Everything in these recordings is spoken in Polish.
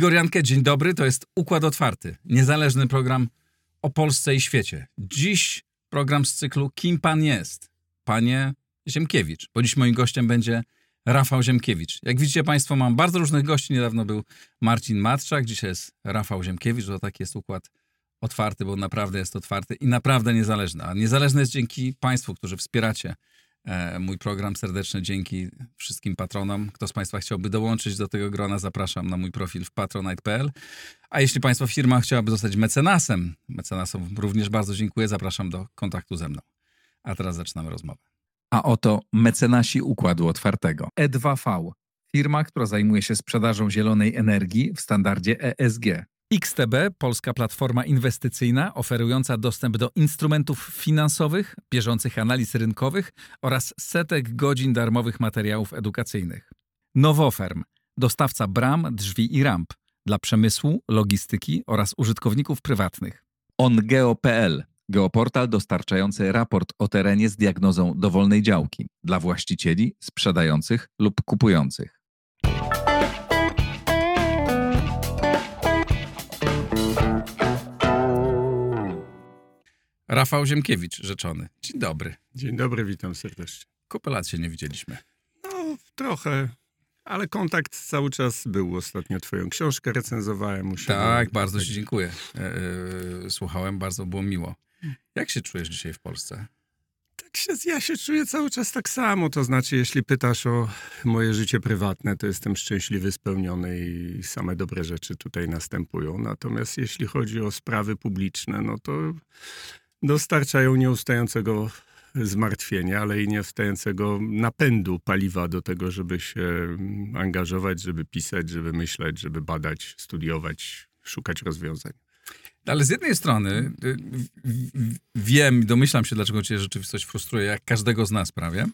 Igor Jankę, dzień dobry. To jest Układ Otwarty, niezależny program o Polsce i świecie. Dziś program z cyklu Kim Pan jest? Panie Ziemkiewicz, bo dziś moim gościem będzie Rafał Ziemkiewicz. Jak widzicie Państwo, mam bardzo różnych gości. Niedawno był Marcin Matczak, dzisiaj jest Rafał Ziemkiewicz. To taki jest układ otwarty, bo naprawdę jest otwarty i naprawdę niezależny. A niezależny jest dzięki Państwu, którzy wspieracie E, mój program. Serdeczne dzięki wszystkim patronom. Kto z Państwa chciałby dołączyć do tego grona, zapraszam na mój profil w patronite.pl. A jeśli Państwa firma chciałaby zostać mecenasem, mecenasom również bardzo dziękuję, zapraszam do kontaktu ze mną. A teraz zaczynamy rozmowę. A oto mecenasi Układu Otwartego. E2V, firma, która zajmuje się sprzedażą zielonej energii w standardzie ESG. XTB, polska platforma inwestycyjna oferująca dostęp do instrumentów finansowych, bieżących analiz rynkowych oraz setek godzin darmowych materiałów edukacyjnych. Nowoferm, dostawca bram, drzwi i ramp dla przemysłu, logistyki oraz użytkowników prywatnych. OnGeo.pl, geoportal dostarczający raport o terenie z diagnozą dowolnej działki dla właścicieli, sprzedających lub kupujących. Rafał Ziemkiewicz, rzeczony. Dzień dobry. Dzień dobry, witam serdecznie. Kupę lat się nie widzieliśmy. No, trochę, ale kontakt cały czas był. Ostatnio twoją książkę recenzowałem. Tak, bardzo ci dziękuję. E, e, słuchałem, bardzo było miło. Jak się czujesz dzisiaj w Polsce? Tak się, ja się czuję cały czas tak samo. To znaczy, jeśli pytasz o moje życie prywatne, to jestem szczęśliwy, spełniony i same dobre rzeczy tutaj następują. Natomiast jeśli chodzi o sprawy publiczne, no to dostarczają nieustającego zmartwienia, ale i nieustającego napędu paliwa do tego, żeby się angażować, żeby pisać, żeby myśleć, żeby badać, studiować, szukać rozwiązań. Ale z jednej strony y, wiem, domyślam się, dlaczego cię rzeczywistość frustruje, jak każdego z nas prawie.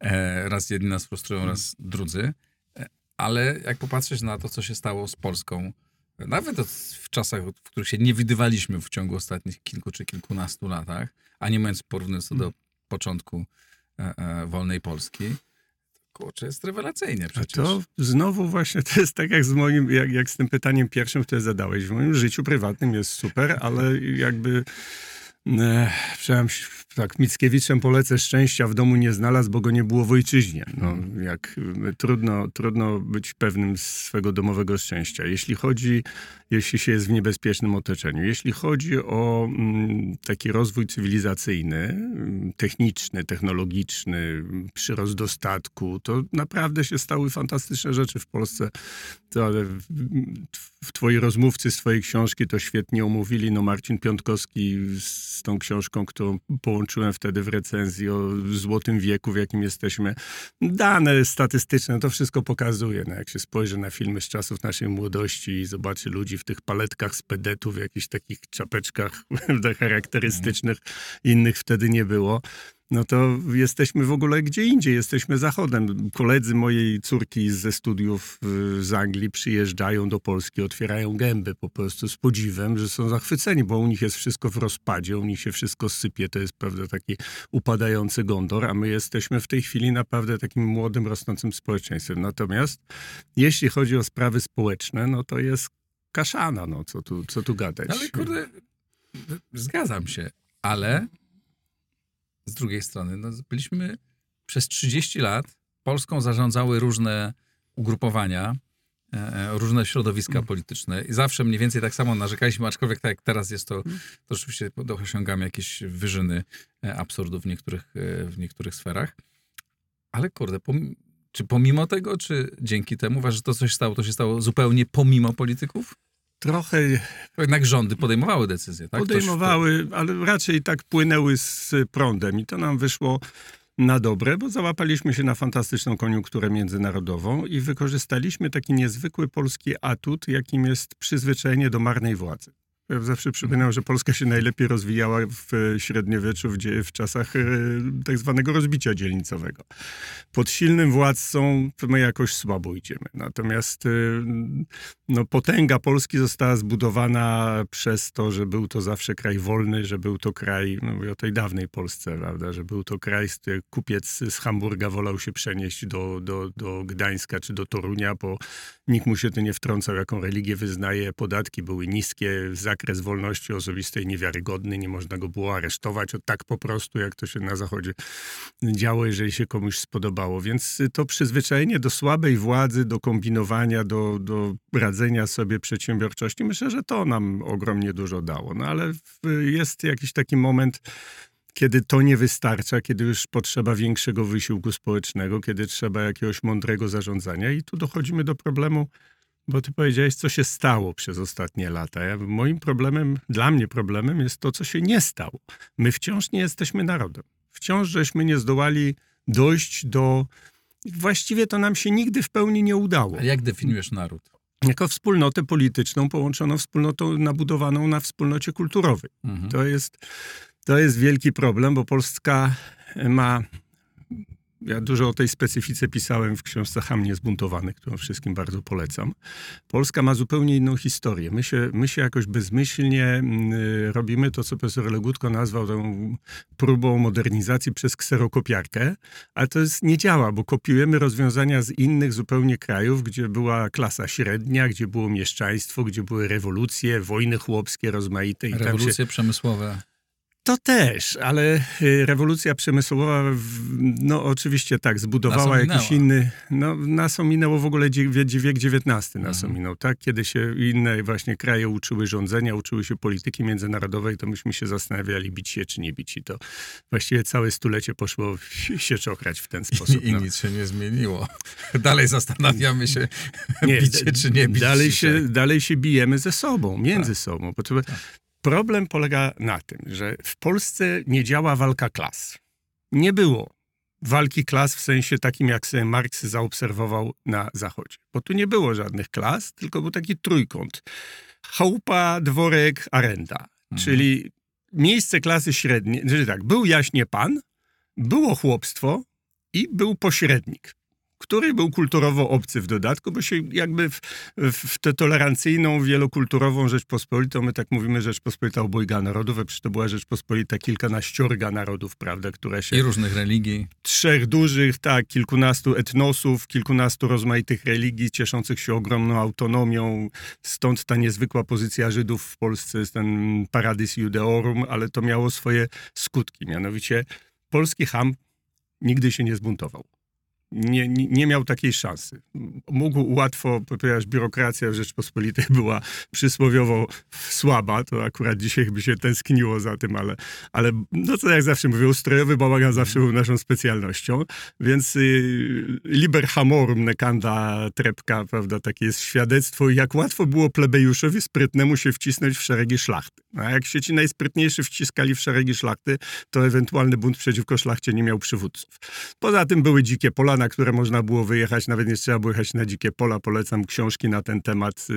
E, raz jedni nas frustrują, raz drudzy. E, ale jak popatrzeć na to, co się stało z Polską nawet w czasach, w których się nie widywaliśmy w ciągu ostatnich kilku czy kilkunastu latach, a nie mówiąc porównując to do mm. początku e, e, wolnej Polski, kurczę, jest rewelacyjnie przecież. A to znowu właśnie to jest tak jak z moim, jak, jak z tym pytaniem pierwszym, które zadałeś. W moim życiu prywatnym jest super, ale jakby Przepraszam, tak, Mickiewiczem polecę szczęścia w domu nie znalazł, bo go nie było w ojczyźnie. No, jak, trudno, trudno być pewnym swego domowego szczęścia. Jeśli chodzi, jeśli się jest w niebezpiecznym otoczeniu, jeśli chodzi o mm, taki rozwój cywilizacyjny, mm, techniczny, technologiczny, przyrost dostatku, to naprawdę się stały fantastyczne rzeczy w Polsce. To, ale twoi rozmówcy z twojej książki to świetnie omówili. No Marcin Piątkowski z z tą książką, którą połączyłem wtedy w recenzji o złotym wieku, w jakim jesteśmy. Dane statystyczne, to wszystko pokazuje. No, jak się spojrzy na filmy z czasów naszej młodości i zobaczy ludzi w tych paletkach z pedetów, jakichś takich czapeczkach charakterystycznych, innych wtedy nie było no to jesteśmy w ogóle gdzie indziej, jesteśmy zachodem. Koledzy mojej córki ze studiów y, z Anglii przyjeżdżają do Polski, otwierają gęby po prostu z podziwem, że są zachwyceni, bo u nich jest wszystko w rozpadzie, u nich się wszystko sypie, to jest prawda taki upadający gondor, a my jesteśmy w tej chwili naprawdę takim młodym, rosnącym społeczeństwem. Natomiast jeśli chodzi o sprawy społeczne, no to jest kaszana, no co tu, co tu gadać. Ale kurde, zgadzam się, ale z drugiej strony, no, byliśmy przez 30 lat, Polską zarządzały różne ugrupowania, e, e, różne środowiska mm. polityczne i zawsze mniej więcej tak samo narzekaliśmy, aczkolwiek tak jak teraz jest to, to rzeczywiście osiągamy jakieś wyżyny e, absurdu w niektórych, w niektórych sferach. Ale kurde, pom czy pomimo tego, czy dzięki temu, uważasz, że to coś stało, to się stało zupełnie pomimo polityków? Trochę... Jednak rządy podejmowały decyzje, tak? Podejmowały, ale raczej tak płynęły z prądem i to nam wyszło na dobre, bo załapaliśmy się na fantastyczną koniunkturę międzynarodową i wykorzystaliśmy taki niezwykły polski atut, jakim jest przyzwyczajenie do marnej władzy. Zawsze przypominam, że Polska się najlepiej rozwijała w średniowieczu, w, w czasach e, tak zwanego rozbicia dzielnicowego. Pod silnym władcą my jakoś słabo idziemy. Natomiast e, no, potęga Polski została zbudowana przez to, że był to zawsze kraj wolny, że był to kraj, no mówię o tej dawnej Polsce, prawda, że był to kraj, kupiec z Hamburga wolał się przenieść do, do, do Gdańska czy do Torunia, bo nikt mu się tu nie wtrącał, jaką religię wyznaje, podatki były niskie, zakres wolności osobistej niewiarygodny, nie można go było aresztować od tak po prostu, jak to się na Zachodzie działo, jeżeli się komuś spodobało. Więc to przyzwyczajenie do słabej władzy, do kombinowania, do, do radzenia sobie przedsiębiorczości, myślę, że to nam ogromnie dużo dało. No ale jest jakiś taki moment, kiedy to nie wystarcza, kiedy już potrzeba większego wysiłku społecznego, kiedy trzeba jakiegoś mądrego zarządzania. I tu dochodzimy do problemu, bo ty powiedziałeś, co się stało przez ostatnie lata. Ja, moim problemem, dla mnie problemem jest to, co się nie stało. My wciąż nie jesteśmy narodem. Wciąż żeśmy nie zdołali dojść do. Właściwie to nam się nigdy w pełni nie udało. A jak definiujesz naród? Jako wspólnotę polityczną połączoną wspólnotą nabudowaną na wspólnocie kulturowej. Mhm. To jest to jest wielki problem, bo Polska ma. Ja dużo o tej specyfice pisałem w książce Ham Niezbuntowany, którą wszystkim bardzo polecam. Polska ma zupełnie inną historię. My się, my się jakoś bezmyślnie mm, robimy to, co profesor Legutko nazwał tą próbą modernizacji przez kserokopiarkę, ale to jest, nie działa, bo kopiujemy rozwiązania z innych zupełnie krajów, gdzie była klasa średnia, gdzie było mieszczaństwo, gdzie były rewolucje, wojny chłopskie rozmaite. I Rewolucje się... przemysłowe. To też, ale y, rewolucja przemysłowa, no oczywiście tak, zbudowała jakiś inny, no nas ominęło w ogóle wiek XIX nas mhm. ominął, tak? Kiedy się inne właśnie kraje uczyły rządzenia, uczyły się polityki międzynarodowej, to myśmy się zastanawiali, bić się czy nie bić i to właściwie całe stulecie poszło się czochrać w ten sposób. I, i no. nic się nie zmieniło. Dalej zastanawiamy się, nie, bić się czy nie bić dalej się, dalej się bijemy ze sobą, między tak. sobą. Bo to, tak. Problem polega na tym, że w Polsce nie działa walka klas. Nie było walki klas w sensie takim, jak sobie Marks zaobserwował na Zachodzie. Bo tu nie było żadnych klas, tylko był taki trójkąt. Chałupa, dworek, arenda. Mhm. Czyli miejsce klasy średniej, czyli tak, był jaśnie pan, było chłopstwo i był pośrednik który był kulturowo obcy w dodatku, bo się jakby w, w tę tolerancyjną, wielokulturową Rzeczpospolitą, my tak mówimy Rzeczpospolita obojga narodów, a przecież to była Rzeczpospolita kilkanaściorga narodów, prawda, które się... I różnych religii. Trzech dużych, tak, kilkunastu etnosów, kilkunastu rozmaitych religii, cieszących się ogromną autonomią, stąd ta niezwykła pozycja Żydów w Polsce, jest ten paradis judeorum, ale to miało swoje skutki, mianowicie polski ham nigdy się nie zbuntował nie, nie miał takiej szansy. Mógł łatwo, ponieważ biurokracja w Rzeczpospolitej była przysłowiowo słaba, to akurat dzisiaj by się tęskniło za tym, ale, ale no co jak zawsze mówię, ustrojowy bałagan zawsze był naszą specjalnością, więc y, liber hamorum nekanda trepka, prawda, takie jest świadectwo, jak łatwo było plebejuszowi sprytnemu się wcisnąć w szeregi szlachty. A jak się ci najsprytniejszy wciskali w szeregi szlachty, to ewentualny bunt przeciwko szlachcie nie miał przywódców. Poza tym były dzikie pola, na które można było wyjechać, nawet nie trzeba było jechać na dzikie pola. Polecam książki na ten temat, yy,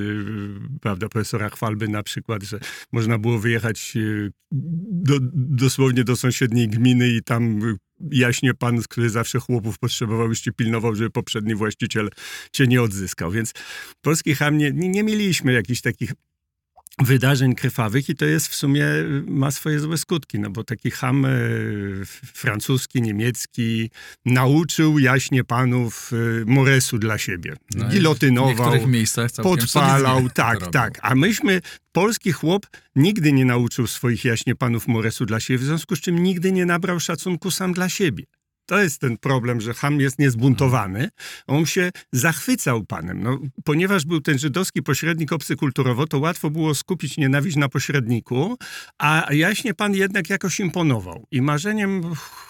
prawda, profesora Chwalby na przykład, że można było wyjechać yy, do, dosłownie do sąsiedniej gminy i tam jaśnie pan, który zawsze chłopów potrzebował, już pilnował, żeby poprzedni właściciel cię nie odzyskał. Więc polski ham nie, nie mieliśmy jakichś takich wydarzeń krwawych i to jest w sumie, ma swoje złe skutki, no bo taki ham e, francuski, niemiecki nauczył jaśnie panów e, moresu dla siebie. No Gilotynował, podpalał, tak, tak. A myśmy, polski chłop nigdy nie nauczył swoich jaśnie panów moresu dla siebie, w związku z czym nigdy nie nabrał szacunku sam dla siebie. To jest ten problem, że Ham jest niezbuntowany. On się zachwycał panem. No, ponieważ był ten żydowski pośrednik obcy kulturowo, to łatwo było skupić nienawiść na pośredniku, a jaśnie pan jednak jakoś imponował. I marzeniem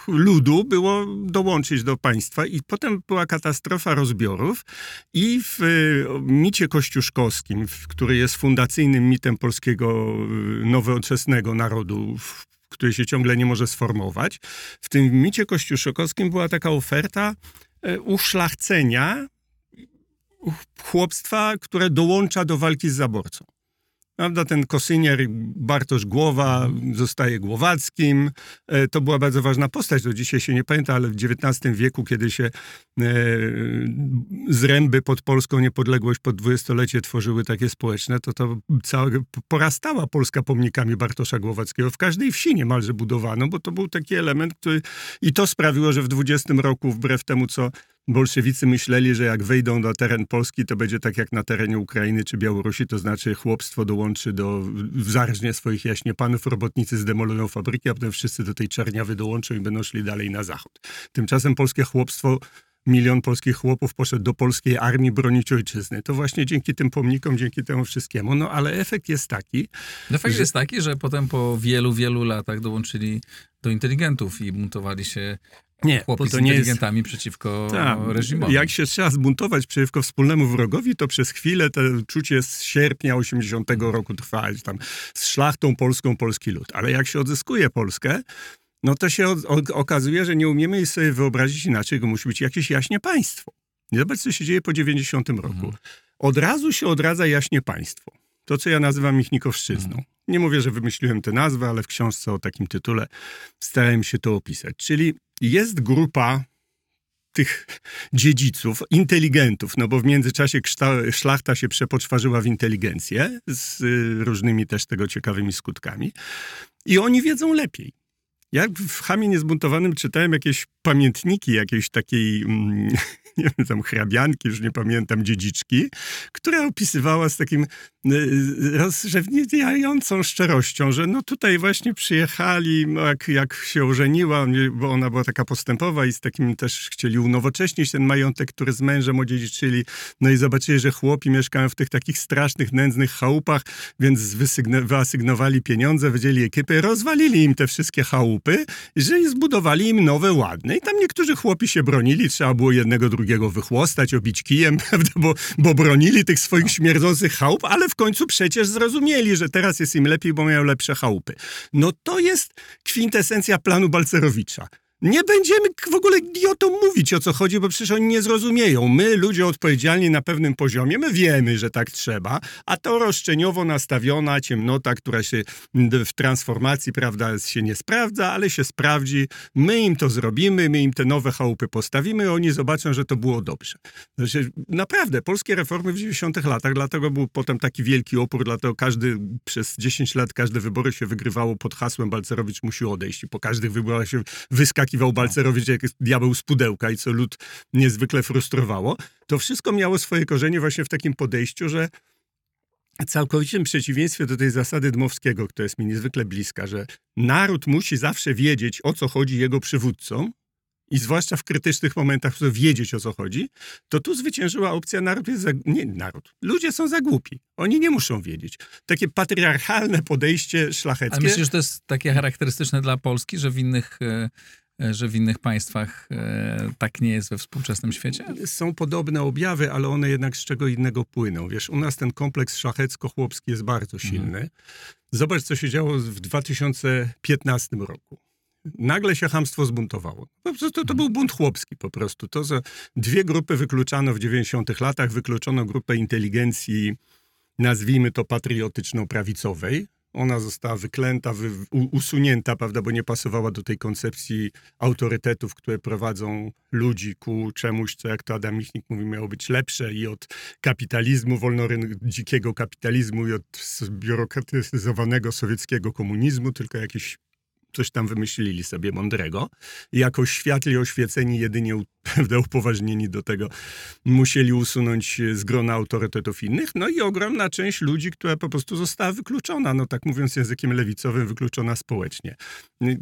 ludu było dołączyć do państwa i potem była katastrofa rozbiorów i w micie kościuszkowskim, który jest fundacyjnym mitem polskiego y, nowoczesnego narodu który się ciągle nie może sformować. W tym micie kościuszokowskim była taka oferta e, uszlachcenia chłopstwa, które dołącza do walki z zaborcą. Prawda, ten kosynier Bartosz Głowa zostaje Głowackim. E, to była bardzo ważna postać, do dzisiaj się nie pamięta, ale w XIX wieku, kiedy się e, zręby pod polską niepodległość pod dwudziestolecie tworzyły takie społeczne, to to cała, porastała Polska pomnikami Bartosza Głowackiego. W każdej wsi niemalże budowano, bo to był taki element, który... I to sprawiło, że w 20 roku, wbrew temu, co bolszewicy myśleli, że jak wejdą na teren Polski, to będzie tak jak na terenie Ukrainy czy Białorusi, to znaczy chłopstwo dołączy do, zarżnie swoich jaśnie panów, robotnicy zdemolują fabryki, a potem wszyscy do tej czerniawy dołączą i będą szli dalej na zachód. Tymczasem polskie chłopstwo milion polskich chłopów poszedł do polskiej armii bronić ojczyzny. To właśnie dzięki tym pomnikom, dzięki temu wszystkiemu. No ale efekt jest taki. Efekt że... jest taki, że potem po wielu, wielu latach dołączyli do inteligentów i buntowali się nie, chłopi to z inteligentami jest... przeciwko Ta, reżimowi. Jak się trzeba zbuntować przeciwko wspólnemu wrogowi, to przez chwilę to czucie z sierpnia 80 roku trwa, tam z szlachtą polską polski lud. Ale jak się odzyskuje Polskę, no to się okazuje, że nie umiemy sobie wyobrazić inaczej, że musi być jakieś jaśnie państwo. I zobacz, co się dzieje po 90 roku. Mhm. Od razu się odradza jaśnie państwo. To, co ja nazywam Michnikowszczyzną. Mhm. Nie mówię, że wymyśliłem tę nazwę, ale w książce o takim tytule starałem się to opisać. Czyli jest grupa tych dziedziców, inteligentów, no bo w międzyczasie szlachta się przepoczwarzyła w inteligencję z y, różnymi też tego ciekawymi skutkami i oni wiedzą lepiej. Ja w Chamie Niezbuntowanym czytałem jakieś pamiętniki jakiejś takiej, mm, nie wiem, tam hrabianki, już nie pamiętam, dziedziczki, która opisywała z takim y, rozrzewniającą szczerością, że no tutaj właśnie przyjechali, no jak, jak się ożeniła, bo ona była taka postępowa i z takim też chcieli unowocześnić ten majątek, który z mężem odziedziczyli, no i zobaczyli, że chłopi mieszkają w tych takich strasznych, nędznych chałupach, więc wyasygnowali pieniądze, wydzieli ekipy, rozwalili im te wszystkie chałupy, że zbudowali im nowe, ładne. I tam niektórzy chłopi się bronili, trzeba było jednego, drugiego wychłostać, obić kijem, prawda, bo, bo bronili tych swoich śmierdzących chałup, ale w końcu przecież zrozumieli, że teraz jest im lepiej, bo mają lepsze chałupy. No to jest kwintesencja planu Balcerowicza. Nie będziemy w ogóle idiotom mówić o co chodzi, bo przecież oni nie zrozumieją. My, ludzie odpowiedzialni na pewnym poziomie, my wiemy, że tak trzeba, a to roszczeniowo nastawiona ciemnota, która się w transformacji, prawda, się nie sprawdza, ale się sprawdzi. My im to zrobimy, my im te nowe chałupy postawimy, oni zobaczą, że to było dobrze. Znaczy, naprawdę, polskie reformy w 90 latach, dlatego był potem taki wielki opór, dlatego każdy, przez 10 lat każde wybory się wygrywało pod hasłem Balcerowicz musi odejść i po każdych wyborach się wyskakiwał wyskakiwał Balcerowicz jak diabeł z pudełka i co lud niezwykle frustrowało. To wszystko miało swoje korzenie właśnie w takim podejściu, że całkowitym przeciwieństwie do tej zasady Dmowskiego, która jest mi niezwykle bliska, że naród musi zawsze wiedzieć, o co chodzi jego przywódcom, i zwłaszcza w krytycznych momentach wiedzieć o co chodzi, to tu zwyciężyła opcja naród jest za... nie naród. Ludzie są za głupi. Oni nie muszą wiedzieć. Takie patriarchalne podejście szlacheckie. A myślisz, że to jest takie charakterystyczne dla Polski, że w innych E, że w innych państwach e, tak nie jest we współczesnym świecie? Są podobne objawy, ale one jednak z czego innego płyną. Wiesz, u nas ten kompleks szlachecko-chłopski jest bardzo mhm. silny. Mhm. Zobacz, co się działo w 2015 roku. Nagle się hamstwo zbuntowało. To, to, to mhm. był bunt chłopski po prostu. To, że dwie grupy wykluczano w 90 latach. Wykluczono grupę inteligencji, nazwijmy to patriotyczno-prawicowej, ona została wyklęta, wy, usunięta, prawda, bo nie pasowała do tej koncepcji autorytetów, które prowadzą ludzi ku czemuś, co jak to Adam Michnik mówi, miało być lepsze i od kapitalizmu, wolnorynku, dzikiego kapitalizmu i od biurokratyzowanego sowieckiego komunizmu, tylko jakieś coś tam wymyślili sobie mądrego. Jako światli oświeceni, jedynie upoważnieni do tego, musieli usunąć z grona autorytetów innych. No i ogromna część ludzi, która po prostu została wykluczona, no tak mówiąc językiem lewicowym, wykluczona społecznie.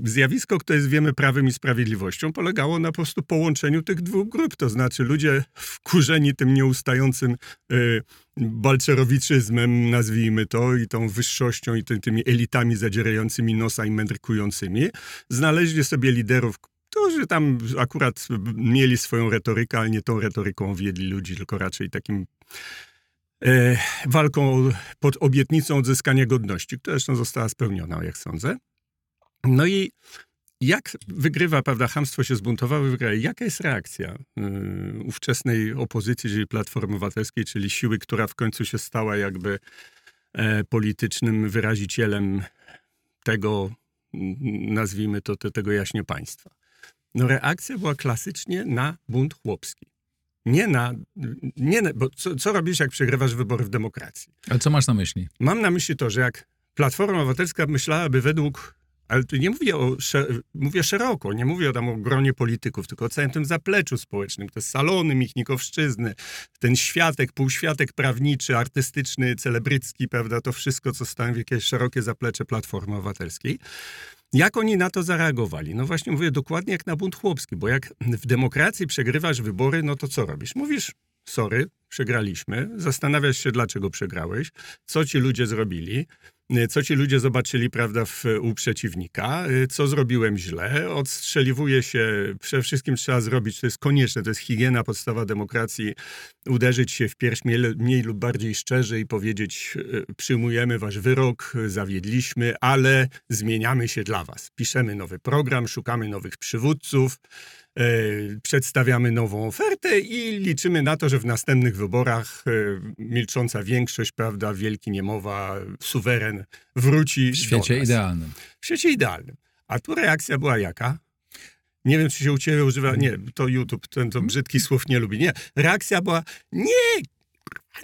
Zjawisko, które jest, wiemy, prawem i sprawiedliwością, polegało na po prostu połączeniu tych dwóch grup. To znaczy ludzie wkurzeni tym nieustającym y, balcerowiczyzmem, nazwijmy to, i tą wyższością, i ty, tymi elitami zadzierającymi nosa i mędrkującymi, znaleźli sobie liderów, którzy tam akurat mieli swoją retorykę, ale nie tą retoryką wiedli ludzi, tylko raczej takim e, walką pod obietnicą odzyskania godności, która zresztą została spełniona, jak sądzę. No i jak wygrywa, prawda, hamstwo się zbuntowało, wygrywa. Jaka jest reakcja yy, ówczesnej opozycji, czyli Platformy Obywatelskiej, czyli siły, która w końcu się stała jakby e, politycznym wyrazicielem tego, mm, nazwijmy to, te, tego jaśnie państwa. No reakcja była klasycznie na bunt chłopski. Nie na, nie na bo co, co robisz, jak przegrywasz wybory w demokracji? Ale co masz na myśli? Mam na myśli to, że jak Platforma Obywatelska myślałaby według ale tu nie mówię o, mówię szeroko, nie mówię tam o gronie polityków, tylko o całym tym zapleczu społecznym. Te salony Michnikowszczyzny, ten światek, półświatek prawniczy, artystyczny, celebrycki, prawda, to wszystko, co stanowi jakieś szerokie zaplecze Platformy Obywatelskiej. Jak oni na to zareagowali? No właśnie mówię dokładnie jak na bunt chłopski, bo jak w demokracji przegrywasz wybory, no to co robisz? Mówisz, sorry, przegraliśmy, zastanawiasz się, dlaczego przegrałeś, co ci ludzie zrobili, co ci ludzie zobaczyli, prawda, w, u przeciwnika, y, co zrobiłem źle, odstrzeliwuje się, przede wszystkim trzeba zrobić, to jest konieczne, to jest higiena, podstawa demokracji, uderzyć się w pierś mniej, mniej lub bardziej szczerze i powiedzieć, y, przyjmujemy wasz wyrok, zawiedliśmy, ale zmieniamy się dla was. Piszemy nowy program, szukamy nowych przywódców, E, przedstawiamy nową ofertę i liczymy na to, że w następnych wyborach e, milcząca większość, prawda, wielki niemowa, suweren wróci W świecie idealnym. W świecie idealnym. A tu reakcja była jaka? Nie wiem, czy się u ciebie używa. Nie, to YouTube, ten to brzydki słów nie lubi. Nie. Reakcja była: nie,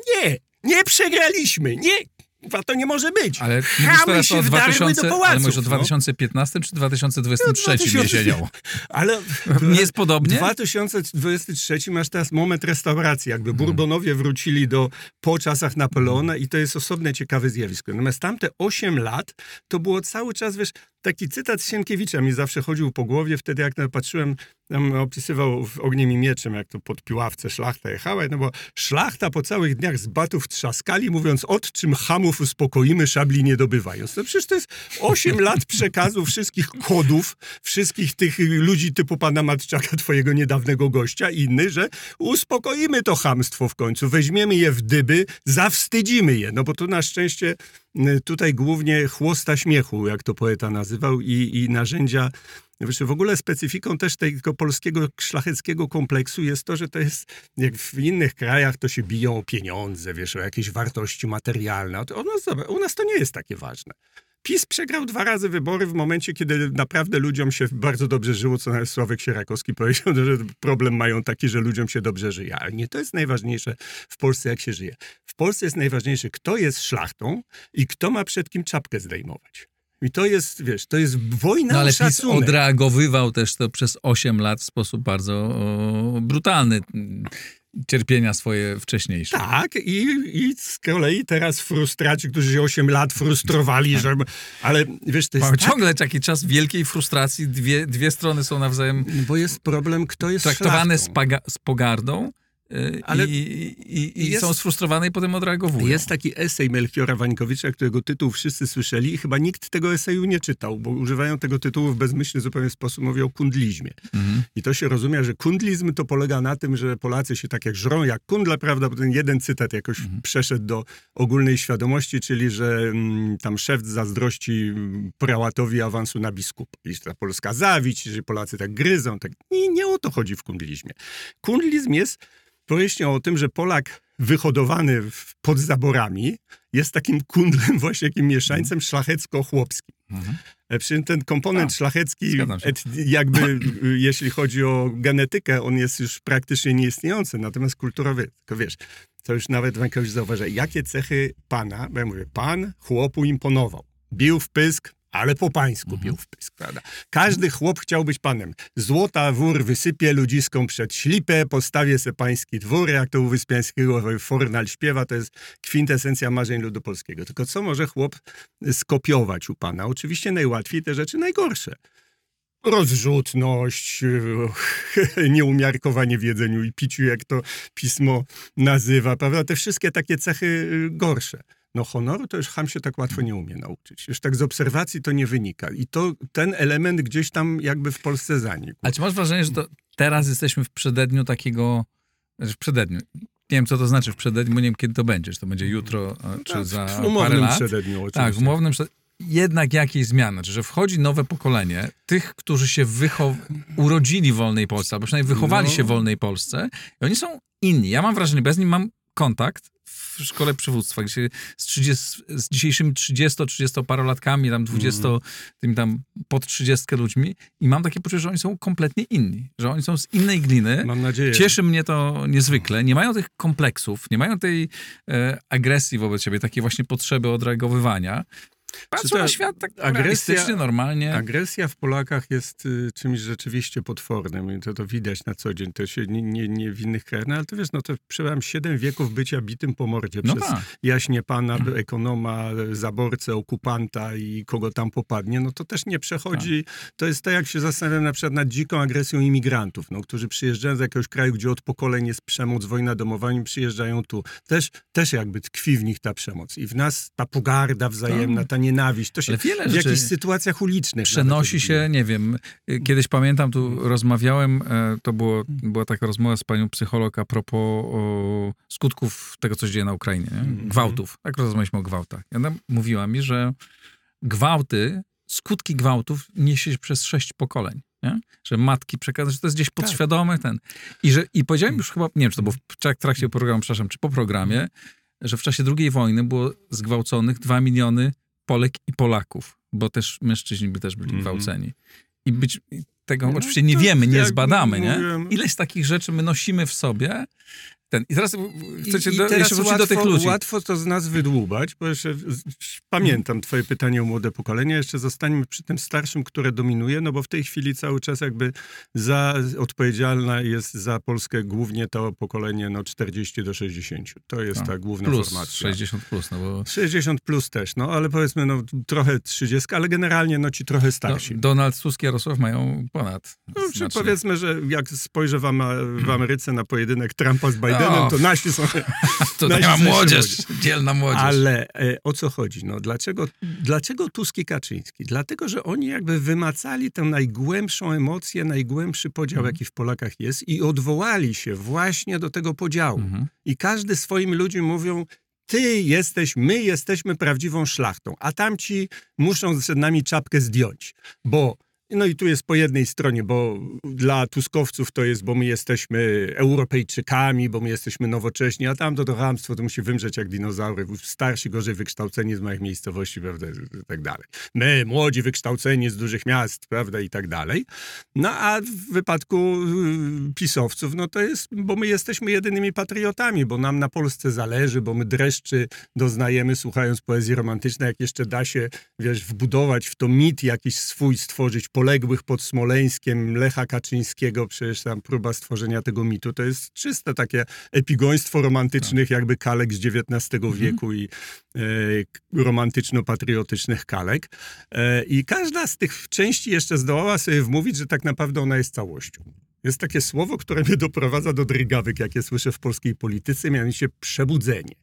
nie, nie przegraliśmy, nie, Chyba to nie może być. Ale mówisz teraz o 2000, do ale mówisz o 2015 no. czy 2023 no, jesienią? Ale nie jest podobnie? 2023 masz teraz moment restauracji. Jakby mhm. Bourbonowie wrócili do po czasach Napoleona i to jest osobne ciekawe zjawisko. Natomiast tamte 8 lat to było cały czas, wiesz, taki cytat Sienkiewicza mi zawsze chodził po głowie wtedy, jak patrzyłem, tam opisywał w Ogniem i Mieczem, jak to pod Piławce szlachta jechała, no bo szlachta po całych dniach z batów trzaskali, mówiąc, od czym hamów uspokoimy, szabli nie dobywając. No przecież to jest 8 lat przekazu wszystkich kodów, wszystkich tych ludzi typu pana Matczaka, twojego niedawnego gościa i innych, że uspokoimy to hamstwo w końcu, weźmiemy je w dyby, zawstydzimy je, no bo tu na szczęście tutaj głównie chłosta śmiechu, jak to poeta nazywał i, i narzędzia Wiesz, w ogóle specyfiką też tego polskiego szlacheckiego kompleksu jest to, że to jest, jak w innych krajach, to się biją o pieniądze, wiesz, o jakieś wartości materialne. U nas, u nas to nie jest takie ważne. PiS przegrał dwa razy wybory w momencie, kiedy naprawdę ludziom się bardzo dobrze żyło, co nawet Sławek Sierakowski powiedział, że problem mają taki, że ludziom się dobrze żyje. Ale nie to jest najważniejsze w Polsce, jak się żyje. W Polsce jest najważniejsze, kto jest szlachtą i kto ma przed kim czapkę zdejmować. I to jest, wiesz, to jest wojna no, ale PiS odreagowywał też to przez 8 lat w sposób bardzo o, brutalny cierpienia swoje wcześniejsze. Tak, i, i z kolei teraz frustraci, którzy się 8 lat frustrowali, że, ale wiesz, to jest tak... ciągle taki czas wielkiej frustracji, dwie, dwie strony są nawzajem... Bo jest problem, kto jest Traktowane z, z pogardą, Ale i, i, i jest, są sfrustrowane i potem odreagowują. Jest taki esej Melchiora Wańkowicza, którego tytuł wszyscy słyszeli i chyba nikt tego eseju nie czytał, bo używają tego tytułu w bezmyślny zupełnie sposób, mówią o kundlizmie. Mhm. I to się rozumie, że kundlizm to polega na tym, że Polacy się tak jak żrą, jak kundle, prawda, bo ten jeden cytat jakoś mhm. przeszedł do ogólnej świadomości, czyli, że mm, tam szef zazdrości mm, prałatowi awansu na biskup. I ta polska zawić, że Polacy tak gryzą. Tak. Nie, nie o to chodzi w kundlizmie. Kundlizm jest powieścią o tym, że Polak wyhodowany pod zaborami jest takim kundlem, właśnie takim mieszańcem szlachecko-chłopskim. Mhm. E, przy ten komponent A, szlachecki, jakby jeśli chodzi o genetykę, on jest już praktycznie nieistniejący, natomiast kulturowy, tylko wiesz, to już nawet Wękowicz zauważa, jakie cechy pana, bo ja mówię, pan chłopu imponował. Bił w pysk, ale po pańsku mhm. bił w pysk, prawda? Każdy chłop chciał być panem. Złota wór wysypie ludziską przed ślipę, postawię se pański dwór, jak to u Wyspiańskiego Fornal śpiewa, to jest kwintesencja marzeń ludu polskiego. Tylko co może chłop skopiować u pana? Oczywiście najłatwiej te rzeczy najgorsze rozrzutność, nieumiarkowanie w jedzeniu i piciu, jak to pismo nazywa, prawda? Te wszystkie takie cechy y, gorsze. No honoru to już Ham się tak łatwo nie umie nauczyć. Już tak z obserwacji to nie wynika. I to ten element gdzieś tam jakby w Polsce zanikł. A czy masz wrażenie, że to teraz jesteśmy w przededniu takiego, w przededniu, nie wiem, co to znaczy w przededniu, bo nie wiem, kiedy to będzie. Czy to będzie jutro, czy tak, za w umownym parę lat. przededniu oczywiście. Tak, w umownym przededniu. Jednak jakieś zmiany, znaczy, że wchodzi nowe pokolenie tych, którzy się wychow... urodzili w wolnej Polsce, albo przynajmniej wychowali no. się w wolnej Polsce i oni są inni. Ja mam wrażenie, bez nim mam kontakt w szkole przywództwa, gdzie z, 30, z dzisiejszymi 30-30 parolatkami, tam 20, mm. tymi tam pod 30 ludźmi i mam takie poczucie, że oni są kompletnie inni, że oni są z innej gliny. Mam nadzieję. Cieszy mnie to niezwykle. Nie mają tych kompleksów, nie mają tej e, agresji wobec siebie, takiej właśnie potrzeby odreagowywania. Patrzą na świat tak agresja, normalnie. Agresja w Polakach jest y, czymś rzeczywiście potwornym i to, to widać na co dzień. To się nie, nie, nie w innych krajach. No, ale to wiesz, no to przebyłem siedem wieków bycia bitym po mordzie no przez tak. jaśnie pana, hmm. ekonoma, zaborcę, okupanta i kogo tam popadnie. No to też nie przechodzi. Tak. To jest tak, jak się zastanawiam na przykład nad dziką agresją imigrantów, no, którzy przyjeżdżają z jakiegoś kraju, gdzie od pokoleń jest przemoc, wojna domowa, i przyjeżdżają tu. Też, też jakby tkwi w nich ta przemoc. I w nas ta pogarda wzajemna, tak. ta nienawiść. To się w jakichś sytuacjach ulicznych przenosi się, nie wiem. Y, kiedyś pamiętam, tu hmm. rozmawiałem, e, to było, była taka rozmowa z panią psycholog a propos o, skutków tego, co się dzieje na Ukrainie, nie? Hmm. gwałtów. Tak rozmawialiśmy o gwałtach. I ona mówiła mi, że gwałty, skutki gwałtów niesie się przez sześć pokoleń. Nie? Że matki przekazują, że to jest gdzieś tak. podświadome tak. ten. I, że, I powiedziałem już chyba, nie wiem, czy to było w trakcie programu, przepraszam, czy po programie, że w czasie II wojny było zgwałconych 2 miliony Polek i Polaków, bo też mężczyźni by też byli mm -hmm. gwałceni. I być, tego no, oczywiście nie wiemy, nie zbadamy, nie? Ileś takich rzeczy my nosimy w sobie, ten. I teraz chcecie I, do, i teraz łatwo, do tych ludzi. Łatwo to z nas wydłubać, bo jeszcze pamiętam twoje pytanie o młode pokolenie. Jeszcze zostańmy przy tym starszym, które dominuje, no bo w tej chwili cały czas jakby za, odpowiedzialna jest za Polskę głównie to pokolenie no 40 do 60. To jest no, ta główna plus, formacja. 60 plus, no bo... 60 plus też, no ale powiedzmy no trochę 30, ale generalnie no ci trochę starsi. No, Donald Tusk i Jarosław mają ponad. No. Powiedzmy, że jak spojrzę w, w Ameryce na pojedynek Trumpa z Bidenem, Bidenem, to nasi są... to nasi ma młodzież, dzielna młodzież. Ale e, o co chodzi? No, dlaczego, dlaczego Tusk i Kaczyński? Dlatego, że oni jakby wymacali tę najgłębszą emocję, najgłębszy podział, mhm. jaki w Polakach jest i odwołali się właśnie do tego podziału. Mhm. I każdy swoim ludziom mówią, ty jesteś, my jesteśmy prawdziwą szlachtą, a tamci muszą przed nami czapkę zdjąć, bo no i tu jest po jednej stronie, bo dla Tuskowców to jest, bo my jesteśmy Europejczykami, bo my jesteśmy nowocześni, a tam to to hamstwo to musi wymrzeć jak dinozaury, starsi, gorzej wykształceni z małych miejscowości, prawda, i tak dalej. My, młodzi, wykształceni z dużych miast, prawda, i tak dalej. No a w wypadku y, pisowców, no to jest, bo my jesteśmy jedynymi patriotami, bo nam na Polsce zależy, bo my dreszczy doznajemy słuchając poezji romantycznej, jak jeszcze da się, wiesz, wbudować w to mit jakiś swój, stworzyć poległych pod Smoleńskiem Lecha Kaczyńskiego, przecież tam próba stworzenia tego mitu, to jest czyste takie epigoństwo romantycznych tak. jakby kalek z XIX mhm. wieku i e, romantyczno-patriotycznych kalek. E, I każda z tych części jeszcze zdołała sobie wmówić, że tak naprawdę ona jest całością. Jest takie słowo, które mnie doprowadza do drgawek, jakie słyszę w polskiej polityce, mianowicie przebudzenie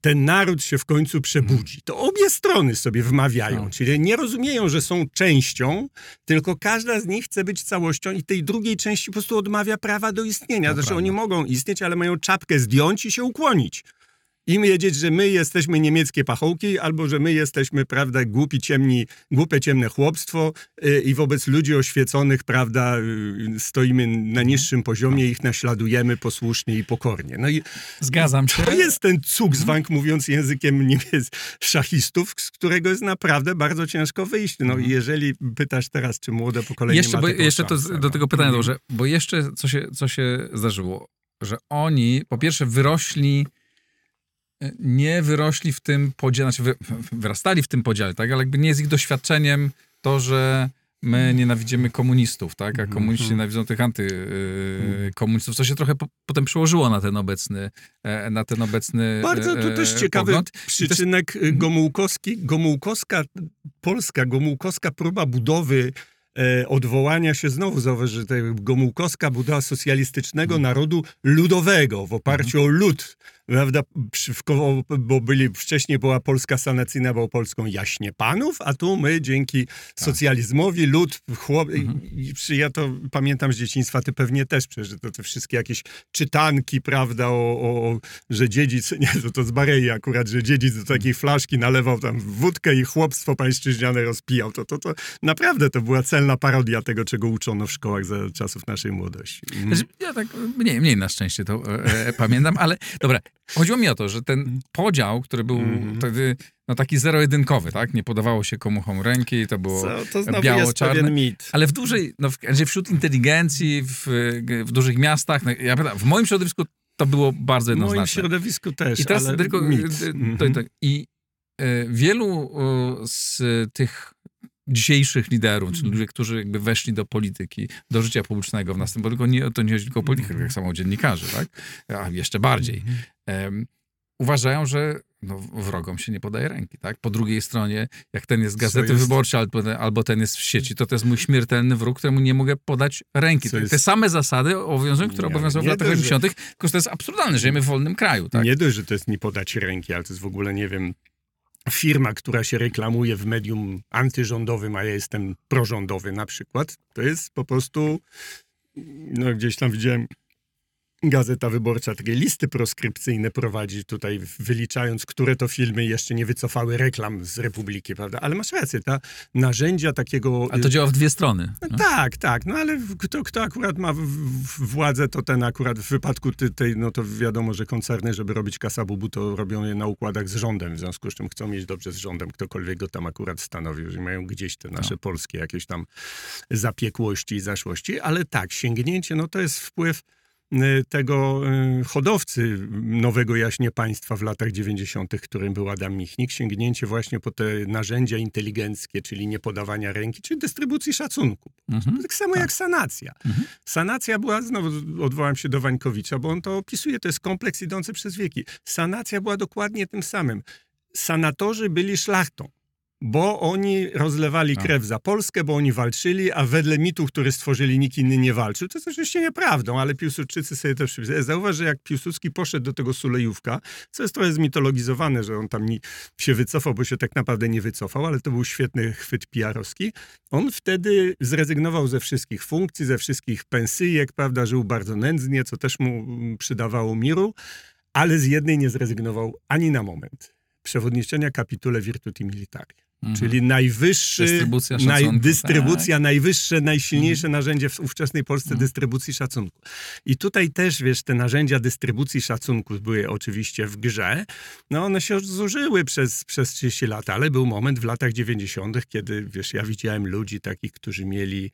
ten naród się w końcu przebudzi. To obie strony sobie wmawiają, no. czyli nie rozumieją, że są częścią, tylko każda z nich chce być całością i tej drugiej części po prostu odmawia prawa do istnienia. Zresztą oni mogą istnieć, ale mają czapkę zdjąć i się ukłonić im wiedzieć, że my jesteśmy niemieckie pachołki, albo że my jesteśmy, prawda, głupi, ciemni, głupie, ciemne chłopstwo yy, i wobec ludzi oświeconych, prawda, yy, stoimy na niższym poziomie, ich naśladujemy posłusznie i pokornie. No i Zgadzam się. To jest ten zwank, mówiąc językiem Niemiec, szachistów, z którego jest naprawdę bardzo ciężko wyjść. No i jeżeli pytasz teraz, czy młode pokolenie jeszcze, ma bo, Jeszcze to, do no. tego pytania dobrze, bo jeszcze co się, co się zdarzyło, że oni po pierwsze wyrośli nie wyrośli w tym podziale, znaczy wyrastali w tym podziale, tak? Ale jakby nie jest ich doświadczeniem to, że my nienawidzimy komunistów, tak? A komuniści mm -hmm. nienawidzą tych antykomunistów, co się trochę po, potem przełożyło na ten obecny, e, na ten obecny Bardzo to też e, ciekawy pogląd. przyczynek też... Gomułkowski, Gomułkowska, polska Gomułkowska próba budowy e, odwołania się znowu, zauważ, że Gomułkowska budowa socjalistycznego mm. narodu ludowego w oparciu o lud prawda, bo byli, wcześniej była Polska sanacyjna, była Polską jaśnie panów, a tu my dzięki tak. socjalizmowi, lud, chłop, mhm. ja to pamiętam z dzieciństwa, ty pewnie też przecież, to te wszystkie jakieś czytanki, prawda, o, o że dziedzic, nie, to, to z Barei akurat, że dziedzic do takiej flaszki nalewał tam wódkę i chłopstwo pańszczyźniane rozpijał, to, to, to naprawdę to była celna parodia tego, czego uczono w szkołach za czasów naszej młodości. Mhm. Ja tak mniej, mniej na szczęście to e, e, pamiętam, ale dobra, Chodziło mi o to, że ten podział, który był Mhm. wtedy no, taki zero-jedynkowy, tak? Nie podawało się komuchom ręki, to było Co, to znowu biało, jest czarne. pewien mit. Ale w dużej, no, w, wśród inteligencji, w, w dużych miastach, no, ja pamiętam, w moim środowisku to było bardzo W moim jednoznaczne. środowisku też, I teraz ale tylko. mit. y, y, Mhm. to, to, I y, wielu y, z tych dzisiejszych liderów, czyli ludzie, którzy jakby weszli do polityki, do życia publicznego w następnym, bo tylko nie, to nie chodzi tylko o politykę, jak samo o dziennikarzy, tak? A jeszcze bardziej. Em, uważają, że no, wrogom się nie podaje ręki, tak? Po drugiej stronie, jak ten jest z Gazety jest- Wyborczej albo, ten- albo ten jest w sieci, to to jest mój śmiertelny wróg, któremu nie mogę podać ręki. Co Te, jest- te same zasady obowiązują, które Nie, obowiązują w latach dość, że- 80., tylko że to jest absurdalne, żyjemy w wolnym kraju, tak? Nie dość, że to jest nie podać ręki, ale to jest w ogóle, nie wiem, firma, która się reklamuje w medium antyrządowym, a ja jestem prorządowy na przykład, to jest po prostu, no gdzieś tam widziałem, Gazeta Wyborcza takie listy proskrypcyjne prowadzi tutaj, wyliczając, które to filmy jeszcze nie wycofały reklam z Republiki, prawda? Ale masz rację, ta narzędzia takiego... Ale to działa w dwie strony. No no. tak, tak, no ale kto, kto akurat ma władzę, to ten akurat w wypadku tej, no to wiadomo, że koncerny, żeby robić kasabubu, to robią je na układach z rządem, w związku z czym chcą mieć dobrze z rządem, ktokolwiek go tam akurat stanowił, że mają gdzieś te nasze polskie jakieś tam zapiekłości i zaszłości, ale tak, sięgnięcie, no to jest wpływ y, tego y, hodowcy nowego jaśnie państwa w latach 90., którym był Adam Michnik, sięgnięcie właśnie po te narzędzia inteligenckie, czyli nie podawania ręki, czyli dystrybucji szacunku. Mhm. Tak samo jak sanacja. Mhm. Sanacja była, znowu odwołam się do Wańkowicza, bo on to opisuje, to jest kompleks idący przez wieki. Sanacja była dokładnie tym samym. Sanatorzy byli szlachtą. Bo oni rozlewali Tak. krew za Polskę, bo oni walczyli, a wedle mitu, który stworzyli, nikt inny nie walczył. To jest oczywiście nieprawdą, ale Piłsudczycy sobie też przypisali. Zauważ, że jak Piłsudski poszedł do tego Sulejówka, co jest trochę zmitologizowane, że on tam nie, się wycofał, bo się tak naprawdę nie wycofał, ale to był świetny chwyt PR-owski. On wtedy zrezygnował ze wszystkich funkcji, ze wszystkich pensyjek, prawda, żył bardzo nędznie, co też mu mm, przydawało miru, ale z jednej nie zrezygnował ani na moment. Przewodniczenia kapitule Virtuti Militari. Mhm. Czyli najwyższy, Dystrybucja naj, szacunku, tak. dystrybucja, najwyższe, najsilniejsze narzędzie w ówczesnej Polsce Mhm. dystrybucji szacunku. I tutaj też, wiesz, te narzędzia dystrybucji szacunku były oczywiście w grze. No one się zużyły przez, przez 30 lat, ale był moment w latach 90., kiedy, wiesz, ja widziałem ludzi takich, którzy mieli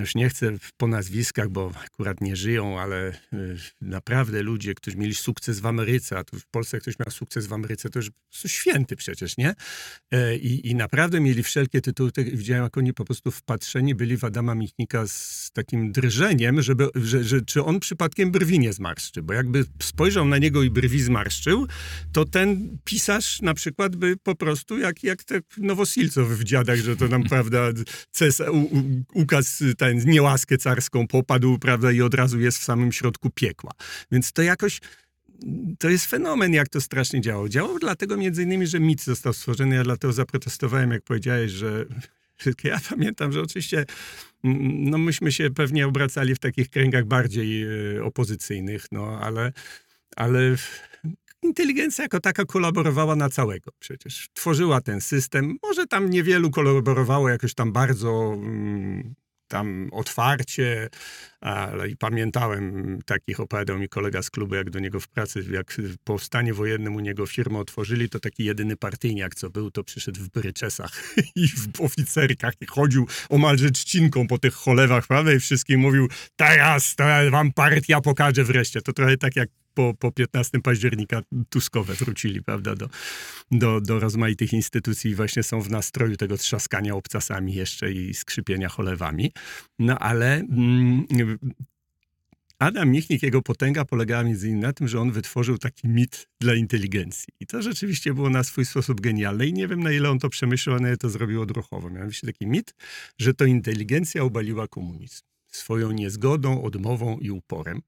już nie chcę po nazwiskach, bo akurat nie żyją, ale y, naprawdę ludzie, którzy mieli sukces w Ameryce, a tu w Polsce ktoś miał sukces w Ameryce, to już prostu święty przecież, nie? E, I, I naprawdę mieli wszelkie tytuły. Tak Widziałem, jak oni po prostu wpatrzeni byli w Adama Michnika z takim drżeniem, żeby, że, że czy on przypadkiem brwi nie zmarszczy. Bo jakby spojrzał na niego i brwi zmarszczył, to ten pisarz na przykład by po prostu, jak, jak te Nowosilcow w dziadach, że to nam, prawda, cesa, u, u, ukaz ten, niełaskę carską popadł, prawda, i od razu jest w samym środku piekła. Więc to jakoś to jest fenomen, jak to strasznie działało. Działało dlatego między innymi, że mit został stworzony. Ja dlatego zaprotestowałem, jak powiedziałeś, że ja pamiętam, że oczywiście mm, no myśmy się pewnie obracali w takich kręgach bardziej e, opozycyjnych, no ale, ale inteligencja jako taka kolaborowała na całego przecież. Tworzyła ten system. Może tam niewielu kolaborowało jakoś tam bardzo mm, tam otwarcie, ale i pamiętałem takich, opowiadał mi kolega z klubu, jak do niego w pracy, jak po stanie wojennym u niego firmę otworzyli, to taki jedyny partyjniak, co był, to przyszedł w bryczesach i w oficerkach i chodził omalże trzcinką po tych cholewach, prawda, i wszystkim mówił, teraz to wam partia pokaże wreszcie. To trochę tak jak po, po 15 października Tuskowe wrócili, prawda, do, do, do rozmaitych instytucji i właśnie są w nastroju tego trzaskania obcasami jeszcze i skrzypienia cholewami. No ale mm, Adam Michnik, jego potęga polegała między innymi na tym, że on wytworzył taki mit dla inteligencji. I to rzeczywiście było na swój sposób genialne i nie wiem na ile on to przemyślał, na ile to zrobił odruchowo. Mianowicie taki mit, że to inteligencja obaliła komunizm swoją niezgodą, odmową i uporem.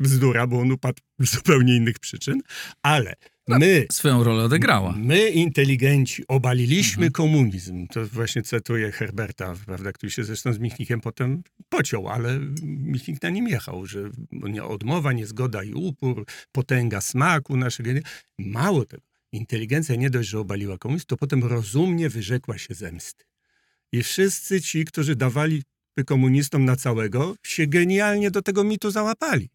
Bzdura, bo on upadł z zupełnie innych przyczyn, ale my Swoją rolę odegrała. My, inteligenci, obaliliśmy Mhm. komunizm. To właśnie cytuję Herberta, prawda, który się zresztą z Michnikiem potem pociął, ale Michnik na nim jechał, że odmowa, niezgoda i upór, potęga smaku naszego. Mało tego, inteligencja nie dość, że obaliła komunizm, to potem rozumnie wyrzekła się zemsty. I wszyscy ci, którzy dawali komunistom na całego, się genialnie do tego mitu załapali.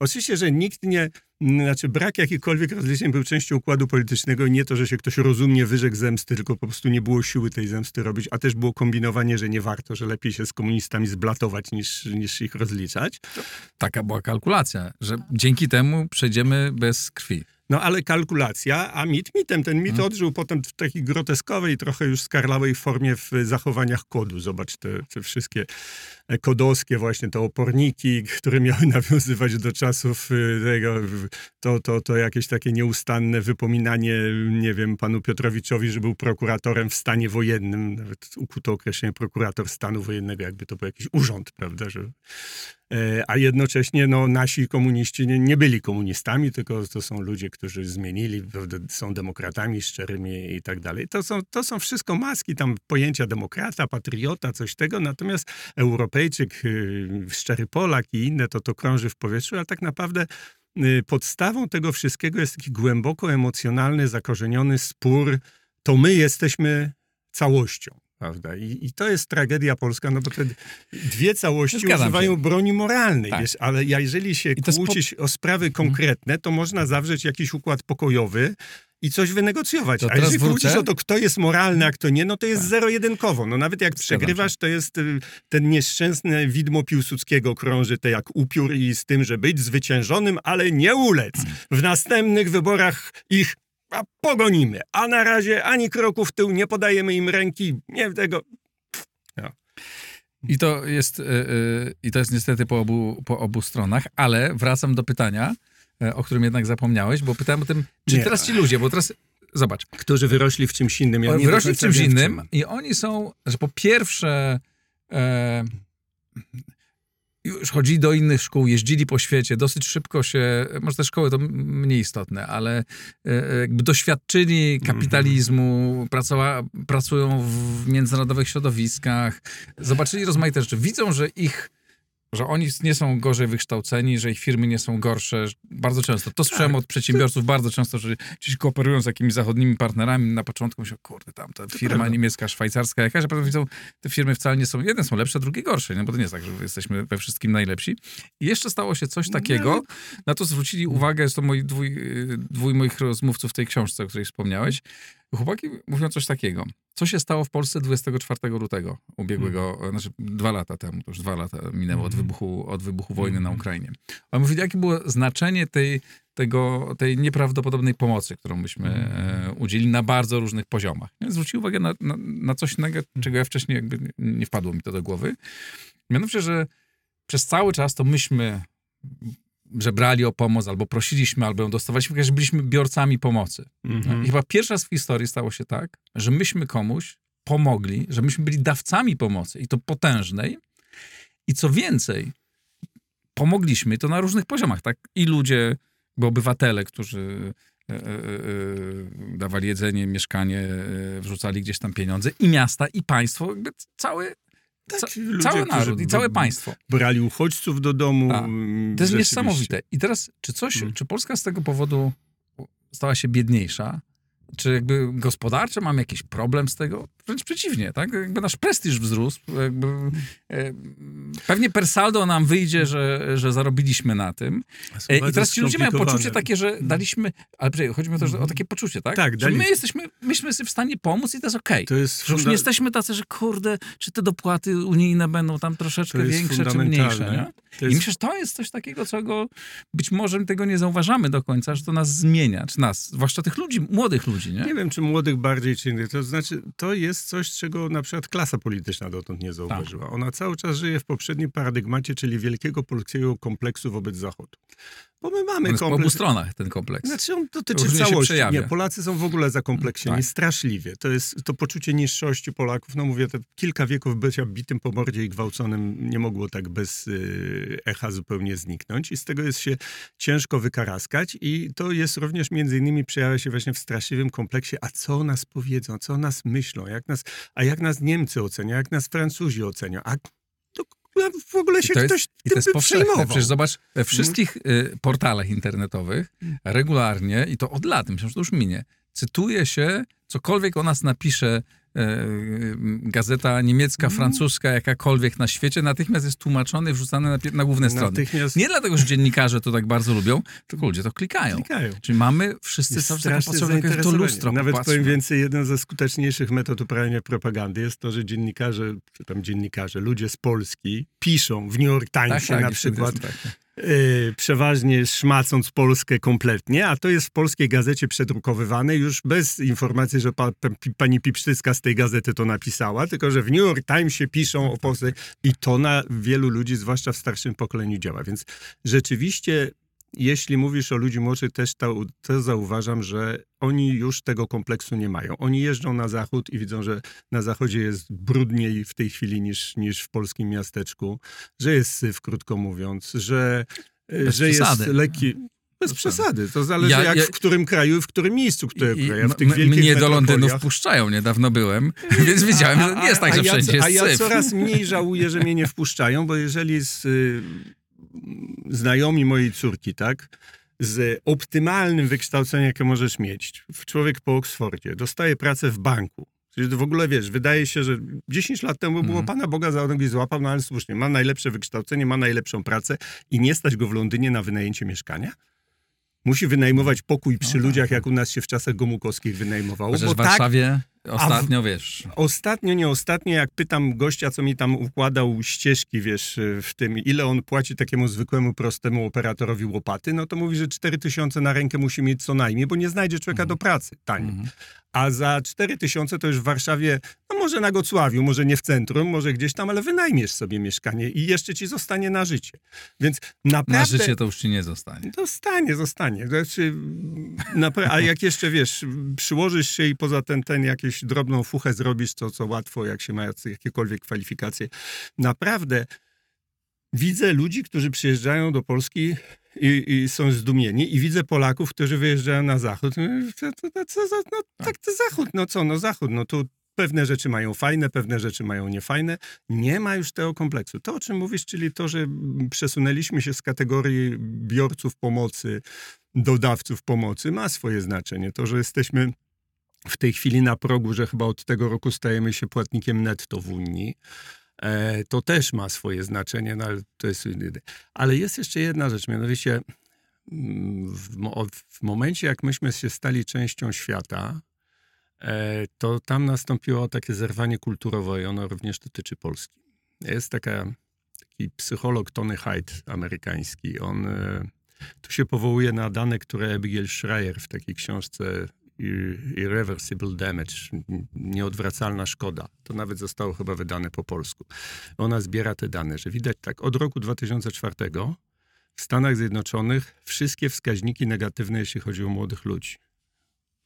Oczywiście, że nikt nie, znaczy brak jakichkolwiek rozliczeń był częścią układu politycznego i nie to, że się ktoś rozumnie wyrzekł zemsty, tylko po prostu nie było siły tej zemsty robić, a też było kombinowanie, że nie warto, że lepiej się z komunistami zblatować niż, niż ich rozliczać. Taka była kalkulacja, że dzięki temu przejdziemy bez krwi. No ale kalkulacja, a mit mitem. Ten mit odżył potem w takiej groteskowej, trochę już skarlałej formie w zachowaniach kodu. Zobacz te, te wszystkie kodowskie właśnie, te oporniki, które miały nawiązywać do czasów y, tego, to, to, to jakieś takie nieustanne wypominanie, nie wiem, panu Piotrowiczowi, że był prokuratorem w stanie wojennym. Nawet ukuto określenie prokurator stanu wojennego, jakby to był jakiś urząd, prawda, że E, a jednocześnie no, nasi komuniści nie, nie, byli komunistami, tylko to są ludzie, którzy zmienili, są demokratami szczerymi i tak dalej. To są, to są wszystko maski, tam pojęcia demokrata, patriota, coś tego, natomiast Europejczyk, y, szczery Polak i inne, to to krąży w powietrzu, ale tak naprawdę podstawą tego wszystkiego jest taki głęboko emocjonalny, zakorzeniony spór, to my jesteśmy całością. Prawda? I, I, to jest tragedia polska, no bo te dwie całości Zgadzam używają się. broni moralnej, tak. wiesz, ale jeżeli się kłócić po... o sprawy mhm. konkretne, to można zawrzeć jakiś układ pokojowy i coś wynegocjować. To a jeżeli wrócę... kłócisz o to, kto jest moralny, a kto nie, no to jest tak. zero-jedynkowo. No nawet jak przegrywasz, to jest y, ten nieszczęsny widmo Piłsudskiego krąży te jak upiór i z tym, że być zwyciężonym, ale nie ulec. W następnych wyborach ich a pogonimy. A na razie ani kroku w tył, nie podajemy im ręki, nie tego. No. I to jest, yy, i to jest niestety po obu, po obu stronach, ale wracam do pytania, o którym jednak zapomniałeś, bo pytałem o tym, czy nie. teraz ci ludzie, bo teraz zobacz. Którzy wyrośli w czymś innym. Ja wyrośli w czymś innym czym. i oni są, że po pierwsze e, już chodzili do innych szkół, jeździli po świecie, dosyć szybko się, może te szkoły to mniej istotne, ale e, e, jakby doświadczyli mhm. kapitalizmu, pracowa, pracują w międzynarodowych środowiskach, zobaczyli rozmaite rzeczy, widzą, że ich że oni nie są gorzej wykształceni, że ich firmy nie są gorsze. Bardzo często. To słyszałem tak. od przedsiębiorców bardzo często, że ci kooperują z jakimiś zachodnimi partnerami. Na początku myślą, kurde, tam ta firma prawda. niemiecka, szwajcarska jakaś, a potem widzą, te firmy wcale nie są, jedne są lepsze, drugie gorsze, nie? bo to nie jest tak, że jesteśmy we wszystkim najlepsi. I jeszcze stało się coś takiego, na to zwrócili uwagę, jest to mój dwój, dwój moich rozmówców w tej książce, o której wspomniałeś. Chłopaki mówią coś takiego. Co się stało w Polsce 24 lutego ubiegłego, hmm. znaczy dwa lata temu, to już dwa lata minęło od hmm. wybuchu, od wybuchu wojny hmm. na Ukrainie. On mówi, jakie było znaczenie tej, tego, tej nieprawdopodobnej pomocy, którą myśmy e, udzielili na bardzo różnych poziomach. Zwrócił uwagę na, na, na coś innego, czego ja wcześniej jakby nie wpadło mi to do głowy. Mianowicie, że przez cały czas to myśmy że brali o pomoc, albo prosiliśmy, albo ją dostawaliśmy, że byliśmy biorcami pomocy. Mhm. I chyba pierwsza z w historii stało się tak, że myśmy komuś pomogli, że myśmy byli dawcami pomocy i to potężnej. I co więcej, pomogliśmy to na różnych poziomach, tak? I ludzie, bo obywatele, którzy e, e, e, dawali jedzenie, mieszkanie, wrzucali gdzieś tam pieniądze, i miasta, i państwo, jakby cały tak, ludzie, cały naród i całe państwo. Brali uchodźców do domu. Tak. To jest niesamowite. I teraz, czy coś, hmm. czy Polska z tego powodu stała się biedniejsza? Czy jakby gospodarczo mamy jakiś problem z tego? Wręcz przeciwnie, tak? Jakby nasz prestiż wzrósł. Jakby, e, pewnie per saldo nam wyjdzie, że, że zarobiliśmy na tym. E, I teraz ci ludzie mają poczucie takie, że mm. daliśmy, ale chodzi mi o to, że o takie poczucie, tak? Tak, że my jesteśmy, myśmy w stanie pomóc i to jest okej. Okay. Że już nie jesteśmy tacy, że kurde, czy te dopłaty unijne będą tam troszeczkę większe czy mniejsze, nie? Jest... I myślę, że to jest coś takiego, czego być może tego nie zauważamy do końca, że to nas zmienia, czy nas, zwłaszcza tych ludzi, młodych ludzi, nie? Nie wiem, czy młodych bardziej, czy innych. To znaczy, to jest coś, czego na przykład klasa polityczna dotąd nie zauważyła. Tak. Ona cały czas żyje w poprzednim paradygmacie, czyli wielkiego polskiego kompleksu wobec Zachodu. Bo my mamy kompleks. po obu stronach ten kompleks. Znaczy on dotyczy Różnie całości. Nie, Polacy są w ogóle zakompleksieni tak. straszliwie. To jest to poczucie niższości Polaków. No mówię, te kilka wieków bycia bitym po mordzie i gwałconym nie mogło tak bez y, echa zupełnie zniknąć i z tego jest się ciężko wykaraskać i to jest również między innymi przejawia się właśnie w straszliwym kompleksie, a co o nas powiedzą, co o nas myślą, jak nas, a jak nas Niemcy ocenią, jak nas Francuzi ocenią, a w ogóle się I to ktoś jest, i to jest powszechne. Przecież zobacz, we wszystkich y, portalach internetowych regularnie, i to od lat, myślę, że to już minie, cytuje się, cokolwiek o nas napisze gazeta niemiecka, Mhm. francuska, jakakolwiek na świecie, natychmiast jest tłumaczony i wrzucany na, na główne strony. Natychmiast Nie dlatego, że dziennikarze to tak bardzo lubią, tylko ludzie to klikają. klikają. Czyli mamy wszyscy Jest cały czas to lustro. Nawet popatrzmy. powiem więcej, jeden ze skuteczniejszych metod uprawiania propagandy jest to, że dziennikarze, czy tam dziennikarze, ludzie z Polski piszą w New York tak, Timesie tak, na i przykład, tak. Yy, przeważnie szmacąc Polskę kompletnie, a to jest w polskiej gazecie przedrukowywane już bez informacji, że pa, pa, pani Pipsztycka z tej gazety to napisała, tylko że w New York Timesie piszą o Polsce i to na wielu ludzi, zwłaszcza w starszym pokoleniu działa. Więc rzeczywiście jeśli mówisz o ludzi młodszych, też to, to zauważam, że oni już tego kompleksu nie mają. Oni jeżdżą na zachód i widzą, że na zachodzie jest brudniej w tej chwili niż, niż w polskim miasteczku, że jest syf, krótko mówiąc, że, Bez że jest przesady. lekki. Bez przesady. To zależy Ja- jak ja- w którym kraju i w którym miejscu, które I, kraju. W tych wielkich mnie do Londynu wpuszczają, niedawno byłem, więc wiedziałem, że nie jest tak, że ja, wszędzie jest A ja syf. coraz mniej żałuję, że mnie nie wpuszczają, bo jeżeli z, znajomi mojej córki, tak, z optymalnym wykształceniem, jakie możesz mieć, człowiek po Oksfordzie, dostaje pracę w banku, w ogóle wiesz, wydaje się, że 10 lat temu było Mhm. Pana Boga za nogi złapał, no ale słusznie, ma najlepsze wykształcenie, ma najlepszą pracę i nie stać go w Londynie na wynajęcie mieszkania? Musi wynajmować pokój przy No tak, ludziach, tak. jak u nas się w czasach Gomułkowskich wynajmowało. Chociaż bo w tak Ostatnio, wiesz, Ostatnio, nie ostatnio, jak pytam gościa, co mi tam układał ścieżki, wiesz, w tym, ile on płaci takiemu zwykłemu, prostemu operatorowi łopaty, no to mówi, że 4 tysiące na rękę musi mieć co najmniej, bo nie znajdzie człowieka do pracy taniej. Mhm. A za 4 tysiące to już w Warszawie, no może na Gocławiu, może nie w centrum, może gdzieś tam, ale wynajmiesz sobie mieszkanie i jeszcze ci zostanie na życie. Więc naprawdę... na życie to już ci nie zostanie. Zostanie, zostanie. Znaczy, napra- a jak jeszcze, wiesz, przyłożysz się i poza ten, ten jakieś drobną fuchę zrobisz, to co łatwo, jak się ma jakiekolwiek kwalifikacje. Naprawdę widzę ludzi, którzy przyjeżdżają do Polski i, i są zdumieni i widzę Polaków, którzy wyjeżdżają na zachód. No, co no tak, to zachód, no co, no zachód, no tu pewne rzeczy mają fajne, pewne rzeczy mają niefajne. Nie ma już tego kompleksu. To, o czym mówisz, czyli to, że przesunęliśmy się z kategorii biorców pomocy do dawców pomocy, ma swoje znaczenie. To, że jesteśmy w tej chwili na progu, że chyba od tego roku stajemy się płatnikiem netto w Unii, e, to też ma swoje znaczenie, no, ale to jest... Ale jest jeszcze jedna rzecz, mianowicie mm, w, w momencie, jak myśmy się stali częścią świata, e, to tam nastąpiło takie zerwanie kulturowe i ono również dotyczy Polski. Jest taka, taki psycholog Tony Hyde amerykański. On e, tu się powołuje na dane, które Abigail Schreier w takiej książce Irreversible Damage, nieodwracalna szkoda. To nawet zostało chyba wydane po polsku. Ona zbiera te dane, że widać tak, od roku 2004 w Stanach Zjednoczonych wszystkie wskaźniki negatywne, jeśli chodzi o młodych ludzi.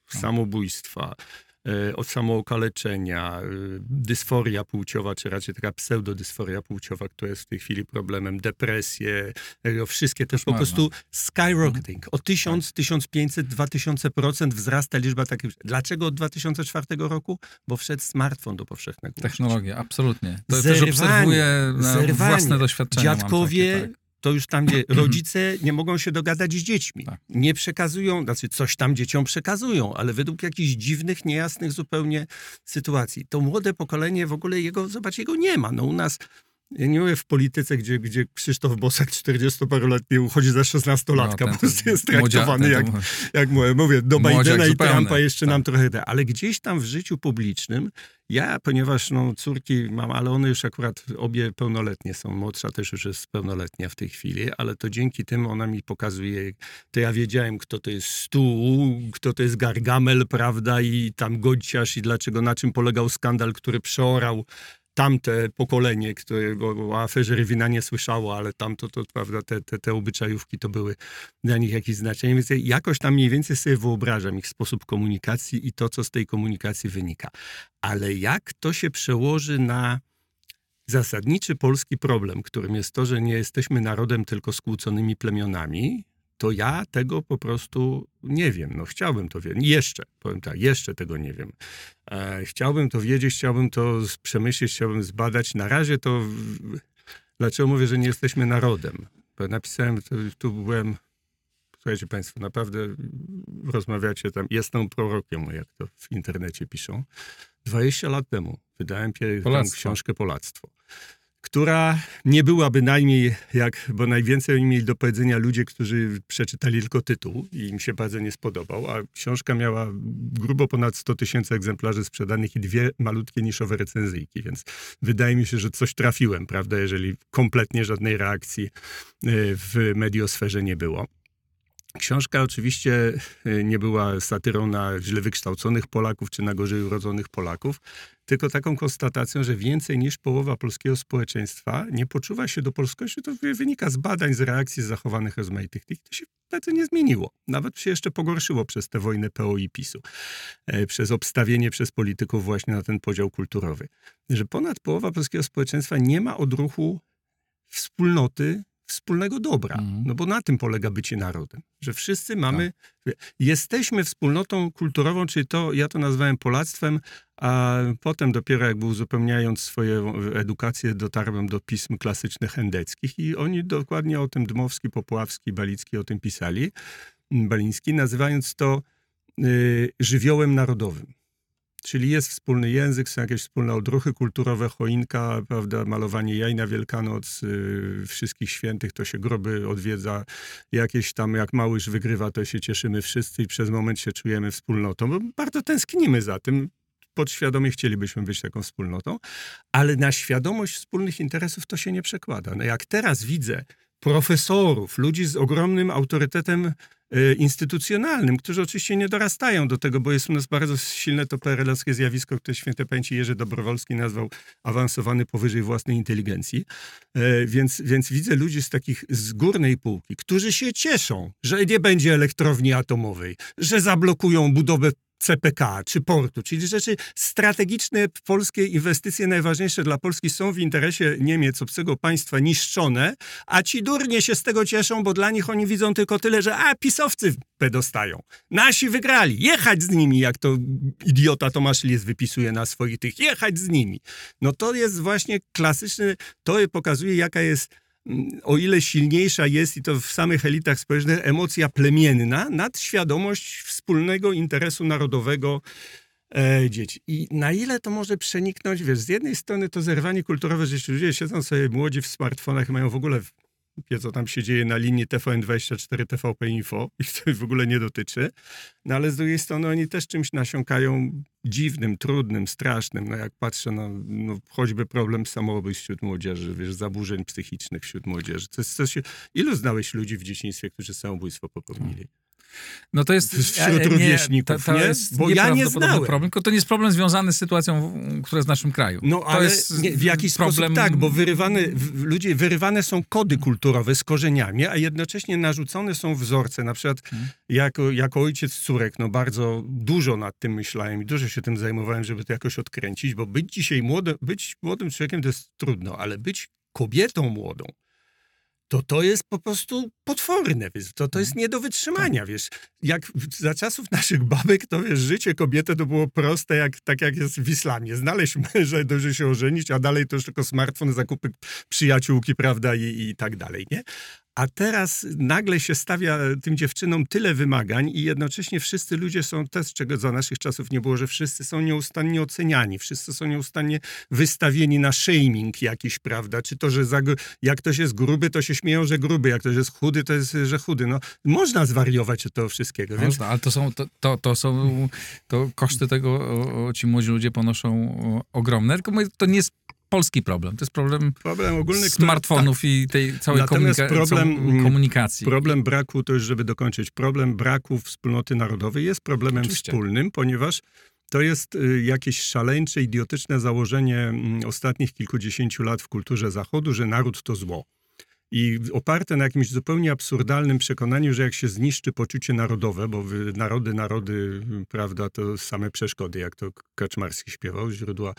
Samobójstwa, e, od samookaleczenia, e, dysforia płciowa, czy raczej taka pseudodysforia płciowa, która jest w tej chwili problemem, depresje, e, wszystkie te po prostu skyrocketing. O 1000, 1500, 2000% wzrasta liczba takich. Dlaczego od 2004 roku? Bo wszedł smartfon do powszechnego. Technologia, absolutnie. To Zerwanie, też obserwuję na zerwanie. własne doświadczenia. Dziadkowie, takie, tak. To już tam, gdzie rodzice nie mogą się dogadać z dziećmi. Tak. Nie przekazują, znaczy coś tam dzieciom przekazują, ale według jakichś dziwnych, niejasnych zupełnie sytuacji. To młode pokolenie w ogóle jego, zobacz, jego nie ma. No u nas, ja nie mówię w polityce, gdzie, gdzie Krzysztof Bosak 40-paroletni uchodzi za 16-latka, No, po prostu jest traktowany jak, jak mówię, do Bidena i Trumpa jeszcze tak. nam trochę da. Ale gdzieś tam w życiu publicznym, ja, ponieważ no, córki mam, ale one już akurat obie pełnoletnie są, młodsza też już jest pełnoletnia w tej chwili, ale to dzięki tym ona mi pokazuje, to ja wiedziałem, kto to jest stół, kto to jest Gargamel, prawda, i tam Gonciarz i dlaczego, na czym polegał skandal, który przeorał tamte pokolenie, które o aferze Rywina nie słyszało, ale tamto, to prawda, te, te, te obyczajówki to były dla nich jakieś znaczenie, więc ja jakoś tam mniej więcej sobie wyobrażam ich sposób komunikacji i to, co z tej komunikacji wynika. Ale jak to się przełoży na zasadniczy polski problem, którym jest to, że nie jesteśmy narodem tylko skłóconymi plemionami, to ja tego po prostu nie wiem. No chciałbym to wiedzieć. Jeszcze, powiem tak, jeszcze tego nie wiem. E, chciałbym to wiedzieć, chciałbym to przemyśleć, chciałbym zbadać. Na razie to... Dlaczego mówię, że nie jesteśmy narodem? Bo napisałem, tu, tu byłem... Słuchajcie Państwo, naprawdę rozmawiacie tam, jestem prorokiem, jak to w internecie piszą. 20 lat temu wydałem pier- tę Polactwo. książkę Polactwo, która nie była bynajmniej jak, bo najwięcej mieli do powiedzenia ludzie, którzy przeczytali tylko tytuł i im się bardzo nie spodobał, a książka miała grubo ponad 100 tysięcy egzemplarzy sprzedanych i dwie malutkie niszowe recenzyjki, więc wydaje mi się, że coś trafiłem, prawda, jeżeli kompletnie żadnej reakcji y, w mediosferze nie było. Książka oczywiście y, nie była satyrą na źle wykształconych Polaków czy na gorzej urodzonych Polaków, tylko taką konstatacją, że więcej niż połowa polskiego społeczeństwa nie poczuwa się do polskości. To wy- wynika z badań, z reakcji z zachowanych rozmaitych tych. To się bardzo nie zmieniło. Nawet się jeszcze pogorszyło przez tę wojnę PO i PiSu. E, przez obstawienie przez polityków właśnie na ten podział kulturowy. Że ponad połowa polskiego społeczeństwa nie ma odruchu wspólnoty, wspólnego dobra. Mhm. No bo na tym polega bycie narodem. Że wszyscy mamy, jesteśmy wspólnotą kulturową, czyli to, ja to nazwałem polactwem, a potem dopiero jakby uzupełniając swoją edukację dotarłem do pism klasycznych endeckich i oni dokładnie o tym Dmowski, Popławski, Balicki o tym pisali, Baliński, nazywając to y, żywiołem narodowym. Czyli jest wspólny język, są jakieś wspólne odruchy kulturowe, choinka, prawda, malowanie jaj na Wielkanoc, y, wszystkich świętych, to się groby odwiedza, jakieś tam, jak Małysz wygrywa, to się cieszymy wszyscy i przez moment się czujemy wspólnotą, bo bardzo tęsknimy za tym, podświadomie chcielibyśmy być taką wspólnotą, ale na świadomość wspólnych interesów to się nie przekłada. No jak teraz widzę profesorów, ludzi z ogromnym autorytetem instytucjonalnym, którzy oczywiście nie dorastają do tego, bo jest u nas bardzo silne to PRL-owskie zjawisko, które święte pamięci Jerzy Dobrowolski nazwał awansowany powyżej własnej inteligencji. E, Więc, więc widzę ludzi z takich z górnej półki, którzy się cieszą, że nie będzie elektrowni atomowej, że zablokują budowę CPK czy portu, czyli rzeczy strategiczne, polskie inwestycje najważniejsze dla Polski są w interesie Niemiec, obcego państwa niszczone, a ci durnie się z tego cieszą, bo dla nich oni widzą tylko tyle, że a, pisowcy dostają. Nasi wygrali, jechać z nimi, jak to idiota Tomasz Lis wypisuje na swoich tych, jechać z nimi. No to jest właśnie klasyczny, to pokazuje jaka jest o ile silniejsza jest i to w samych elitach społecznych emocja plemienna nad świadomość wspólnego interesu narodowego e, dzieci. I na ile to może przeniknąć, wiesz, z jednej strony to zerwanie kulturowe, że ludzie siedzą sobie młodzi w smartfonach i mają w ogóle wie, co tam się dzieje na linii TVN24, TVP Info, ich to w ogóle nie dotyczy. No ale z drugiej strony oni też czymś nasiąkają dziwnym, trudnym, strasznym. No jak patrzę na no, choćby problem samobójstw wśród młodzieży, wiesz, zaburzeń psychicznych wśród młodzieży. To jest, się, ilu znałeś ludzi w dzieciństwie, którzy samobójstwo popełnili? No to jest... Wśród rówieśników, nie? jest Bo ja nie znałem. Problem, tylko to nie jest problem związany z sytuacją, która jest w naszym kraju. No to ale nie, w jakiś problem... sposób tak, bo wyrywane, w, ludzie, wyrywane są kody kulturowe z korzeniami, a jednocześnie narzucone są wzorce. Na przykład Hmm. jako, jako ojciec córek, no bardzo dużo nad tym myślałem i dużo się tym zajmowałem, żeby to jakoś odkręcić, bo być dzisiaj młode, być młodym człowiekiem to jest trudno, ale być kobietą młodą, to to jest po prostu potworne, wiesz, to, to jest nie do wytrzymania, wiesz. Jak za czasów naszych babek, to wiesz, życie kobiety to było proste, jak, tak jak jest w islamie. Znaleźć męża, dobrze się ożenić, a dalej to już tylko smartfon, zakupy przyjaciółki, prawda, i, i tak dalej, nie? A teraz nagle się stawia tym dziewczynom tyle wymagań i jednocześnie wszyscy ludzie są też, czego za naszych czasów nie było, że wszyscy są nieustannie oceniani, wszyscy są nieustannie wystawieni na shaming jakiś, prawda? Czy to, że za, jak ktoś jest gruby, to się śmieją, że gruby, jak ktoś jest chudy, to jest, że chudy. No, można zwariować od tego wszystkiego, więc Można, ale to są, to, to, to są to koszty tego, o, o, ci młodzi ludzie ponoszą ogromne, tylko to nie jest polski problem, to jest problem problem ogólny, który- tak. smartfonów i tej całej komunika- problem, komunikacji. Problem braku, to już żeby dokończyć, problem braku wspólnoty narodowej jest problemem Oczywiście. wspólnym, ponieważ to jest y, jakieś szaleńcze, idiotyczne założenie mm, ostatnich kilkudziesięciu lat w kulturze Zachodu, że naród to zło. I oparte na jakimś zupełnie absurdalnym przekonaniu, że jak się zniszczy poczucie narodowe, bo narody, narody, prawda, to same przeszkody, jak to Kaczmarski śpiewał, źródła,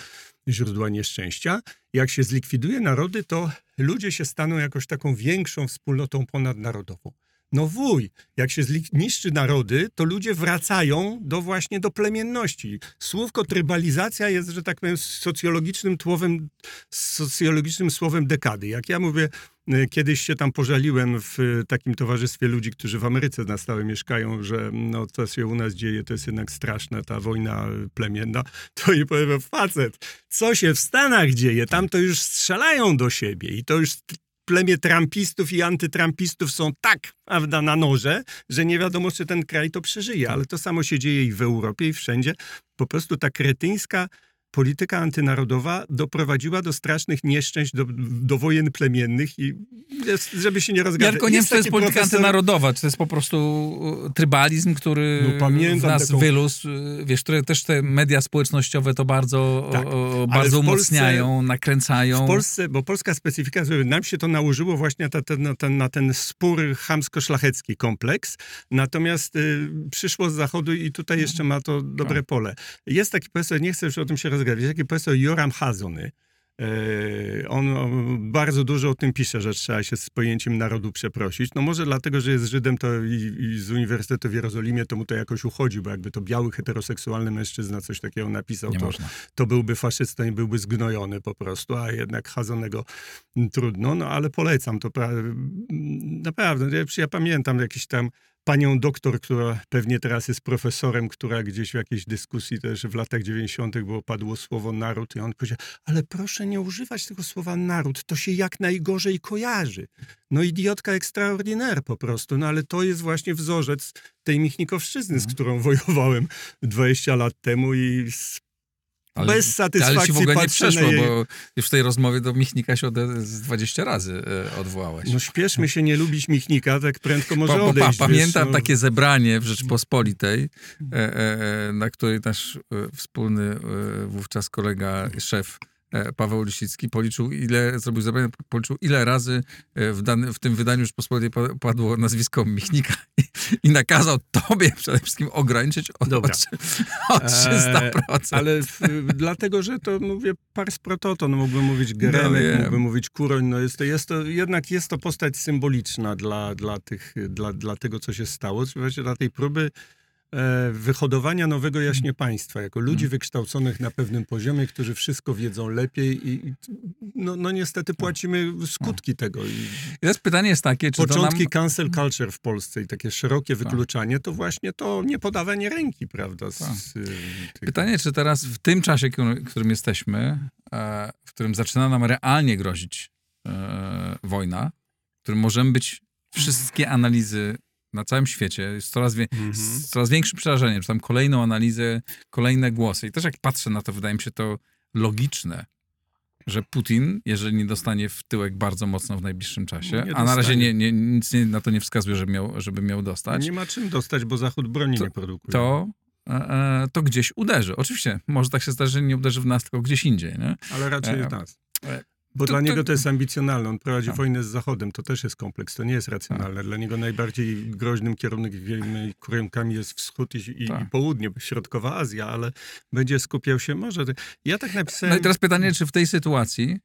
źródła nieszczęścia. Jak się zlikwiduje narody, to ludzie się staną jakoś taką większą wspólnotą ponadnarodową. No wuj, jak się niszczy narody, to ludzie wracają do właśnie do plemienności. Słówko trybalizacja jest, że tak powiem, socjologicznym tłowem, socjologicznym słowem dekady. Jak ja mówię, y, kiedyś się tam pożaliłem w takim towarzystwie ludzi, którzy w Ameryce na stałe mieszkają, że no, co się u nas dzieje, to jest jednak straszne, ta wojna plemienna. To i powiem, facet, co się w Stanach dzieje? Tam to już strzelają do siebie i to już plemię trampistów i antytrampistów są tak, prawda, na noże, że nie wiadomo, czy ten kraj to przeżyje. Ale to samo się dzieje i w Europie, i wszędzie. Po prostu ta kretyńska polityka antynarodowa doprowadziła do strasznych nieszczęść, do, do wojen plemiennych i jest, żeby się nie rozgadać. Jarko, nie wiem, czy to jest polityka profesor... antynarodowa, czy to jest po prostu e, trybalizm, który no, pamiętam w nas taką... wyrósł, e, wiesz, które też te media społecznościowe to bardzo, tak, o, bardzo umocniają, Polsce, nakręcają. W Polsce, bo polska specyfika, nam się to nałożyło właśnie na ten, na ten, na ten spór chamsko-szlachecki kompleks, natomiast y, przyszło z zachodu i tutaj jeszcze ma to dobre tak. pole. Jest taki profesor, nie chcę już o tym się rozgadać, zgadza. Jest taki profesor Joram Hazony. E, on bardzo dużo o tym pisze, że trzeba się z pojęciem narodu przeprosić. No może dlatego, że jest Żydem to i, i, z Uniwersytetu w Jerozolimie, to mu to jakoś uchodzi, bo jakby to biały, heteroseksualny mężczyzna coś takiego napisał, to, to, byłby faszystą i byłby zgnojony po prostu, a jednak Hazonego trudno. No ale polecam to. Naprawdę, ja, ja pamiętam jakiś tam panią doktor, która pewnie teraz jest profesorem, która gdzieś w jakiejś dyskusji też w latach 90. było padło słowo naród i on powiedział, ale proszę nie używać tego słowa naród, to się jak najgorzej kojarzy. No idiotka extraordinaire po prostu, no ale to jest właśnie wzorzec tej Michnikowszczyzny, z mhm. którą wojowałem 20 lat temu i ale, Bez satysfakcji Ale ci w ogóle nie przeszło, jej... bo już w tej rozmowie do Michnika się ode, z 20 razy e, odwołałeś. No śpieszmy się nie lubić Michnika, tak prędko może pa, odejść. Pa, pamiętam wiesz, no... takie zebranie w Rzeczpospolitej, e, e, e na której nasz e, wspólny wówczas kolega, szef Paweł Lisicki policzył, ile zrobił zebranie, policzył, ile razy e, w, dany, w tym wydaniu Rzeczpospolitej padło nazwisko Michnika i, i nakazał tobie przede wszystkim ograniczyć o, Dobra. o, o 300%. E, ale w, dlatego, że to mówię pars pro toto, no mógłbym mówić Geremek, no, mógłbym mówić Kuroń, no jest to, jest to, jednak jest to postać symboliczna dla, dla, tych, dla, dla tego, co się stało, właśnie dla tej próby E, wyhodowania nowego jaśnie państwa, jako ludzi hmm. wykształconych na pewnym poziomie, którzy wszystko wiedzą lepiej i no, no niestety no. płacimy skutki no. tego. I teraz pytanie jest takie, czy Początki nam... cancel culture w Polsce i takie szerokie tak. wykluczanie, to właśnie to niepodawanie ręki, prawda? Z, z, tak. tych... Pytanie, czy teraz w tym czasie, w którym jesteśmy, e, w którym zaczyna nam realnie grozić e, wojna, w którym możemy być wszystkie analizy na całym świecie jest coraz, wie, mm -hmm. coraz większym przerażeniem. Czytam kolejną analizę, kolejne głosy. I też jak patrzę na to, wydaje mi się to logiczne, że Putin, jeżeli nie dostanie w tyłek bardzo mocno w najbliższym czasie, a na razie nie, nie, nic nie, na to nie wskazuje, żeby miał, żeby miał dostać. Nie ma czym dostać, bo Zachód broni to, nie produkuje. To, e, e, to gdzieś uderzy. Oczywiście, może tak się zdarzyć, że nie uderzy w nas, tylko gdzieś indziej. Nie? Ale raczej e, w nas. Bo to, dla niego to jest ambicjonalne. On prowadzi tak. wojnę z Zachodem. To też jest kompleks. To nie jest racjonalne. Tak. Dla niego najbardziej groźnym kierunkami jest wschód i, i, tak. i, południe, środkowa Azja, ale będzie skupiał się może... Ja tak napisałem... No i teraz pytanie, czy w tej sytuacji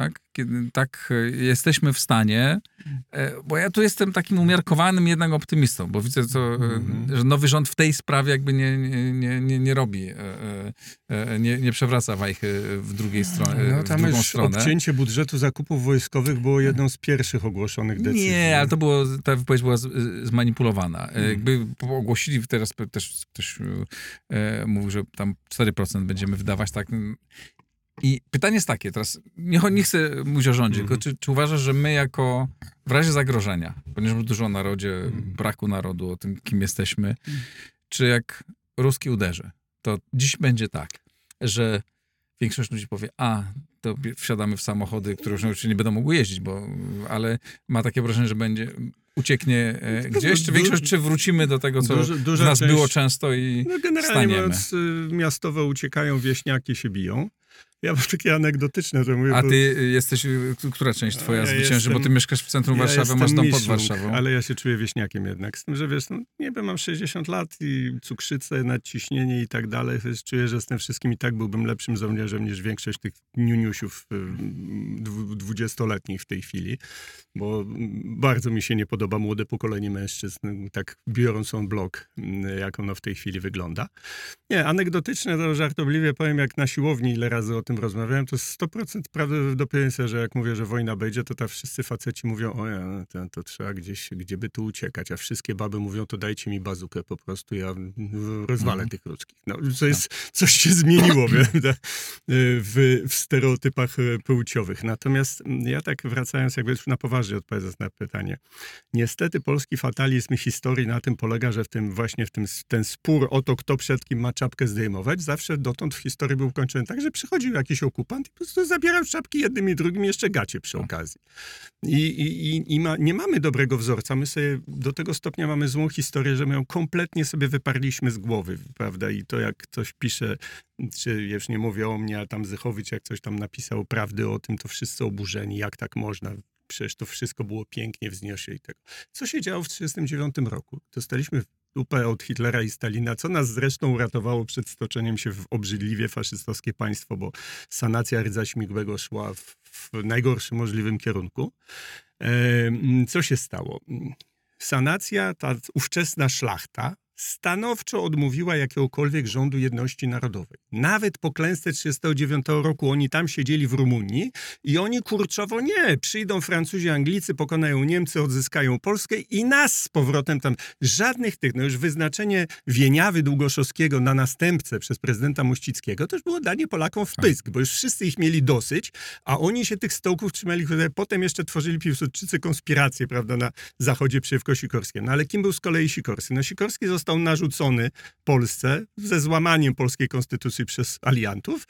tak? Kiedy tak e, jesteśmy w stanie, e, bo ja tu jestem takim umiarkowanym jednak optymistą, bo widzę, co, mm-hmm. że nowy rząd w tej sprawie jakby nie, nie, nie, nie robi, nie, nie przewraca wajchy w drugiej stronie. No tam w drugą stronę. odcięcie budżetu zakupów wojskowych było jedną z pierwszych ogłoszonych decyzji. Nie, ale to było, ta wypowiedź była zmanipulowana. Mm. Jakby ogłosili, teraz też ktoś mówił, że tam 4% będziemy wydawać, tak i pytanie jest takie, teraz nie, nie chcę mówić o rządzie, mm tylko czy, czy, uważasz, że my jako w razie zagrożenia, ponieważ dużo o narodzie, mm braku narodu, o tym, kim jesteśmy, mm czy jak Ruski uderzy, to dziś będzie tak, że większość ludzi powie, a, to wsiadamy w samochody, które już nie będą mogły jeździć, bo, ale ma takie wrażenie, że będzie, ucieknie e, gdzieś, czy większość, czy wrócimy do tego, co Duży, w nas część, było często i no generalnie staniemy. mówiąc, y, miastowe uciekają, wieśniaki się biją. Ja mam takie anegdotyczne, to mówię. A bo- ty jesteś, y, która część twoja Ja zwycięży? jestem- Bo ty mieszkasz w centrum Ja Warszawy, masz dom pod Warszawą. Ale ja się czuję wieśniakiem jednak. Z tym, że wiesz, no, nie wiem, mam 60 lat i cukrzycę, nadciśnienie i tak dalej. Więc czuję, że z tym wszystkim i tak byłbym lepszym żołnierzem niż większość tych niuniusiów y, dwu- dwudziestoletnich w tej chwili. Bo bardzo mi się nie podoba młode pokolenie mężczyzn, tak biorąc on blok, jak ono w tej chwili wygląda. Nie, anegdotyczne to żartobliwie powiem, jak na siłowni ile razy o tym rozmawiałem, to 100% prawdy do pięcia, że jak mówię, że wojna będzie, to ta wszyscy faceci mówią, o ja, to, to trzeba gdzieś, gdzie by tu uciekać, a wszystkie baby mówią, to dajcie mi bazukę po prostu, ja rozwalę Mhm. tych ruskich. No, to jest, coś się zmieniło prawda, w, w stereotypach e, płciowych. Natomiast ja tak wracając, jakby już na poważnie odpowiadając na pytanie, Niestety polski fatalizm historii na tym polega, że w tym właśnie w tym, ten spór o to, kto przed kim ma czapkę zdejmować, zawsze dotąd w historii był kończony tak, że przychodził jakiś okupant i po prostu zabierał czapki jednym i drugim, jeszcze gacie przy okazji. I, i, i, i ma, nie mamy dobrego wzorca. My sobie do tego stopnia mamy złą historię, że my ją kompletnie sobie wyparliśmy z głowy, prawda? I to jak ktoś pisze, czy już nie mówię o mnie, a tam Zychowicz jak coś tam napisał prawdy o tym, to wszyscy oburzeni, jak tak można. Przecież to wszystko było pięknie wzniesie i tego. Co się działo w 1939 roku? Dostaliśmy dupę od Hitlera i Stalina, co nas zresztą uratowało przed stoczeniem się w obrzydliwie faszystowskie państwo, bo sanacja rydza śmigłego szła w, w najgorszym możliwym kierunku. E, co się stało? Sanacja, ta ówczesna szlachta, stanowczo odmówiła jakiegokolwiek rządu jedności narodowej. Nawet po klęsce 1939 roku oni tam siedzieli w Rumunii i oni kurczowo nie, przyjdą Francuzi, Anglicy, pokonają Niemcy, odzyskają Polskę i nas z powrotem tam. Żadnych tych, no już wyznaczenie Wieniawy Długoszowskiego na następcę przez prezydenta Mościckiego już było danie Polakom w pysk, bo już wszyscy ich mieli dosyć, a oni się tych stołków trzymali, które potem jeszcze tworzyli Piłsudczycy konspiracje, prawda, na zachodzie przeciwko Sikorskiemu. No ale kim był z kolei Sikorski? No Sikorski został narzucony Polsce ze złamaniem polskiej konstytucji przez aliantów,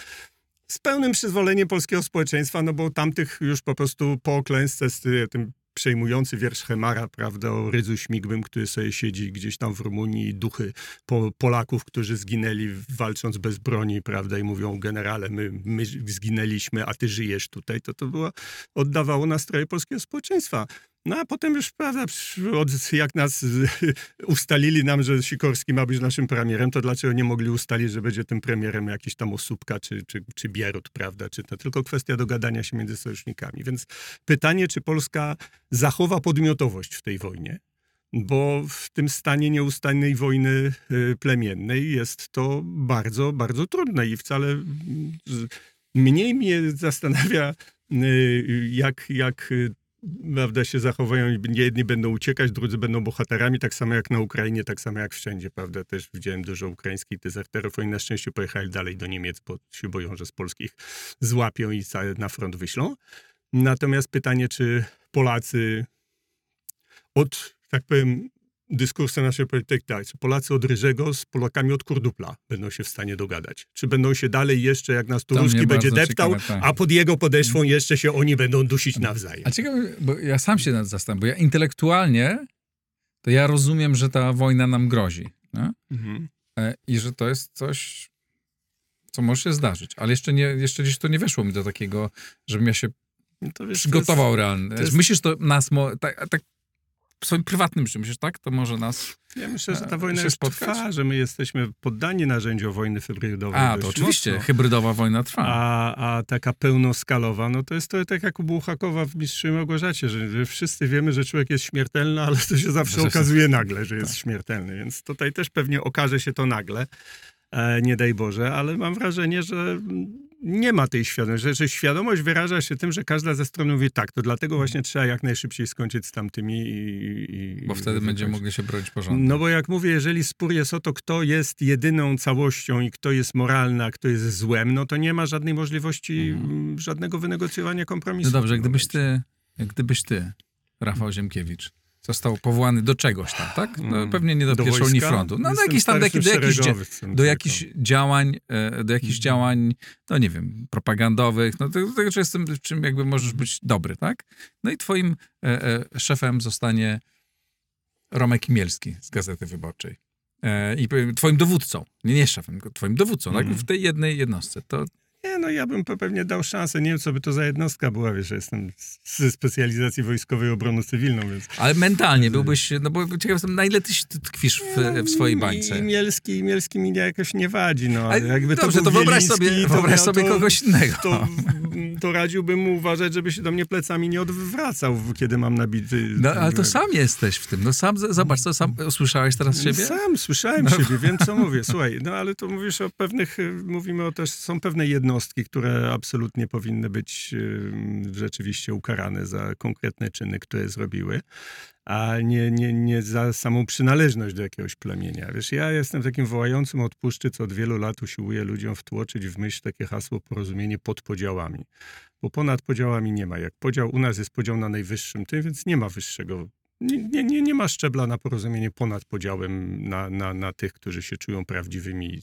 z pełnym przyzwoleniem polskiego społeczeństwa, no bo tamtych już po prostu po klęsce z ty- tym przejmujący wiersz Hemara, prawda, o Rydzu Śmigłym, który sobie siedzi gdzieś tam w Rumunii duchy po, Polaków, którzy zginęli walcząc bez broni, prawda, i mówią generale, my, my zginęliśmy, a ty żyjesz tutaj, to to było, oddawało nastroje polskiego społeczeństwa. No a potem już, prawda, jak nas ustalili nam, że Sikorski ma być naszym premierem, to dlaczego nie mogli ustalić, że będzie tym premierem jakiś tam Osóbka czy, czy, czy Bierut, prawda? Czy to tylko kwestia dogadania się między sojusznikami. Więc pytanie, czy Polska zachowa podmiotowość w tej wojnie? Bo w tym stanie nieustannej wojny y, plemiennej jest to bardzo, bardzo trudne i wcale mniej mnie zastanawia, y, jak, jak y, prawda, się zachowają. Jedni będą uciekać, drudzy będą bohaterami, tak samo jak na Ukrainie, tak samo jak wszędzie, prawda. Też widziałem dużo ukraińskich dezerterów. Oni na szczęście pojechali dalej do Niemiec, bo się boją, że z polskich złapią i na front wyślą. Natomiast pytanie, czy Polacy od, tak powiem, dyskursem naszej polityki, tak, czy Polacy od Ryżego z Polakami od Kurdupla będą się w stanie dogadać? Czy będą się dalej jeszcze, jak nas tu To mnie Ruski będzie deptał, ciekawe, tak. a pod jego podeszwą jeszcze się oni będą dusić nawzajem? A ciekawe, bo ja sam się nad zastanawiam, bo ja intelektualnie to ja rozumiem, że ta wojna nam grozi. Mhm. E, I że to jest coś, co może się zdarzyć. Ale jeszcze, nie, jeszcze gdzieś to nie weszło mi do takiego, żebym ja się No wiesz, przygotował realnie. Myślisz, to nas, tak, tak w swoim prywatnym życiu, myślisz, tak? To może nas... Ja myślę, że e, ta wojna się już spotkać? trwa, że my jesteśmy poddani narzędziom wojny hybrydowej. A, to oczywiście, mocno. hybrydowa wojna trwa. A, a taka pełnoskalowa, no to jest to tak jak u Bułhakowa w Mistrzu i Małgorzacie, że, wszyscy wiemy, że człowiek jest śmiertelny, ale to się zawsze okazuje nagle, że jest Tak. śmiertelny. Więc tutaj też pewnie okaże się to nagle, e, nie daj Boże, ale mam wrażenie, że nie ma tej świadomości, że, że świadomość wyraża się tym, że każda ze stron mówi tak, to dlatego właśnie trzeba jak najszybciej skończyć z tamtymi i... i Bo wtedy i będziemy mogli się bronić porządku. No bo jak mówię, jeżeli spór jest o to, kto jest jedyną całością i kto jest moralny, a kto jest złem, no to nie ma żadnej możliwości mm, żadnego wynegocjowania kompromisu. No dobrze, tym gdybyś ty, gdybyś ty, Rafał Ziemkiewicz, został powołany do czegoś tam, tak? No, Mm. pewnie nie do, Do pierwszej linii frontu. No do jakichś tam, do, jakich- do, jakichś, do jakichś działań, e, do jakichś Mhm. działań, no nie wiem, propagandowych, no do tego, że jestem, w czym jakby możesz być dobry, tak? No i twoim e, e, szefem zostanie Romek Imielski z Gazety Wyborczej. E, I powiem, twoim dowódcą, nie, nie szefem, tylko twoim dowódcą, tak? Mhm. W tej jednej jednostce. To no ja bym pewnie dał szansę. Nie wiem, co by to za jednostka była, wiesz, jestem ze specjalizacji wojskowej obrony cywilną, więc... Ale mentalnie byłbyś, no bo ciekaw jestem, na ile ty tkwisz w, w swojej bańce? I Mielski, i Mielski mi jakoś nie wadzi, no. Ale jakby dobrze, to, to wyobraź sobie, to, wyobraź no, sobie to, kogoś innego. To, to radziłbym mu uważać, żeby się do mnie plecami nie odwracał, kiedy mam nabity... No, ale to sam jesteś w tym. No sam, zobacz, co sam usłyszałeś teraz siebie? Sam słyszałem No. siebie, wiem co mówię. Słuchaj, no ale to mówisz o pewnych, mówimy o też, są pewne jednostki, które absolutnie powinny być rzeczywiście ukarane za konkretne czyny, które zrobiły, a nie, nie, nie za samą przynależność do jakiegoś plemienia. Wiesz, ja jestem takim wołającym od puszczy, co od wielu lat usiłuję ludziom wtłoczyć w myśl takie hasło porozumienie pod podziałami. Bo ponad podziałami nie ma. Jak podział u nas jest podział na najwyższym tym, więc nie ma wyższego nie, nie, nie, ma szczebla na porozumienie ponad podziałem na, na, na tych, którzy się czują prawdziwymi,